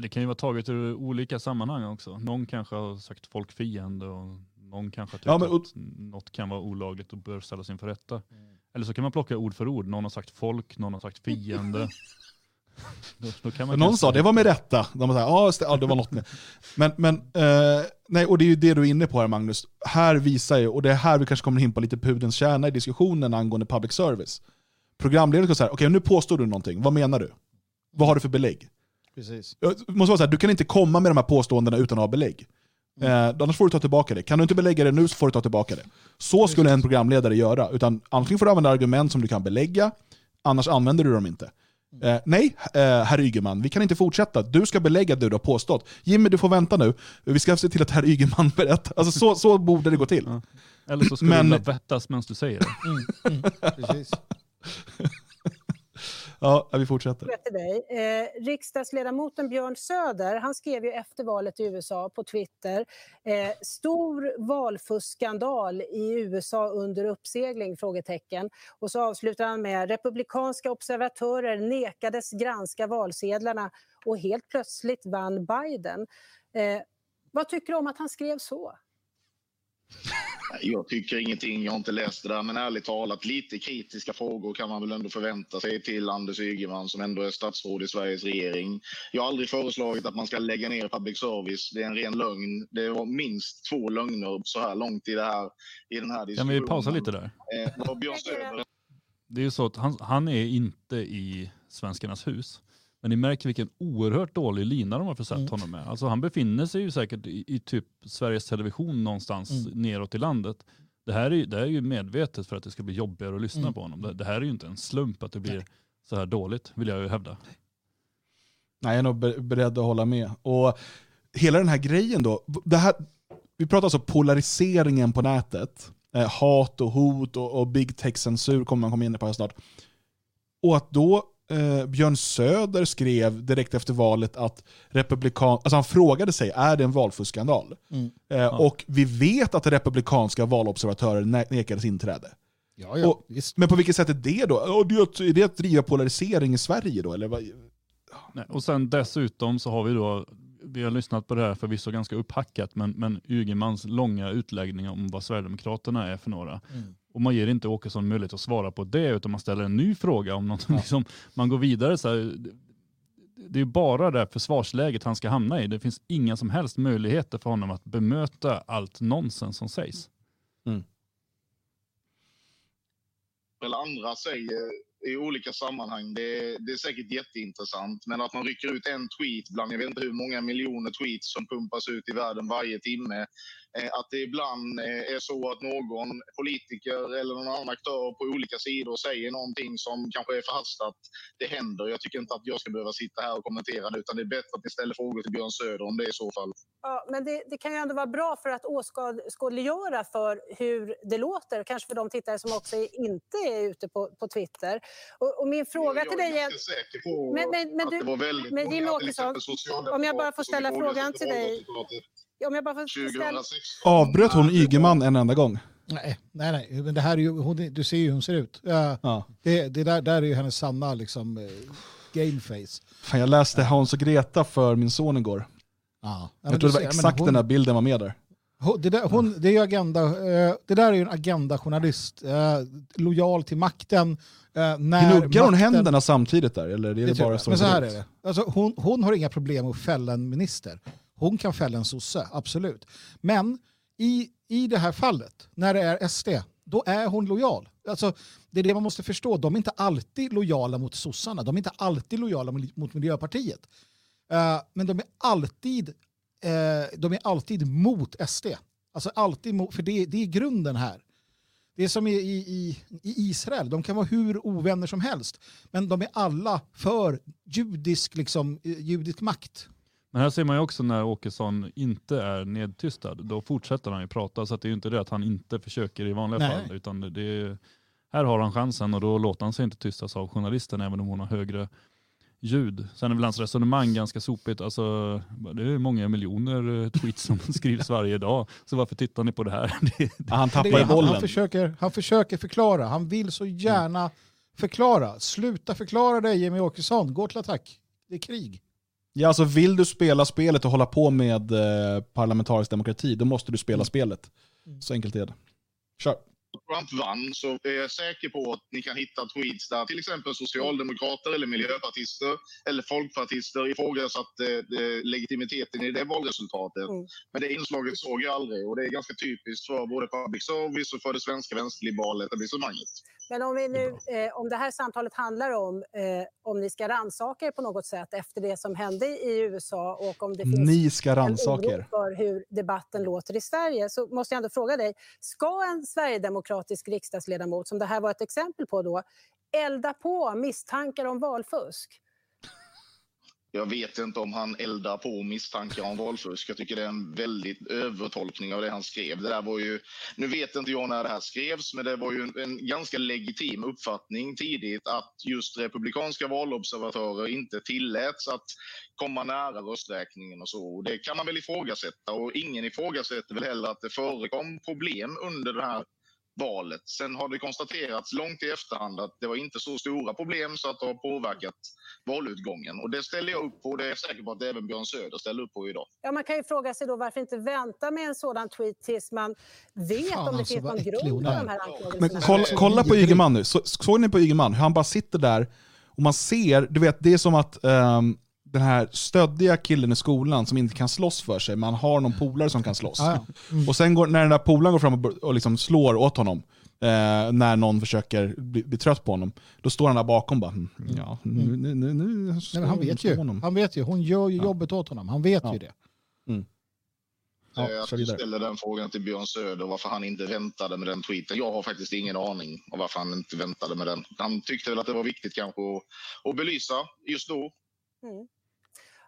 Det kan ju vara taget ur olika sammanhang också. Någon kanske har sagt folkfiende och någon kanske har tyckt Ja, men- att något kan vara olagligt och bör ställas inför rätta. Eller så kan man plocka ord för ord. Någon har sagt folk, någon har sagt fiende. då, då kan man Någon sa det var med rätta. De var så här, stä- ja, det var något med. Men, men eh, nej, och det är ju det du är inne på här Magnus. Här visar ju, och det är här vi kanske kommer in på lite pudens kärna i diskussionen angående public service. Programledaren ska säga, okej nu påstår du någonting, vad menar du? Vad har du för belägg? Precis. Jag måste vara så här, du kan inte komma med de här påståendena utan att ha belägg. Eh, annars får du ta tillbaka det. Kan du inte belägga det nu så får du ta tillbaka det. Så skulle en programledare göra. Utan antingen får du använda argument som du kan belägga, annars använder du dem inte. Eh, nej, eh, herr Ygeman, vi kan inte fortsätta. Du ska belägga det du har påstått. Jimmy, du får vänta nu. Vi ska se till att herr Ygeman berättar. Alltså, så, så borde det gå till. Ja. Eller så ska Men- du vättas medan du säger det. Precis. Ja, vi fortsätter. till dig. Eh, riksdagsledamoten Björn Söder han skrev ju efter valet i USA på Twitter eh, “Stor valfuskskandal i USA under uppsegling?” frågetecken. Och så avslutar han med “Republikanska observatörer nekades granska valsedlarna och helt plötsligt vann Biden”. Eh, vad tycker du om att han skrev så? Jag tycker ingenting, jag har inte läst det där, men ärligt talat, lite kritiska frågor kan man väl ändå förvänta sig till Anders Ygeman som ändå är statsråd i Sveriges regering. Jag har aldrig föreslagit att man ska lägga ner public service. Det är en ren lögn. Det var minst två lögner så här långt i, det här, i den här Kan diskussionen. vi pausa lite där? Eh, Det är ju så att han, han är inte i Svenskarnas hus. Men ni märker vilken oerhört dålig lina de har försett Mm. honom med. Alltså han befinner sig ju säkert i, i typ Sveriges Television någonstans Mm. neråt i landet. Det här, är, det här är ju medvetet för att det ska bli jobbigare att lyssna Mm. på honom. Det, det här är ju inte en slump att det blir så här dåligt, vill jag ju hävda. Nej, jag är nog be- beredd att hålla med. Och hela den här grejen då, det här, vi pratar alltså polariseringen på nätet. Eh, hat och hot och, och big tech-censur kommer man komma in på här snart. Och att då eh, Björn Söder skrev direkt efter valet att republikan, alltså han frågade sig, är det en valfuskskandal? Mm. Eh, Och vi vet att republikanska valobservatörer ne- nekades inträde. Ja, ja, Och- visst. Men på vilket sätt är det då? Ja, det är, att, är det att driva polarisering i Sverige då? Eller vad? Nej, och sen dessutom så har vi då, vi har lyssnat på det här förvisso ganska upphackat, men, men Ygemans långa utläggning om vad Sverigedemokraterna är för några. Mm. Och man ger inte Åkesson möjlighet att svara på det, utan man ställer en ny fråga om något. Liksom, man går vidare så här, det är bara det här försvarsläget han ska hamna i. Det finns inga som helst möjligheter för honom att bemöta allt nonsens som sägs. eller andra säger i olika sammanhang, det, det är säkert jätteintressant. Men att man rycker ut en tweet bland, jag vet inte hur många miljoner tweets som pumpas ut i världen varje timme. Eh, att det ibland eh, är så att någon politiker eller någon annan aktör på olika sidor säger någonting som kanske är förhastat. Det händer. Jag tycker inte att jag ska behöva sitta här och kommentera det, utan det är bättre att ni ställer frågor till Björn Söder om det är i så fall. Ja, men det, det kan ju ändå vara bra för att åskådliggöra för hur det låter, kanske för de tittare som också inte är ute på, på Twitter. Och, och min fråga jag till är dig är... ganska säker på Men- men- men att du- det var väldigt men många, Jimmie till Åkesson, om jag bara får ställa frågan till dig. Om jag bara får ställa... 2016. Avbröt hon Ygeman en enda gång? Nej, nej, nej. Men det här är ju, hon, du ser ju hur hon ser ut. Ja, Ja. det, det där, där är ju hennes sanna liksom, eh, gameface. Fan, jag läste Hans och Greta för min son igår. Ja. Jag tror det var exakt den där bilden var med där. Hon, det, där, hon, det, är ju agenda, eh, det där är ju en agendajournalist, eh, lojal till makten. När Gnuggar hon händerna samtidigt där? Eller är det, Det bara så Men så ser här är det. Alltså, hon, hon har inga problem att fälla en minister. Hon kan fälla en sosse, absolut. Men i, i det här fallet, när det är SD, då är hon lojal. Alltså, det är det man måste förstå. De är inte alltid lojala mot sossarna. De är inte alltid lojala mot, Miljöpartiet. Uh, men de är alltid, uh, de är alltid mot SD. Alltså alltid mot, för det, det är grunden här. Det är som i, i, i- Israel, de kan vara hur ovänner som helst. Men de är alla för judisk, liksom, eh, judisk makt. Men här ser man ju också när Åkesson inte är nedtystad, då fortsätter han ju prata. Så att det är ju inte det att han inte försöker i vanliga Nej. fall. Utan det är, här har han chansen och då låter han sig inte tystas av journalisten även om hon har högre ljud. Sen är väl hans resonemang ganska sopigt. Alltså, det är många miljoner eh, tweets som skrivs varje dag. Så varför tittar ni på det här? Det, Ja, han Det tappar är, i han, bollen. han, försöker, han försöker förklara, han vill så gärna förklara. Sluta förklara dig Jimmy Åkesson, gå till attack. Det är krig. Ja, alltså vill du spela spelet och hålla på med eh, parlamentarisk demokrati, då måste du spela Mm. spelet. Så enkelt är det. Kör. Trump vann så är jag säker på att ni kan hitta tweets där till exempel socialdemokrater eller miljöpartister eller folkpartister ifrågasatte eh, legitimiteten i det valresultatet. Mm. Men det inslaget såg jag aldrig och det är ganska typiskt för både public service och för det svenska vänsterliberala etablissemanget. Men om, vi nu, eh, om det här samtalet handlar om eh, om ni ska rannsaka er på något sätt efter det som hände i USA och om det finns Ni ska rannsaka för hur debatten låter i Sverige så måste jag ändå fråga dig, ska en sverigedemokratisk riksdagsledamot, som det här var ett exempel på då, elda på misstankar om valfusk? Jag vet inte om han eldar på misstankar om valfusk. Jag tycker det är en väldigt övertolkning av det han skrev. Det där var ju, nu vet inte jag när det här skrevs, men det var ju en, en ganska legitim uppfattning tidigt att just republikanska valobservatörer inte tilläts att komma nära rösträkningen och så. Och Det kan man väl ifrågasätta och ingen ifrågasätter väl heller att det förekom problem under den här valet. Sen har det konstaterats långt i efterhand att det var inte så stora problem så att det har påverkat valutgången. Och det ställer jag upp på och det är jag säker på att även Björn Söder ställer upp på idag. Ja, man kan ju fråga sig då varför inte vänta med en sådan tweet tills man vet Fan, om det alltså, finns någon grund för de här Men anklagelserna. kolla, kolla på Ygeman nu. Så, såg ni på Ygeman? Hur han bara sitter där och man ser, du vet det är som att ehm, den här stöddiga killen i skolan som inte kan slåss för sig, man har någon polare som kan slåss. Ja, ja. Och sen går, när den där polaren går fram och, och liksom slår åt honom, eh, när någon försöker bli, bli trött på honom, då står han där bakom bara, "Mm, ja, nu, nu, nu, nu Nej, men han vet ju. honom. Han vet ju. Hon gör ju Ja. jobbet åt honom. Han vet Ja. ju det. Ja, jag ställer den frågan till Björn Söder varför han inte väntade med den tweeten. Jag har faktiskt ingen aning om varför han inte väntade med den. Han tyckte väl att det var viktigt kanske att, att belysa just då. Mm.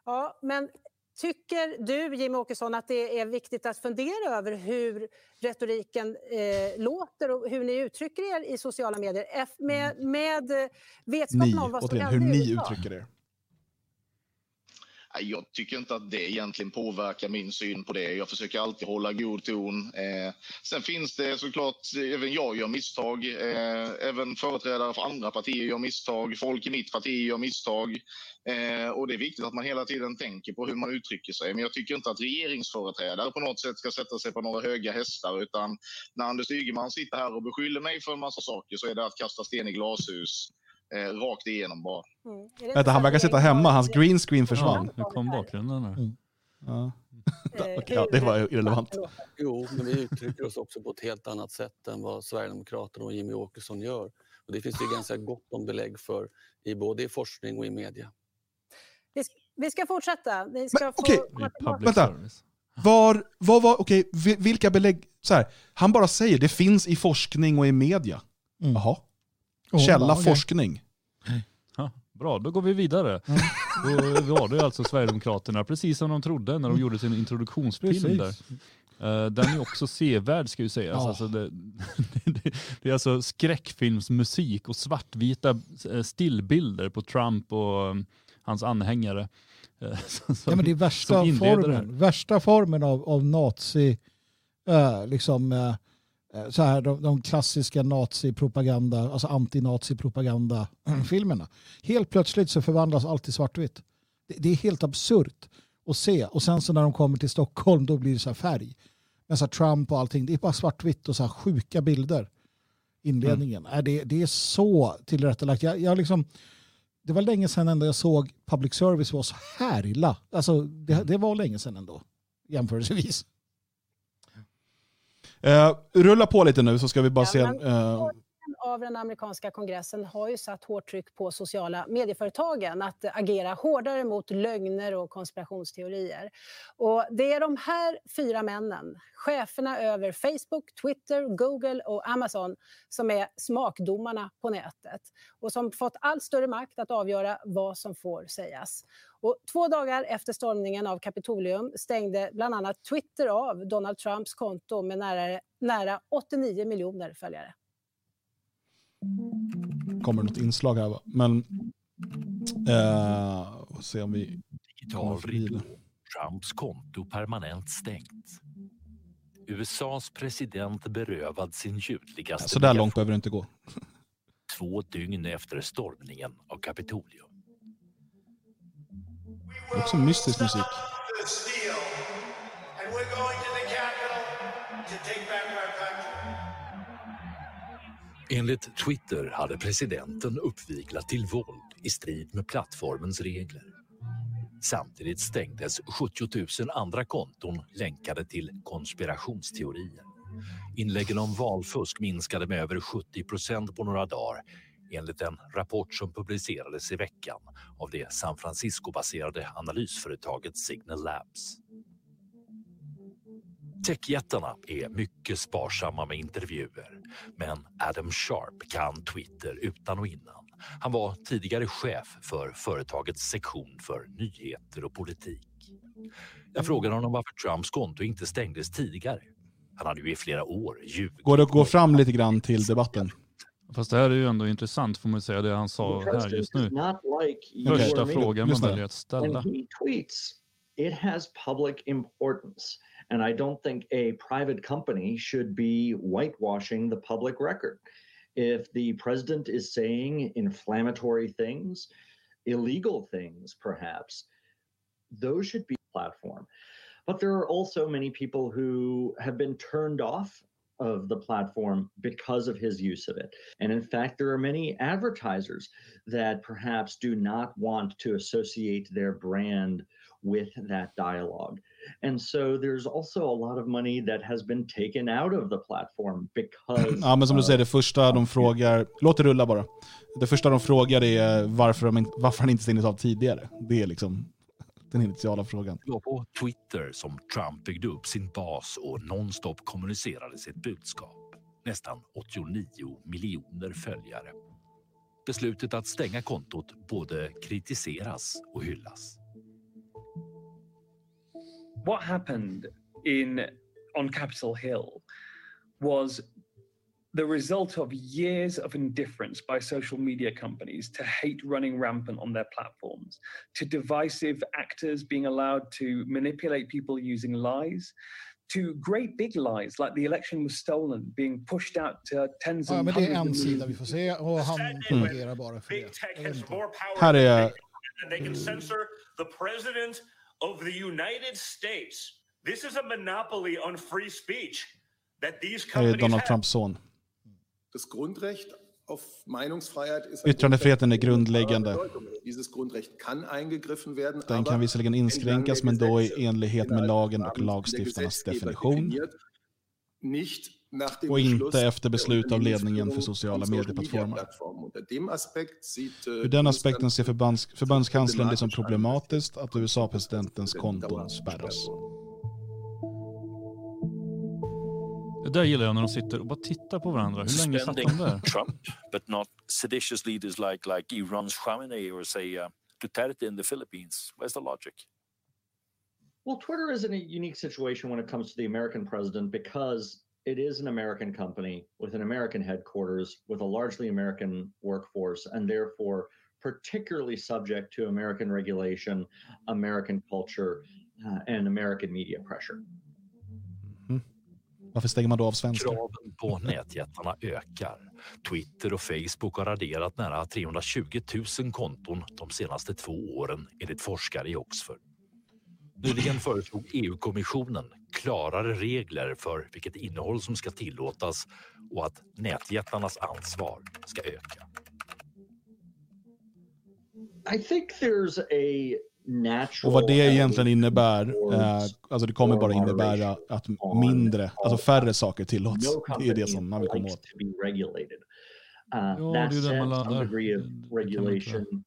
Ja, men Tycker du, Jimmie Åkesson, att det är viktigt att fundera över hur retoriken eh, låter och hur ni uttrycker er i sociala medier? F- med, med eh, vetskapen Ni, om vad som återigen, hur ni uttrycker er. Jag tycker inte att det egentligen påverkar min syn på det. Jag försöker alltid hålla god ton. Eh, sen finns det såklart, även jag gör misstag. Eh, även företrädare för andra partier gör misstag. Folk i mitt parti gör misstag. Eh, och det är viktigt att man hela tiden tänker på hur man uttrycker sig. Men jag tycker inte att regeringsföreträdare på något sätt ska sätta sig på några höga hästar. Utan när Anders Ygeman sitter här och beskyller mig för en massa saker så är det att kasta sten i glashus. Eh, rakt igenom bara. Mm. Vänta, han verkar sitta hemma, hans green screen försvann. Ja, nu kom bakgrunden här. Ja. eh, Okej, ja, det var irrelevant. Jo, men vi uttrycker oss också på ett helt annat sätt än vad Sverigedemokraterna och Jimmy Åkesson gör. Och det finns det ganska gott om belägg för i både i forskning och i media. Vi, sk- vi ska fortsätta. Ni ska Men, få public Vänta. service. Var, vad var, okej, vi- vilka belägg, så här, han bara säger det finns i forskning och i media. Mm. Jaha. Hon Källa bara, okej. forskning. Ja, bra, då går vi vidare. Då var det alltså Sverigedemokraterna, precis som de trodde när de gjorde sin introduktionsfilm där. Eh, den är också sevärd ska ju sägas. Ja. Alltså det, det, det är alltså skräckfilmsmusik och svartvita eh, stillbilder på Trump och um, hans anhängare. Eh, som- Ja, men det är värsta formen, värsta formen av, av nazi, liksom, så här, de, de klassiska nazipropaganda, alltså antinazipropaganda-filmerna. Helt plötsligt så förvandlas allt till svartvitt. Det, det är helt absurt att se. Och sen så när de kommer till Stockholm då blir det så här färg. Men så här Trump och allting, det är bara svartvitt och så här sjuka bilder. Inledningen. Äh, det, det är så tillrättalagt. Jag, jag liksom, det var länge sedan ändå jag såg public service var så här illa. Alltså, det, det var länge sedan ändå, jämförelsevis. Eh, rulla på lite nu så ska vi bara Ja, se. men- Eh, av den amerikanska kongressen har ju satt hårt tryck på sociala medieföretagen att agera hårdare mot lögner och konspirationsteorier. Och det är de här fyra männen, cheferna över Facebook, Twitter, Google och Amazon som är smakdomarna på nätet och som fått allt större makt att avgöra vad som får sägas. Och två dagar efter stormningen av Kapitolium stängde bland annat Twitter av Donald Trumps konto med nära, nära 89 miljoner följare kommer något inslag här va? Men... Eh, får se om vi kommer Digital förbi det. ridå. Trumps konto permanent stängt. USAs president berövad sin ljudligaste Så där långt behöver det inte gå. två dygn efter stormningen av Kapitolium. Det är också mystisk musik. this deal, and we're going to the Capitol to take back. Enligt Twitter hade presidenten uppviglat till våld i strid med plattformens regler. Samtidigt stängdes 70 000 andra konton länkade till konspirationsteorier. Inläggen om valfusk minskade med över 70 procent på några dagar enligt en rapport som publicerades i veckan av det San Francisco-baserade analysföretaget Signal Labs. Techjättarna är mycket sparsamma med intervjuer, men Adam Sharp kan Twitter utan och innan. Han var tidigare chef för företagets sektion för nyheter och politik. Jag frågade honom varför Trumps konto inte stängdes tidigare. Han hade ju i flera år ljugit. Går det att gå fram lite grann till debatten? Fast det här är ju ändå intressant får man säga, det han sa här just nu. like Första frågan man väljer att ställa. It has public importance. And I don't think a private company should be whitewashing the public record. If the president is saying inflammatory things, illegal things perhaps, those should be platform. But there are also many people who have been turned off of the platform because of his use of it. And in fact, there are many advertisers that perhaps do not want to associate their brand with that dialogue. And so there's also a lot of money that has been taken out of the platform because Ja, men som du säger, det första de frågar, låt det rulla bara. Det första de frågar är varför, de, varför han inte stängdes av tidigare. Det är liksom den initiala frågan. Det var på Twitter som Trump byggde upp sin bas och nonstop kommunicerade sitt budskap. Nästan 89 miljoner följare. Beslutet att stänga kontot både kritiseras och hyllas. What happened in on Capitol Hill was the result of years of indifference by social media companies to hate running rampant on their platforms, to divisive actors being allowed to manipulate people using lies, to great big lies like the election was stolen being pushed out to tens Ja, men det är en of sida millions vi får se och han propagerar bara för det. Big tech Jag vet has inte. more power Här than är- of the United States. This is a monopoly on free speech that these companies Donald have. Trumps son. Das Grundrecht auf Meinungsfreiheit ist Yttrandefriheten är grundläggande. Bedeutung. Dieses Grundrecht kann eingegriffen werden, Den kan visserligen inskränkas, men då i enlighet med lagen och lagstiftarnas definition. nicht Och inte efter beslut av ledningen för sociala medieplattformar. Äh, Ur den aspekten ser förbunds, förbundskanslern det som problematiskt att USA-presidentens konton spärras. Det där gillar jag när de sitter och bara tittar på varandra. Hur länge satt de där? Trump, but not seditious leaders like like Iran's Khamenei or say uh, Duterte in the Philippines. Where's the logic? Well, Twitter is in a unique situation when it comes to the American president because it is an American company with an American headquarters, with a largely American workforce, and therefore particularly subject to American regulation, American culture, uh, and American media pressure. Varför stänger man då av svenskar? Kraven på nätjättarna ökar. Twitter och Facebook har raderat nära 320 000 konton de senaste två åren enligt forskare i Oxford. Nyligen föreslog EU-kommissionen klarare regler för vilket innehåll som ska tillåtas och att nätjättarnas ansvar ska öka. I think there's a natural Och vad det egentligen innebär, eh, alltså det kommer bara innebära att mindre, alltså färre saker tillåts. no Det är det som man vill komma åt. Uh, Ja, det är det man some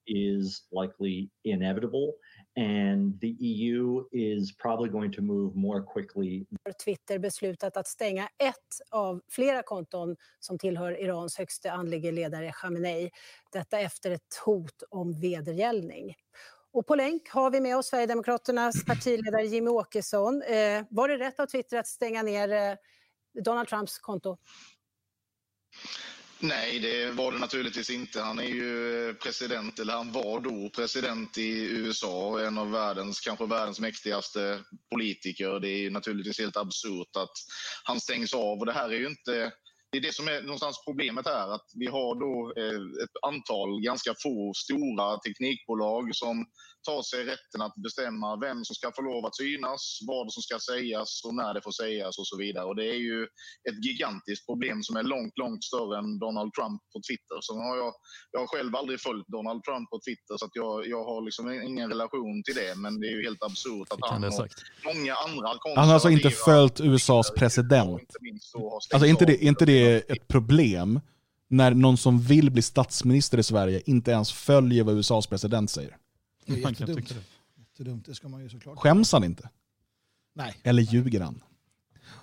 and the EU is probably going to move more quickly Twitter beslutat att stänga ett av flera konton som tillhör Irans högste andlige ledare Khamenei. Detta efter ett hot om vedergällning. Och på länk har vi med oss Sverigedemokraternas partiledare Jimmy Åkesson. Eh, var det rätt av Twitter att stänga ner eh, Donald Trumps konto? Nej, det var det naturligtvis inte. Han är ju eh, president, eller han var då president i USA, en av världens, kanske världens mäktigaste politiker. Det är ju naturligtvis helt absurt att han stängs av. Och det här är ju inte... Det är det som är någonstans problemet här, att vi har då eh, ett antal ganska få stora teknikbolag som tar sig rätten att bestämma vem som ska få lov att synas, vad som ska sägas och när det får sägas och så vidare. Och det är ju ett gigantiskt problem som är långt, långt större än Donald Trump på Twitter. Så har jag, jag har själv aldrig följt Donald Trump på Twitter så att jag, jag har liksom ingen relation till det. Men det är ju helt absurt att han och många andra Han har alltså inte följt USAs president. inte minst Alltså inte det, inte det ett problem när någon som vill bli statsminister i Sverige inte ens följer vad USAs president säger? Det är kan jättedumt. Det ska man ju såklart. Skäms han inte? Nej. Eller ljuger han?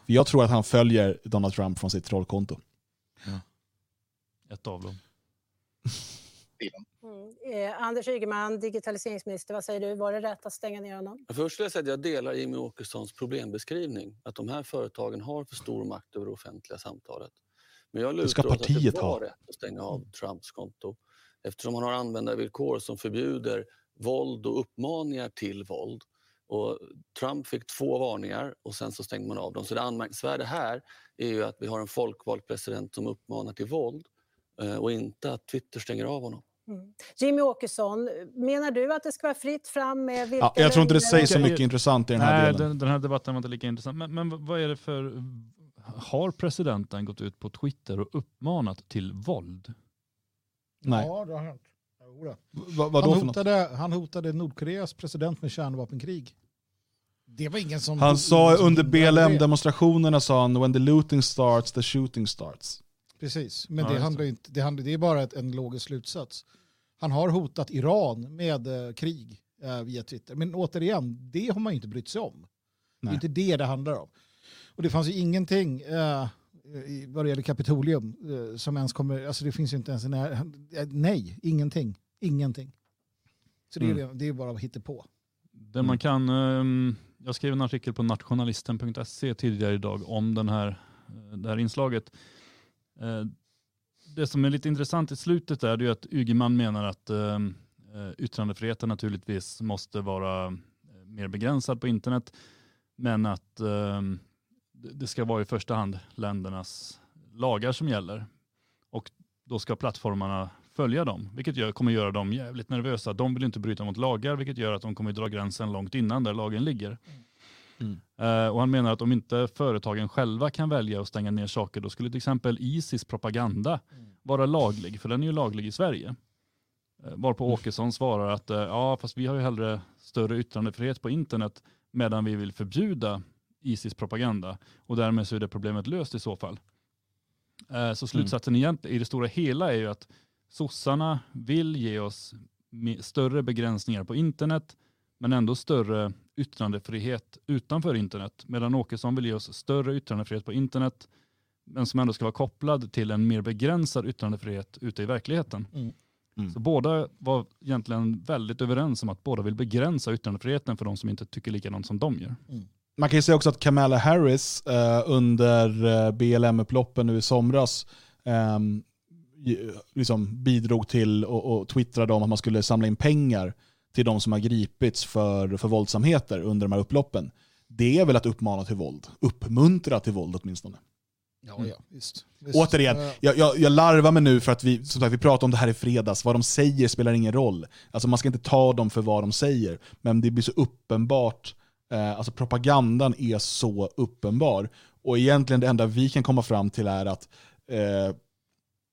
För jag tror att han följer Donald Trump från sitt trollkonto. Ett av dem. Mm. Eh, Anders Ygeman, digitaliseringsminister, vad säger du? Var det rätt att stänga ner honom? Först vill jag säga att jag delar Jimmy Åkessons problembeskrivning. Att de här företagen har för stor makt över det offentliga samtalet. Men jag Det ska lutar åt att det partiet var ha. rätt att stänga av Trumps konto. Eftersom han har användarvillkor som förbjuder våld och uppmaningar till våld. Och Trump fick två varningar och sen så stängde man av dem. Så det anmärkningsvärda här är ju att vi har en folkvald president som uppmanar till våld eh, och inte att Twitter stänger av honom. Mm. Jimmy Åkesson, menar du att det ska vara fritt fram med vilka Ja, jag tror inte det sägs så mycket intressant i den här Nej, delen. den, den här debatten var inte lika intressant. Men, men vad är det för... Har presidenten gått ut på Twitter och uppmanat till våld? Nej. Ja, det har hänt. Va, vad då han, hotade, han hotade Nordkoreas president med kärnvapenkrig. Det var ingen som... Han sa som under. BLM-demonstrationerna sa han “When the looting starts, the shooting starts”. Precis, men Ja, det, handlar det. inte, det, handlar, det är bara ett, en logisk slutsats. Han har hotat Iran med eh, krig eh, via Twitter. Men återigen, det har man ju inte brytt sig om. Det är Nej. inte det det handlar om. Och det fanns ju ingenting eh, i- vad det gäller Kapitolium eh, som ens kommer, alltså det finns ju inte ens en, eh, nej, ingenting, ingenting. Så det är, Mm. det är bara att hitta på. Det man kan ehm, jag skrev en artikel på nationalisten.se tidigare idag om den här, eh, det här inslaget. Eh, det som är lite intressant i slutet är det ju att Ygeman menar att eh, eh, yttrandefriheten naturligtvis måste vara eh, mer begränsad på internet, men att eh, det ska vara i första hand ländernas lagar som gäller. Och då ska plattformarna följa dem, vilket gör, kommer göra dem jävligt nervösa. De vill inte bryta mot lagar, vilket gör att de kommer dra gränsen långt innan där lagen ligger. Mm. Eh, och han menar att om inte företagen själva kan välja att stänga ner saker, då skulle till exempel Isis propaganda vara laglig, för den är ju laglig i Sverige. Eh, Varpå Åkesson svarar att eh, ja, fast vi har ju hellre större yttrandefrihet på internet medan vi vill förbjuda Isis propaganda och därmed så är det problemet löst i så fall. Eh, Så slutsatsen egentligen i det stora hela är ju att sossarna vill ge oss större begränsningar på internet men ändå större yttrandefrihet utanför internet. Medan Åkesson vill ge oss större yttrandefrihet på internet men som ändå ska vara kopplad till en mer begränsad yttrandefrihet ute i verkligheten. Mm. Så båda var egentligen väldigt överens om att båda vill begränsa yttrandefriheten för de som inte tycker likadant som de gör. Man kan ju säga också att Kamala Harris eh, under eh, BLM-upploppen nu i somras ju- liksom bidrog till och, och twittrade om att man skulle samla in pengar till de som har gripits för, för våldsamheter under de här upploppen. Det är väl att uppmana till våld, uppmuntra till våld åtminstone. Ja, ja, visst. visst. Återigen, Eh, jag, jag, jag larvar mig nu för att vi, som sagt, vi pratade om det här i fredags. Vad de säger spelar ingen roll. Alltså man ska inte ta dem för vad de säger. Men det blir så uppenbart. Eh, alltså propagandan är så uppenbar. Och egentligen det enda vi kan komma fram till är att eh,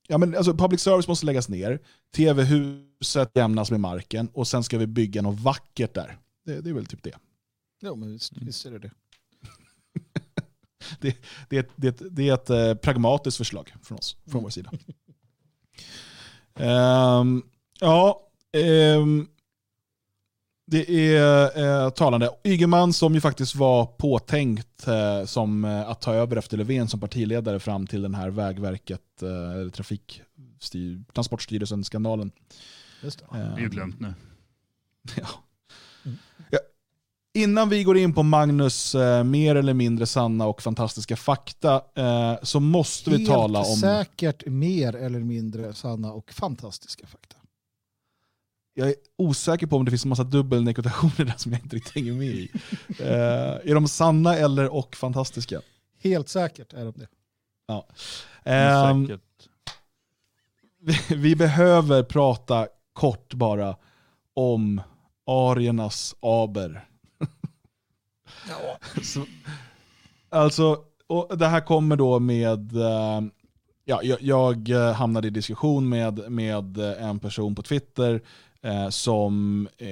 ja, men alltså public service måste läggas ner. TV-huset jämnas med marken och sen ska vi bygga något vackert där. Det, det är väl typ det. Ja, men visst, visst är det det. Det, det, är ett- det, det är ett eh, pragmatiskt förslag från oss, från vår sida. Ehm, ja, ehm, det är eh, talande. Ygeman som ju faktiskt var påtänkt eh, som eh, att ta över efter Löfven som partiledare fram till den här Vägverket, eh, eller Trafikstyr, Transportstyrelsen-skandalen. Just det. Det är ju glömt nu. Ja. Ja. Innan vi går in på Magnus eh, mer eller mindre sanna och fantastiska fakta eh, så måste vi Helt tala om... säkert mer eller mindre sanna och fantastiska fakta. Jag är osäker på om det finns en massa dubbelnekotationer där som jag inte riktigt hänger med i. Eh, är de sanna eller och fantastiska? Helt säkert är de det. Ja. Ehm, säkert. vi, vi behöver prata kort bara om ariernas aber. Så, alltså, och det här kommer då med, eh, ja, jag, jag eh, hamnade i diskussion med, med en person på Twitter eh, som eh,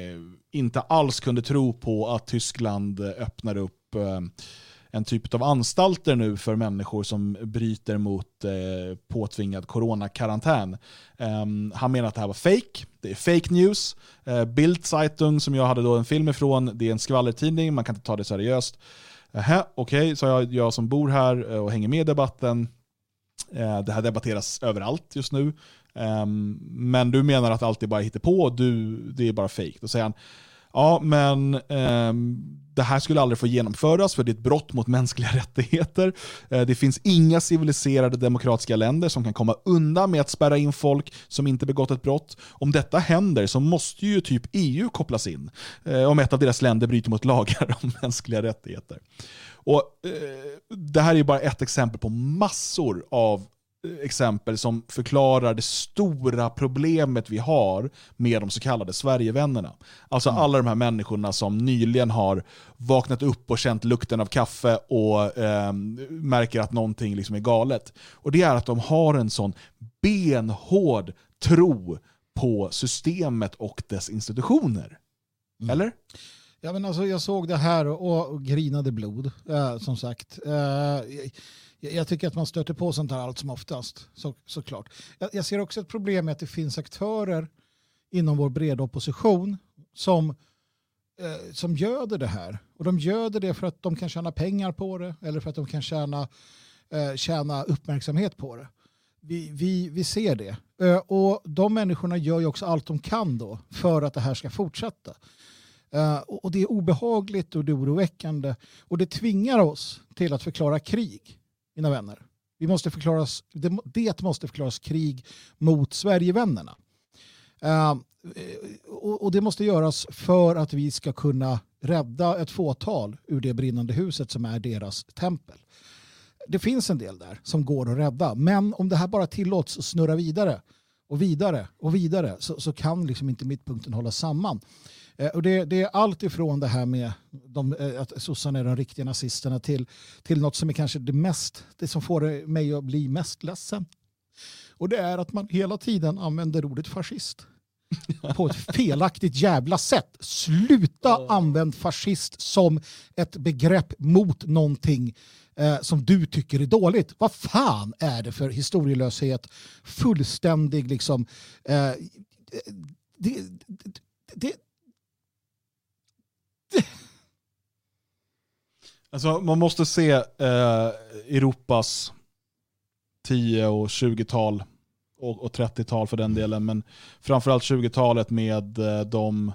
inte alls kunde tro på att Tyskland öppnar upp eh, en typ av anstalter nu för människor som bryter mot eh, påtvingad coronakarantän. Um, han menar att det här var fake. Det är fake news. Eh, uh, Bild Zeitung som jag hade då en film ifrån, det är en skvallertidning, man kan inte ta det seriöst. Aha, Okej, sa jag, jag som bor här eh, och hänger med i debatten. Uh, det här debatteras överallt just nu. Um, men du menar att allt är bara på och du, det är bara fejk. Då säger han, ja men um, det här skulle aldrig få genomföras för det är ett brott mot mänskliga rättigheter. Eh, det finns inga civiliserade demokratiska länder som kan komma undan med att spärra in folk som inte begått ett brott. Om detta händer så måste ju typ EU kopplas in eh, om ett av deras länder bryter mot lagar om mänskliga rättigheter. Och, eh, det här är bara ett exempel på massor av exempel som förklarar det stora problemet vi har med de så kallade Sverigevännerna. Alltså alla de här människorna som nyligen har vaknat upp och känt lukten av kaffe och eh, märker att någonting liksom är galet. Och det är att de har en sån benhård tro på systemet och dess institutioner. Eller? Ja, men alltså, jag såg det här och, och grinade blod, eh, som sagt. Eh, jag, jag tycker att man stöter på sånt här allt som oftast, så, såklart. Jag, jag ser också ett problem med att det finns aktörer inom vår breda opposition som, eh, som göder det här. Och de göder det för att de kan tjäna pengar på det eller för att de kan tjäna, eh, tjäna uppmärksamhet på det. Vi, vi, vi ser det. Eh, och de människorna gör ju också allt de kan då för att det här ska fortsätta. Uh, och det är obehagligt och det är oroväckande. Och det tvingar oss till att förklara krig, mina vänner. Vi måste förklaras, det, det måste förklaras krig mot Sverigevännerna. Uh, och, och det måste göras för att vi ska kunna rädda ett fåtal ur det brinnande huset som är deras tempel. Det finns en del där som går att rädda, men om det här bara tillåts att snurra vidare och vidare och vidare så, så kan liksom inte mittpunkten hålla samman. Eh, och det, det är allt ifrån det här med de, eh, att sossarna är de riktiga nazisterna till, till något som är kanske det mest, det som får mig att bli mest ledsen. Och det är att man hela tiden använder ordet fascist på ett felaktigt jävla sätt. Sluta använda fascist som ett begrepp mot någonting eh, som du tycker är dåligt. Vad fan är det för historielöshet? Fullständig liksom... Eh, det, det, det, Alltså, man måste se eh, Europas 10 och 20-tal och, och 30-tal för den delen, men framförallt 20-talet med eh, de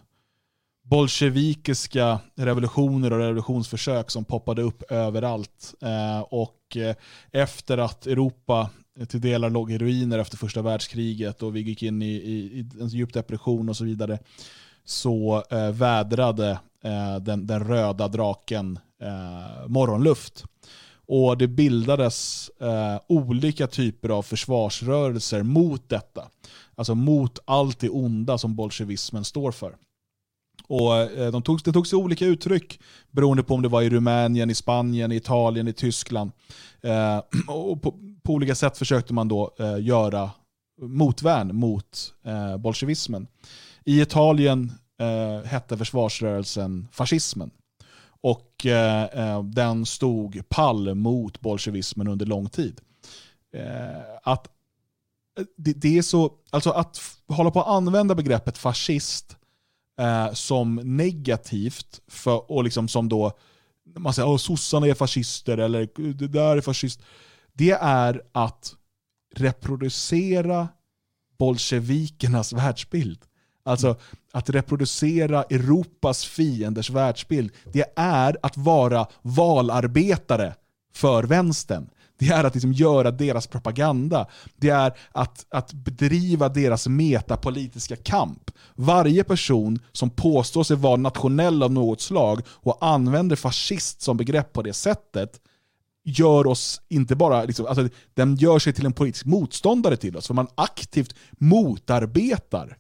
bolsjevikiska revolutioner och revolutionsförsök som poppade upp överallt. Eh, och eh, efter att Europa till delar låg i ruiner efter första världskriget och vi gick in i, i, i en djup depression och så vidare, så eh, vädrade Eh, den, den röda draken eh, morgonluft. Och det bildades eh, olika typer av försvarsrörelser mot detta. Alltså mot allt det onda som bolsjevismen står för. Och eh, de tog, det tog sig olika uttryck beroende på om det var i Rumänien, i Spanien, i Italien, i Tyskland. Eh, och på, på, olika sätt försökte man då eh, göra motvärn mot eh, bolsjevismen. I Italien eh, hette försvarsrörelsen fascismen. Och eh, eh, den stod pall mot bolsjevismen under lång tid. Eh, att eh, det, det, är så, alltså att hålla på att använda begreppet fascist eh, som negativt för, och liksom som då man säger att sossarna är fascister eller det där är fascist. Det är att reproducera bolsjevikernas världsbild. Alltså att reproducera Europas fienders världsbild, det är att vara valarbetare för vänstern. Det är att liksom göra deras propaganda. Det är att, att bedriva deras metapolitiska kamp. Varje person som påstår sig vara nationell av något slag och använder fascist som begrepp på det sättet gör oss inte bara, liksom, alltså, den gör sig till en politisk motståndare till oss. För man aktivt motarbetar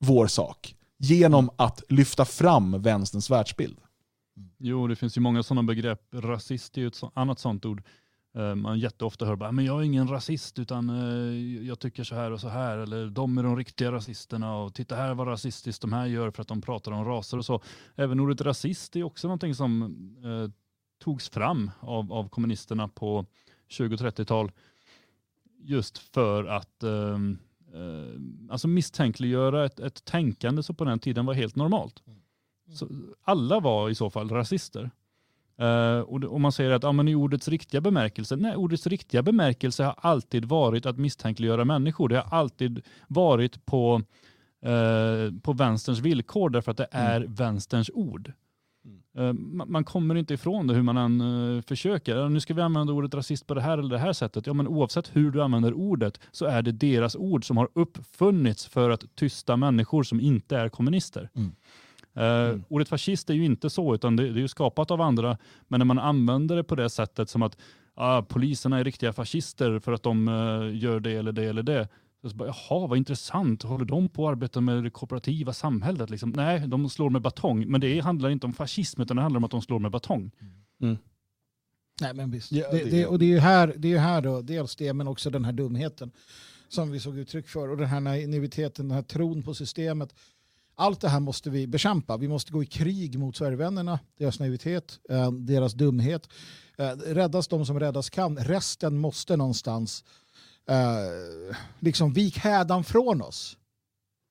vår sak genom att lyfta fram vänsterns världsbild. Jo, det finns ju många sådana begrepp. Rasist är ju ett så, annat sådant ord. Uh, man jätteofta hör bara, men jag är ingen rasist utan uh, jag tycker så här och så här. Eller de är de riktiga rasisterna och titta här vad rasistiskt de här gör för att de pratar om raser och så. Även ordet rasist är också någonting som uh, togs fram av, av kommunisterna på 20 30-tal. Just för att eh, alltså misstänkliggöra ett, ett tänkande som på den tiden var helt normalt. Mm. Så alla var i så fall rasister. Uh, och, och, man säger att ja, men i ordets riktiga bemärkelse, nej, ordets riktiga bemärkelse har alltid varit att misstänkliggöra människor. Det har alltid varit på, uh, på vänsterns villkor därför att det Mm. är vänsterns ord. Uh, man, kommer inte ifrån det hur man än uh, försöker. Nu ska vi använda ordet rasist på det här eller det här sättet. Ja, men oavsett hur du använder ordet så är det deras ord som har uppfunnits för att tysta människor som inte är kommunister. Mm. Uh, Ordet fascist är ju inte så, utan det, det är ju skapat av andra. Men när man använder det på det sättet som att ah, poliserna är riktiga fascister för att de uh, gör det eller det eller det. Så bara, Jaha, vad intressant. Håller de på att arbeta med det kooperativa samhället? Liksom? Nej, de slår med batong. Men det handlar inte om fascism, utan det handlar om att de slår med batong. Nej men visst. Ja, det, det- och det är ju här, det är här då, dels det men också den här dumheten som vi såg uttryck för och den här naiviteten, den här tron på systemet. Allt det här måste vi bekämpa. Vi måste gå i krig mot Sverigevännerna, deras naivitet, eh, deras dumhet. Eh, räddas de som räddas kan. Resten måste någonstans eh, liksom vik hädan från oss.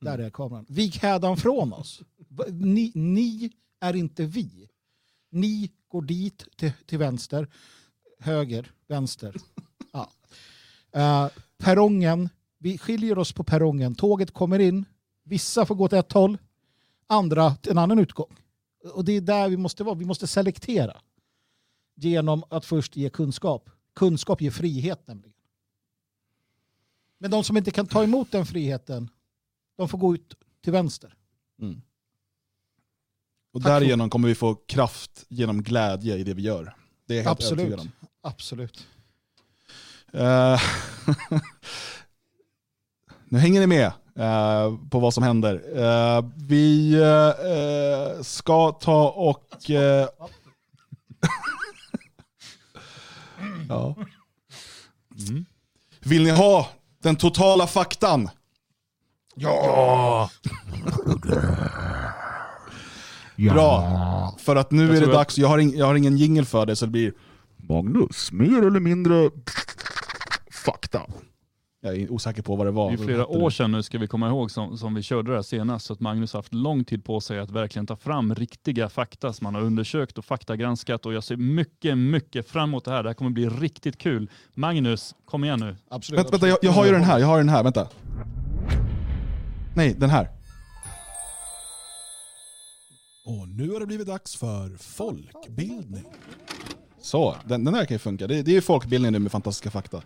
Där är kameran. Vik hädan från oss. Ni, ni är inte vi. Ni går dit till, till vänster, höger, vänster. Ja. Eh, perrongen, vi skiljer oss på perrongen. Tåget kommer in, vissa får gå åt ett håll, andra en annan utgång. Och det är där vi måste vara. Vi måste selektera genom att först ge kunskap. Kunskap ger frihet nämligen. Men de som inte kan ta emot den friheten, de får gå ut till vänster. Mm. Och Tack därigenom kommer vi få kraft genom glädje i det vi gör. Det är helt Absolut. övertygad om. Absolut. Eh, nu hänger ni med eh, på vad som händer. Eh, vi ska ta och... ja. Vill ni ha den totala faktan? Ja! Bra, för att nu Jag är det dags. Jag har, ing, jag har ingen jingel för det så det blir Magnus, mer eller mindre fakta. Jag är osäker på vad det var. Det är flera år sedan nu ska vi komma ihåg som, som vi körde det här senast. Så att Magnus har haft lång tid på sig att verkligen ta fram riktiga fakta som han har undersökt och faktagranskat. Och jag ser mycket, mycket fram emot det här. Det här kommer bli riktigt kul. Magnus, kom igen nu. Absolut. Vänta, vänta jag, jag har ju den här, jag har den här, vänta. Nej, den här. Och nu har det blivit dags för folkbildning. Så, den, den här kan ju funka. Det, det är ju folkbildning nu med fantastiska fakta.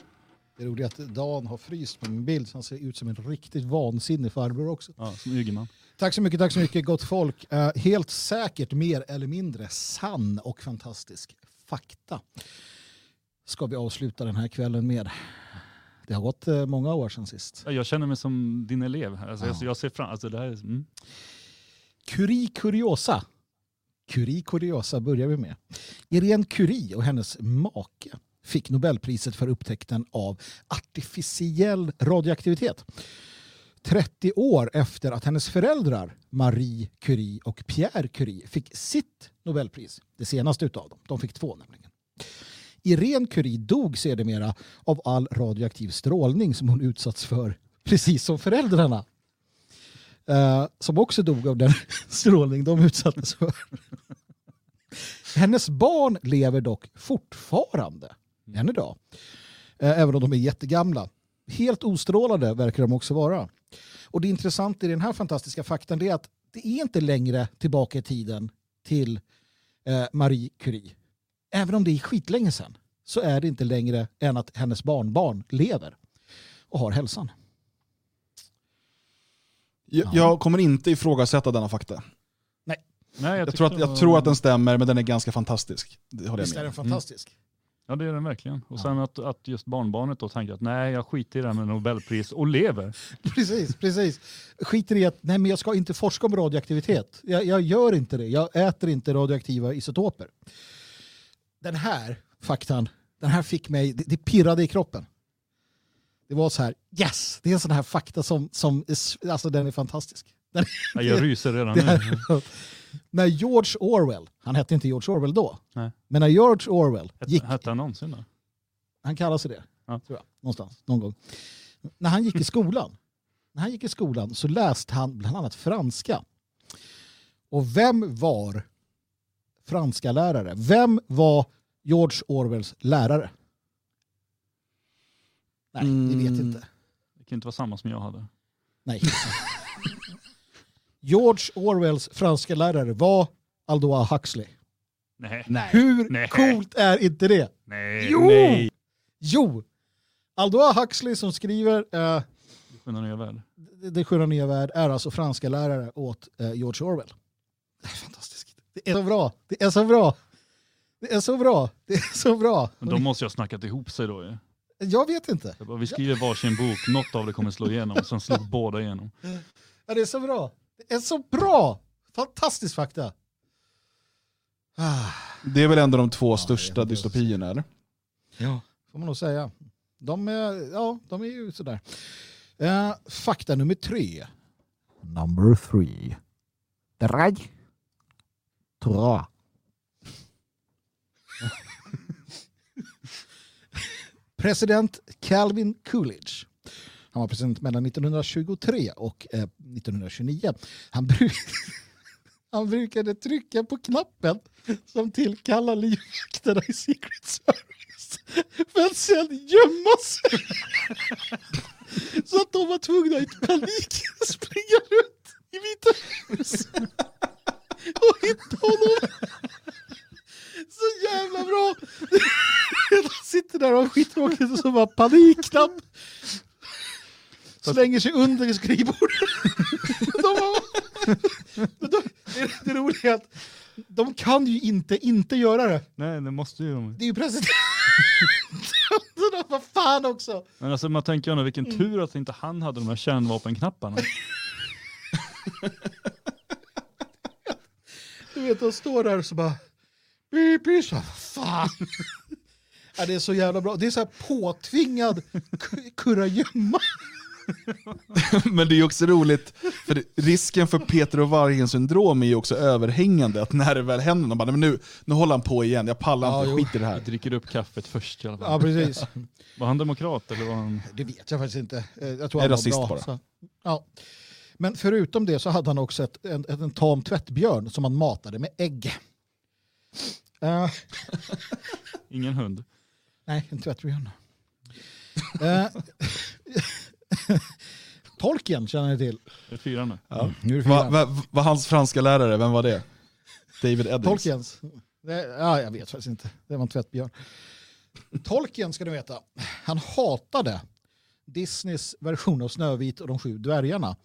Det är roligt att Dan har fryst på min bild så han ser ut som en riktigt vansinnig farbror också. Ja, som Ygeman. Tack så mycket, tack så mycket gott folk. Eh, helt säkert mer eller mindre sann och fantastisk fakta ska vi avsluta den här kvällen med. Det har gått eh, många år sedan sist. Ja, Jag känner mig som din elev. Alltså, jag, jag ser fram alltså, det här är, mm. Curie Curiosa. Curie Curiosa börjar vi med. Irene Curie och hennes make fick Nobelpriset för upptäckten av artificiell radioaktivitet. 30 år efter att hennes föräldrar Marie Curie och Pierre Curie fick sitt Nobelpris. Det senaste utav dem. De fick två nämligen. Irene Curie dog sedermera av all radioaktiv strålning som hon utsatts för, precis som föräldrarna. Eh, som också dog av den strålning de utsattes för. Hennes barn lever dock fortfarande än idag. Eh, även om de är jättegamla. Helt ostrålade verkar de också vara. Och det intressanta i den här fantastiska faktan det är att det är inte längre tillbaka i tiden till eh, Marie Curie. Även om det är skitlänge sedan så är det inte längre än att hennes barnbarn lever och har hälsan. Jag, jag kommer inte ifrågasätta denna fakta. Nej. Nej, Jag, tyckte tror att, jag var- tror att den stämmer, men den är ganska fantastisk. Det håller jag Visst är den fantastisk? Ja det är den verkligen. Och sen att, att just barnbarnet då tänker att nej jag skiter i det här med Nobelpris och lever. Precis, precis. Skiter i att nej, men jag ska inte forska om radioaktivitet. Jag, jag gör inte det. Jag äter inte radioaktiva isotoper. Den här faktan, den här fick mig, det, det pirrade i kroppen. Det var så här, yes, det är en sån här fakta som, som alltså den är fantastisk. Den, Ja, jag ryser redan nu. när George Orwell, han hette inte George Orwell då, Nej. men när George Orwell gick Hette, han någonsin då? han kallar sig det. Ja. Tror jag. Någonstans, någon gång. När han gick i skolan, när han gick i skolan så läste han bland annat franska. Och vem var franska lärare? Vem var George Orwells lärare? Nej, det vet Mm. inte. Det kan inte vara samma som jag hade. Nej. George Orwells franska lärare var Aldous Huxley. Nej. Hur Nej. coolt är inte det? Nej. Jo! Nej. Jo! Aldous Huxley som skriver eh, Sköna nya värld. Det sköna nya värld är alltså franska lärare åt eh, George Orwell. Det är fantastiskt. Det är så bra. Det är så bra. Det är så bra. Det är så bra. Men de måste ju ha snackat ihop sig då ju. Jag vet inte. Jag bara, Vi skriver varsin bok, något av det kommer slå igenom, sen slår båda igenom. Ja, det är så bra. Det är så bra. Fantastisk fakta. Ah, Det är väl ändå de två största dystopierna, eller? Ja. Får man nog säga. De är, ja, de är ju sådär. Eh, fakta nummer tre. Number three. Drag. Tra. President Calvin Coolidge. Han var president mellan 1923 och eh, 1929. Han, bru- han brukade trycka på knappen som tillkallar livvakterna i Secret Service för att sedan gömma sig. Så att de var tvungna att i panik springa runt i Vita huset och hitta honom. Så jävla bra! Han sitter där och har skittråkigt och så bara panikknapp. Slänger sig under skrivbordet. De det, det roliga är att de kan ju inte inte göra det. Nej, det måste ju de. Det är ju de, Vad fan också! Men alltså man tänker ju ändå vilken Mm. tur att inte han hade de här kärnvapenknapparna. Du vet, de står där och så bara... Så, fan! Ja, det är så jävla bra. Det är så här påtvingad ku- kurragömma. Men det är ju också roligt, för risken för Peter och vargen syndrom är ju också överhängande. Att när det väl händer, de bara, "Nej, men nu, nu håller han på igen, jag pallar Ja, inte, jo. skit i det här. Jag dricker upp kaffet först i alla fall. Ja, precis. Var han demokrat eller var han... Det vet jag faktiskt inte. Eh, Jag tror han var rasist bra. bara. Så. Ja. Men förutom det så hade han också ett, en, en, en tam tvättbjörn som han matade med ägg. Eh, Ingen hund? nej, en tvättbjörn. Eh, Tolkien känner ni till. Det är fyra nu. Ja. Nu är det Var fyra. va, var hans franska lärare, vem var det? David Eddings? Tolkiens. Det, ja, jag vet faktiskt inte. Det var en tvättbjörn. Tolkien ska du veta. Han hatade Disneys version av Snövit och de sju dvärgarna.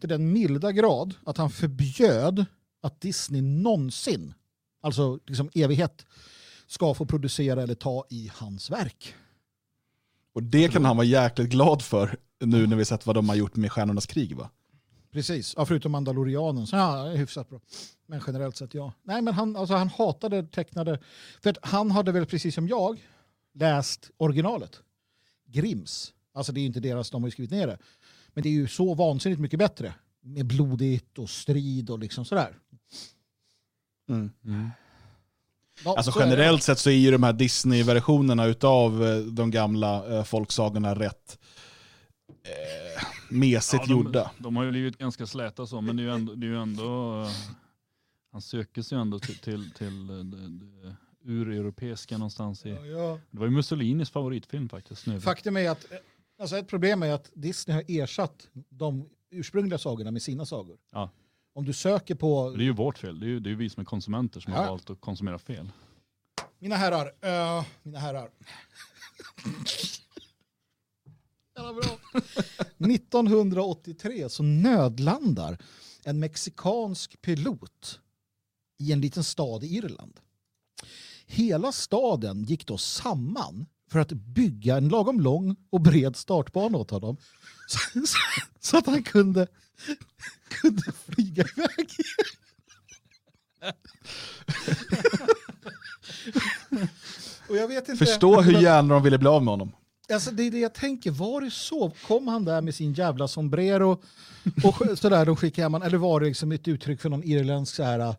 Till den milda grad att han förbjöd att Disney någonsin, alltså liksom evighet, ska få producera eller ta i hans verk. Och det kan han vara jäkligt glad för nu när vi sett vad de har gjort med Stjärnornas krig va? Precis, ja, förutom Mandalorianen. Så ja, är hyfsat bra. Men generellt sett ja. Nej, men han, alltså, han hatade tecknade... För att han hade väl precis som jag läst originalet. Grims. Alltså det är ju inte deras, de har ju skrivit ner det. Men det är ju så vansinnigt mycket bättre. Med blodigt och strid och liksom sådär. Ja, Alltså så generellt sett så är ju de här Disney-versionerna utav eh, de gamla eh, folksagorna rätt eh, mesigt de, gjorda. De har ju blivit ganska släta så, men det är ju ändå, det är ju ändå eh, han söker sig ju ändå till, till, till eh, det, det ureuropeiska någonstans. I, ja. Det var ju Mussolinis favoritfilm faktiskt. Nu. Faktum är att alltså ett problem är att Disney har ersatt de ursprungliga sagorna med sina sagor. Ja. Om du söker på... Det är ju vårt fel. Det är ju, det är ju vi som är konsumenter som Ja. har valt att konsumera fel. Mina herrar, eh, mina herrar. Jävla bra. 1983 så nödlandar en mexikansk pilot i en liten stad i Irland. Hela staden gick då samman för att bygga en lagom lång och bred startbana åt honom. Så, så, så att han kunde, kunde flyga iväg. Och jag vet inte, Förstå hur gärna de ville bli av med honom. Alltså det är det jag tänker, var det så? Kom han där med sin jävla sombrero och sådär och skickade hem han, eller var det liksom ett uttryck för någon irländsk så här, ja,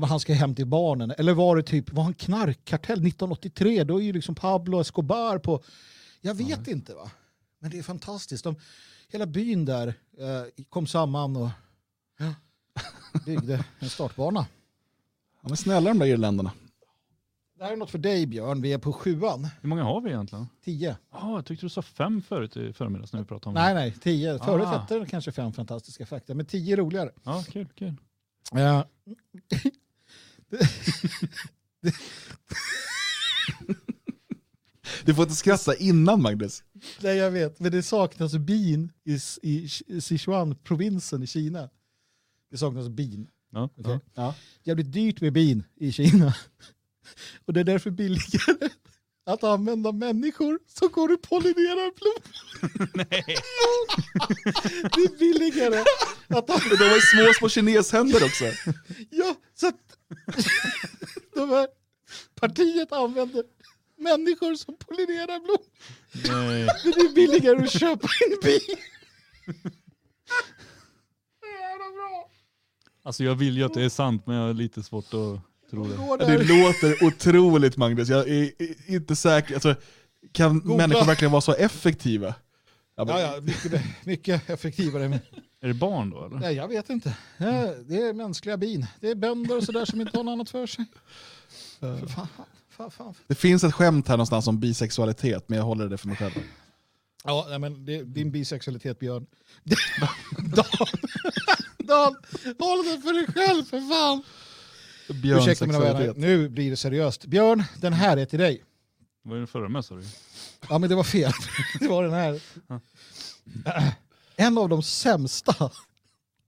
men han ska hem till barnen, eller var det typ, var han knarkkartell 1983, då är ju liksom Pablo Escobar på, jag vet inte va, men det är fantastiskt. De, hela byn där eh, kom samman och ja, byggde en startbana. De är snälla de där irländarna. Det här är något för dig Björn, vi är på sjuan, Hur många har vi egentligen? tio. Ah, jag tyckte du sa fem förut i förmiddags när vi pratade om Nej, det. nej, tio. Förut Ah. hette det kanske fem fantastiska fakta, men tio är roligare. Ja, kul, kul. Ja. Du får inte skratta innan Magnus. Nej, jag vet, men det saknas bin i, i Sichuan-provinsen i Kina. Det saknas bin. Ja, Okej? Ja. Jävligt dyrt med bin i Kina. Och det är därför billigare att använda människor som går och pollinerar blommor. Nej. Det är billigare att använda... De har ju små, små kineshänder också. Ja, så att de här partiet använder människor som pollinerar blommor. Nej. Det är billigare att köpa en bil. Jävla bra. Alltså jag vill ju att det är sant, men jag har lite svårt att tro det. Det låter otroligt Magnus. Jag är är inte säker. Alltså, kan Googla. människor verkligen vara så effektiva? Ja, men- Ja, ja, mycket, mycket effektivare. Men, Är det barn då eller? nej, jag vet inte. Det är mänskliga bin. Det är bönder och sådär som inte har något annat för sig. För fan, fan, fan. Det finns ett skämt här någonstans om bisexualitet, men jag håller det för mig själv. Ja, nej, men det, din bisexualitet, Björn. Dan, Dan, håll det för dig själv för fan. Björns Ursäkta mina vänner, nu blir det seriöst. Björn, den här är till dig. Vad är det förra med sa du? Ja men det var fel. Det var den här. En av de sämsta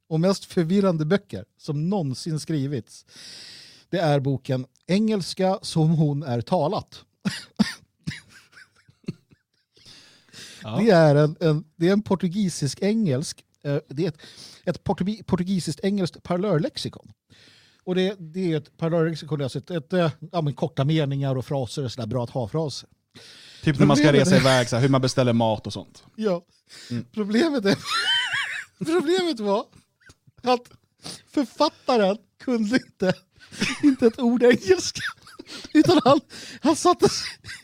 och mest förvirrande böcker som någonsin skrivits. Det är boken Engelska som hon är talat. Det är en, en, det är en portugisisk-engelsk, eh, det är ett, ett portugi- portugisiskt-engelskt parlörlexikon. Och det, det är ett parlörlexikon, alltså ett, ett, eh, ja, men korta meningar och fraser och sådär bra att ha-fraser. Typ när man ska resa är- iväg, så här, hur man beställer mat och sånt. Ja. Mm. Problemet, är, problemet var att författaren kunde inte, inte ett ord engelska. Utan han, han satte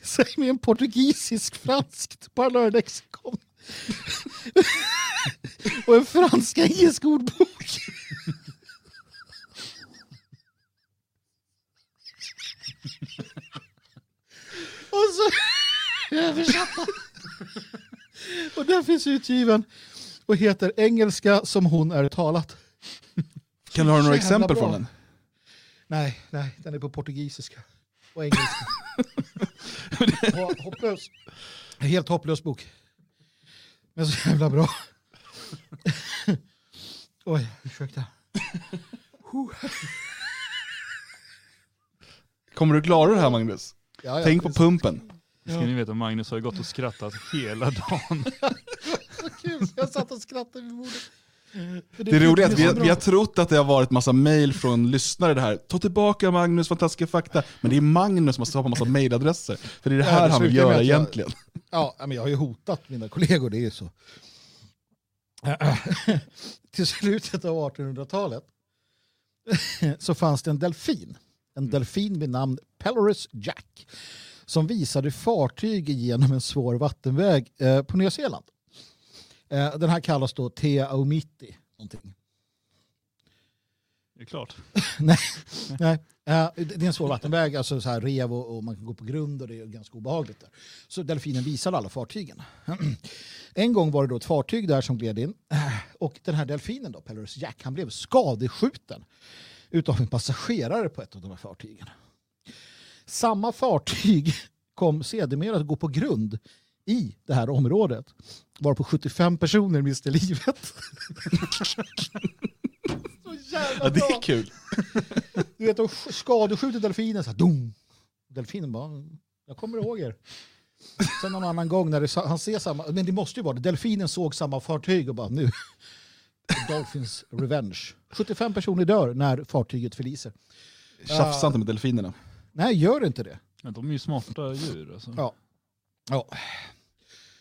sig med en portugisisk-franskt parlörlexikon. Och en fransk-engelsk ordbok. Och så översatta. Och den finns utgiven och heter Engelska som hon är talat. Kan du ha några exempel från den? Nej, nej, den är på portugisiska och engelska. Ho- hopplös. En helt hopplös bok. Men så jävla bra. Oj, ursäkta. Kommer du klara det här Magnus? Ja, ja, Tänk på pumpen. Ska ni veta, Magnus har ju gått och skrattat hela dagen. Så kul, jag satt och skrattade vid bordet. För Det roliga är att vi, vi har trott att det har varit massa mail från lyssnare det här. Ta tillbaka Magnus, fantastiska fakta. Men det är Magnus som har skapat massa mailadresser. För det är det Ja, här det han vill göra jag- egentligen. Ja, men jag har ju hotat mina kollegor, det är ju så. Till slutet av 1800-talet så fanns det en delfin. En delfin vid namn Pelorus Jack som visade fartyg genom en svår vattenväg eh, på Nya Zeeland. Eh, den här kallas då Te Aumiti. Någonting. Det är klart. nej, nej. Eh, det är en svår vattenväg, alltså så här rev och, och man kan gå på grund och det är ganska obehagligt. Där. Så delfinen visade alla fartygen. En gång var det då ett fartyg där som gled in och den här delfinen då, Pelorus Jack, han blev skadeskjuten utav en passagerare på ett av de här fartygen. Samma fartyg kom sedermera att gå på grund i det här området varpå 75 personer miste livet. Så jävla Ja, det är kul. Du vet, de sk- skadeskjuter delfinen så här, dum. Delfinen bara, jag kommer ihåg er. Sen någon annan gång när det, han ser samma, men det måste ju vara det, delfinen såg samma fartyg och bara nu, Dolphins Revenge. 75 personer dör när fartyget förliser. Tjafsa Ja. inte med delfinerna. Nej, gör inte det. Ja, de är ju smarta djur. Alltså. Ja. ja.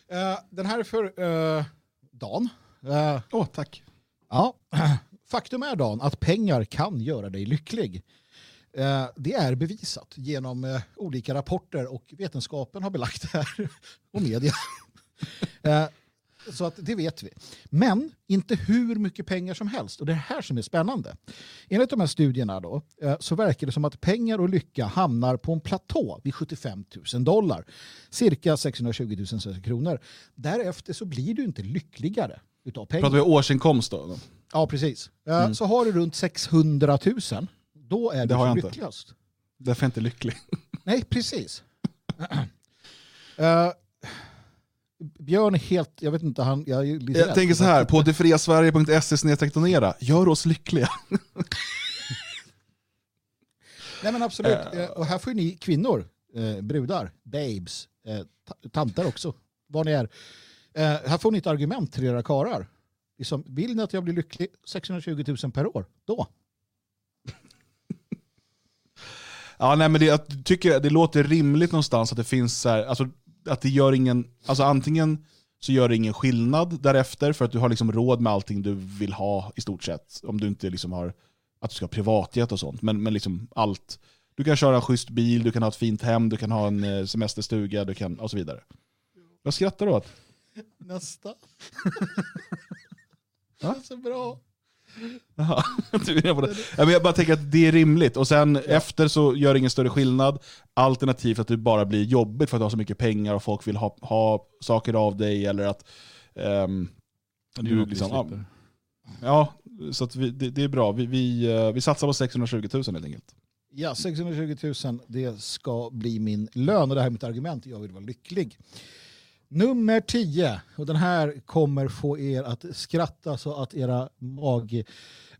Eh, den här är för uh, Dan. Åh, tack. Ja. Faktum är Dan att pengar kan göra dig lycklig. Eh, det är bevisat genom eh, olika rapporter och vetenskapen har belagt det här. och media. Så att det vet vi. Men inte hur mycket pengar som helst. Och det är här som är spännande. Enligt de här studierna då, eh, så verkar det som att pengar och lycka hamnar på en platå vid 75 000 dollar. Cirka 620 000 svenska kronor. Därefter så blir du inte lyckligare utav pengar. Pratar vi årsinkomst då? Ja, precis. Eh, Mm. Så har du runt 600 000, då är Det du som jag inte. lyckligast. Därför är jag inte lycklig. Nej, precis. Eh, Björn är helt, jag vet inte, han, jag är lite Jag rädd tänker så här, på detfriasverige.se donera, gör oss lyckliga. Nej men absolut. Eh, och här får ni kvinnor, eh, brudar, babes, eh, ta- tanter också, vad ni är. Eh, här får ni ett argument till era karlar. Liksom, vill ni att jag blir lycklig 620 000 per år, då. Ja, nej, men det, jag tycker det låter rimligt någonstans att det finns så här, alltså, att det gör ingen, alltså antingen så gör det ingen skillnad därefter för att du har liksom råd med allting du vill ha i stort sett. Om du inte liksom har att du ska ha privatjet och sånt, men, men liksom allt. Du kan köra en schysst bil, du kan ha ett fint hem, du kan ha en eh, semesterstuga du kan, och så vidare. Vad skrattar du åt? Nästa. det är så bra. Jaha, du är med på det. Ja, men jag bara tänker att det är rimligt. Och sen efter så gör det ingen större skillnad. Alternativt att det bara blir jobbigt för att du har så mycket pengar och folk vill ha, ha saker av dig. Eller att är du liksom, ja. Ja, så att vi, det, det är bra. Vi, vi, eh, vi satsar på 620 000 helt enkelt. Ja, 620 000, det ska bli min lön och det här är mitt argument. Jag vill vara lycklig. Nummer 10, och den här kommer få er att skratta så att era mag,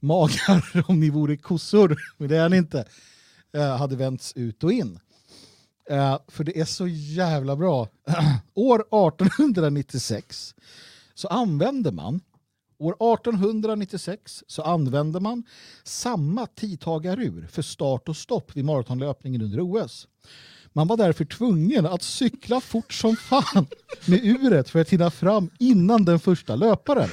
magar, om ni vore kossor, men det är ni inte, eh, hade vänts ut och in. Eh, för det är så jävla bra. År 1896 så använde man År 1896 så använde man samma tidtagarur för start och stopp vid maratonlöpningen under OS. Man var därför tvungen att cykla fort som fan med uret för att hinna fram innan den första löparen.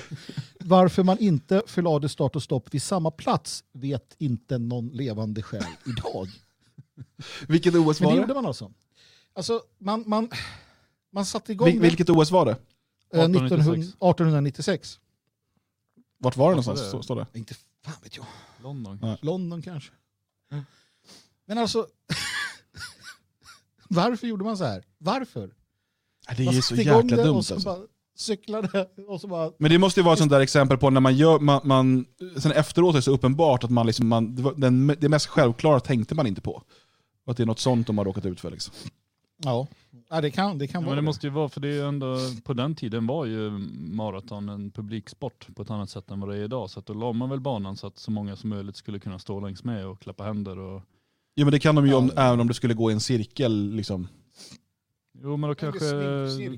Varför man inte förlade start och stopp vid samma plats vet inte någon levande själ idag. Vilket OS var det det? gjorde man alltså. Alltså, man, man, man satte igång Vil, vilket OS var det? eh, 1900 1896. Vart var det Vart var någonstans? det? Så, står det. Inte fan vet jag. London. Ja. London kanske. Men alltså, varför gjorde man så här? Varför? Det är ju så jäkla det dumt och så alltså. bara cyklade och så bara... Men det måste ju vara ett sånt där exempel på när man gör, man, man, sen efteråt är det så uppenbart att man liksom, man, det, var den, det mest självklara tänkte man inte på. Och att det är något sånt de har råkat ut för. Liksom. Ja, ja det kan, det kan Ja, vara men det måste ju vara, för det är ju ändå, på den tiden var ju maraton en publiksport på ett annat sätt än vad det är idag. Så att då la man väl banan så att så många som möjligt skulle kunna stå längs med och klappa händer. Och, Ja men det kan de ju om, även om det skulle gå i en cirkel. Liksom. jo men då kanske,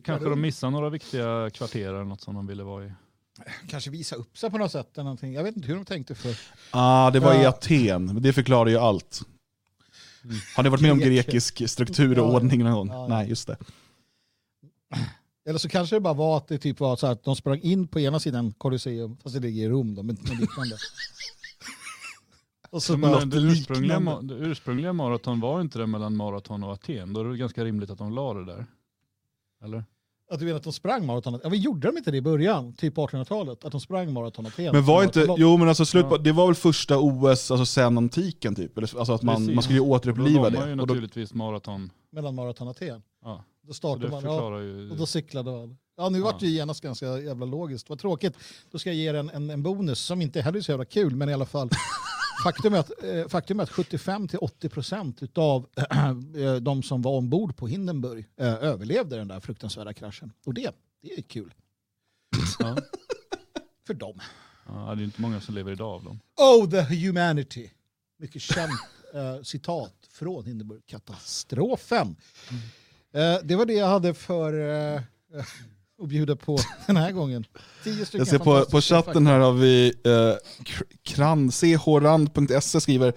kanske de missar några viktiga kvarter eller något som de ville vara i. Kanske visa upp sig på något sätt. Eller någonting. Jag vet inte hur de tänkte för. Ah, det var i Ja. Aten, men det förklarar ju allt. Har ni varit med om Grek. grekisk struktur och Ja, ordning någon gång? ja, ja. Nej, just det. Eller så kanske det bara var att det typ var så här att de sprang in på ena sidan Colosseum, fast det ligger i Rom då, men men liknande. Och så bara, det, ursprungliga, det ursprungliga maraton var inte det mellan maraton och Aten. Då är det ganska rimligt att de la det där. Eller? att du menar att de sprang maraton? Ja, men gjorde de inte det i början, typ på 1800-talet? Att de sprang maraton Aten? Men var inte, jo men alltså slut på, Ja. det var väl första OS alltså sen antiken typ? Eller, Alltså att man, Precis. man skulle ju Då återuppliva ju det. Då, naturligtvis maraton. Mellan maraton och Aten? Ja. Då startade man, ja, ju- och då cyklade man. Ja, nu vart det ju genast ganska jävla logiskt. Vad tråkigt. Då ska jag ge er en, en, en bonus som inte heller är så jävla kul, men i alla fall. Faktum är att, eh, faktum är att 75-80% av eh, de som var ombord på Hindenburg eh, överlevde den där fruktansvärda kraschen. Och det, det är kul. Ja. För dem. Ja, det är inte många som lever idag av dem. Oh, the humanity. Mycket känt eh, citat från Hindenburg-katastrofen. Eh, det var det jag hade för eh, att bjuda på den här gången. Tio stycken jag ser på, på chatten här har vi eh, Kr- kran, chrand.se skriver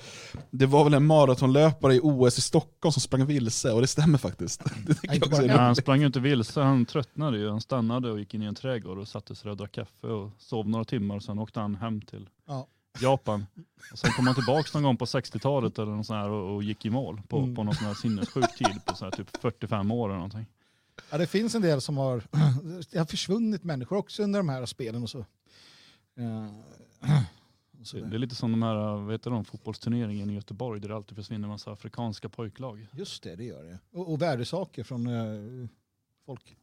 Det var väl en maratonlöpare i OS i Stockholm som sprang vilse och det stämmer faktiskt. Det jag också är Ja, han sprang ju inte vilse, han tröttnade ju. Han stannade och gick in i en trädgård och satte sig och drack kaffe och sov några timmar. Sen åkte han hem till Ja. Japan. Och sen kom han tillbaka någon gång på 60-talet eller något sånt här och, och gick i mål på, Mm. på någon sån här sinnessjuk tid på så här typ 45 år eller någonting. Ja, det finns en del som har, det har försvunnit människor också under de här spelen och så. Eh, Det, det är lite som de här, vad heter de, fotbollsturneringen i Göteborg där det alltid försvinner en massa afrikanska pojklag. Just det, det gör det. Och, och värdesaker från eh, folk.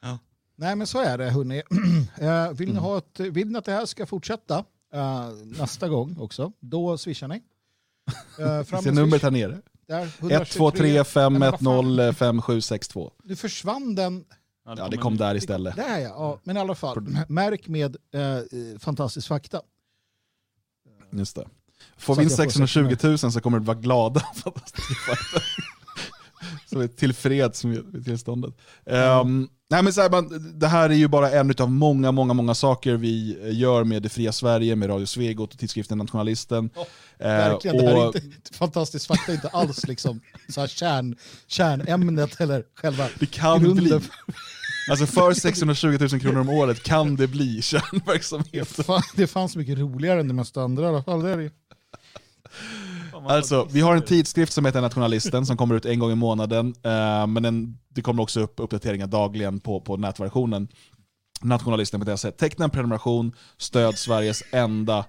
Ja. Nej men så är det hörni. Eh, vill, ni ha ett, vill ni att det här ska fortsätta eh, nästa gång också, då swishar ni. Uh, ser numret här nere. Där, 1, 2, 3, 5, Nej, men 1, vad fan, 0, 5, 7, 6, 2. Nu försvann den. Ja, det kom där istället. Där ja. ja, men i alla fall. Märk med eh, fantastisk fakta. Just det. Får Så vi in att jag får 620 000 så kommer du vara glada. så vi är tillfreds med tillståndet. Ehm, nej men så här, man, det här är ju bara en av många, många, många saker vi gör med Det Fria Sverige, med Radio Svegot och tidskriften Nationalisten. Eh, Verkligen, det här är och- inte, fantastisk fakta inte alls liksom, så här kärn, kärnämnet eller själva Det kan grunden. bli. Alltså för 620 000 kronor om året kan det bli kärnverksamhet. Det fanns mycket roligare än det mesta andra i alla fall. Det är det. Alltså, vi har en tidskrift som heter Nationalisten som kommer ut en gång i månaden. Eh, men den, det kommer också upp uppdateringar dagligen på, på nätversionen. Nationalisten.se. Teckna en prenumeration, stöd Sveriges enda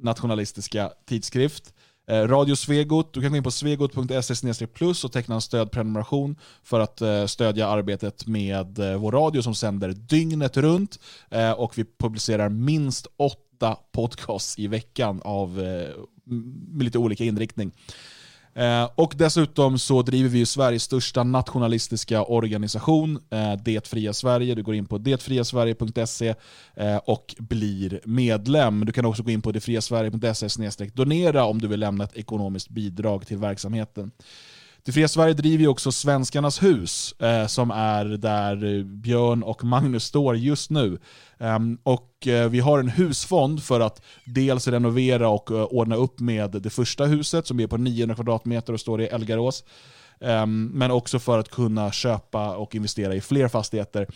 nationalistiska tidskrift. Eh, Radio Svegot, du kan gå in på svegot.se plus och teckna en stödprenumeration för att eh, stödja arbetet med eh, vår radio som sänder dygnet runt. Eh, och vi publicerar minst åtta podcasts i veckan av, med lite olika inriktning. Eh, och dessutom så driver vi ju Sveriges största nationalistiska organisation, eh, Det fria Sverige. Du går in på detfriasverige.se eh, och blir medlem. Du kan också gå in på detfriasverige.se donera om du vill lämna ett ekonomiskt bidrag till verksamheten. Det fria Sverige driver ju också Svenskarnas hus, eh, som är där eh, Björn och Magnus står just nu. Um, och eh, Vi har en husfond för att dels renovera och uh, ordna upp med det första huset som är på 900 kvadratmeter och står i Elgarås. Um, men också för att kunna köpa och investera i fler fastigheter.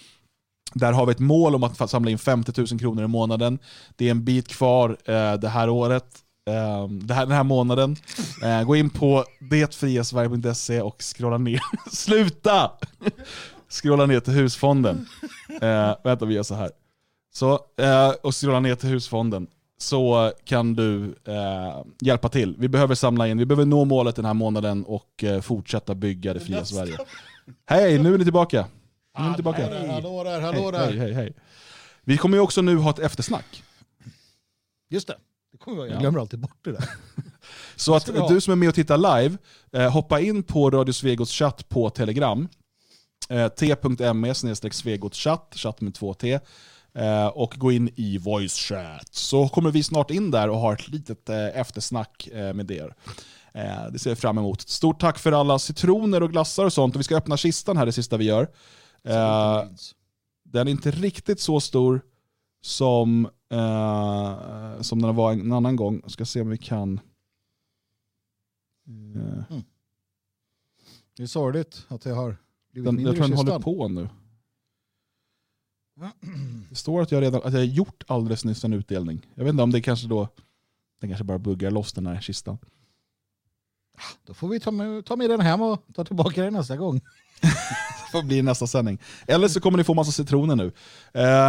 Där har vi ett mål om att samla in 50 000 kronor i månaden. Det är en bit kvar eh, det här året. Um, det här, den här månaden. Uh, gå in på detfriasverige.se och scrolla ner. Sluta! scrolla ner till husfonden. Uh, vänta, vi gör så här. Så, uh, och scrolla ner till husfonden. Så kan du hjälpa till. Vi behöver samla in, vi behöver nå målet den här månaden och fortsätta bygga det fria Sverige. Hej, nu är ni tillbaka. Nu är ni tillbaka. Hallå där, hallå där. Hej, hej, hej. Vi kommer ju också nu ha ett eftersnack. Just det. Jag, glömmer alltid bort det där. Så att du som är med och tittar live, eh, hoppa in på Radio Svegots chatt på Telegram. Eh, t.me svegots chatt, chatt med två t. Eh, och gå in i voice chat. Så kommer vi snart in där och har ett litet eftersnack med er. Det ser jag fram emot. Stort tack för alla citroner och glassar och sånt. Och vi ska öppna kistan här det sista vi gör. Den är inte riktigt så stor som, eh, som den var en annan gång. Jag ska se om vi kan... Eh. Mm. Det är sorgligt att jag har blivit Den, mindre jag tror den håller på nu. Det står att jag redan att jag har gjort alldeles nyss en utdelning. Jag vet inte om det kanske då den kanske bara buggar loss den här kistan. Då får vi ta med, ta med den hem och ta tillbaka den nästa gång. får bli nästa sändning. Eller så kommer ni få massa citroner nu.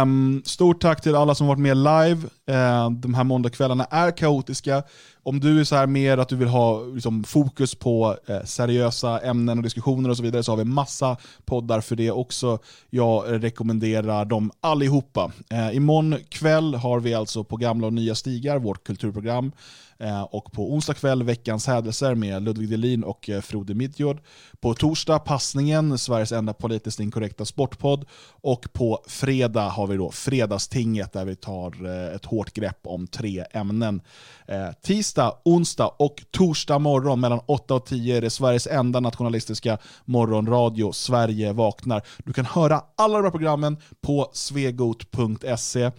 Um, stort tack till alla som varit med live. Uh, de här måndagskvällarna är kaotiska. Om du är så här mer att du vill ha liksom, fokus på eh, seriösa ämnen och diskussioner och så vidare så har vi massa poddar för det också. Jag rekommenderar dem allihopa. Eh, imorgon kväll har vi alltså på gamla och nya stigar, vårt kulturprogram. Eh, och på onsdag kväll Veckans hädelser med Ludvig Delin och eh, Frode Midgård. På torsdag Passningen, Sveriges enda politiskt inkorrekta sportpodd. Och på fredag har vi då Fredagstinget där vi tar eh, ett hårt grepp om tre ämnen. Tisdag, onsdag och torsdag morgon mellan 8 och 10 är det Sveriges enda nationalistiska morgonradio, Sverige vaknar. Du kan höra alla de här programmen på svegot.se.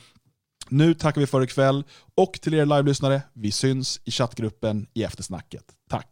Nu tackar vi för ikväll och till er live-lyssnare, vi syns i chattgruppen i eftersnacket. Tack!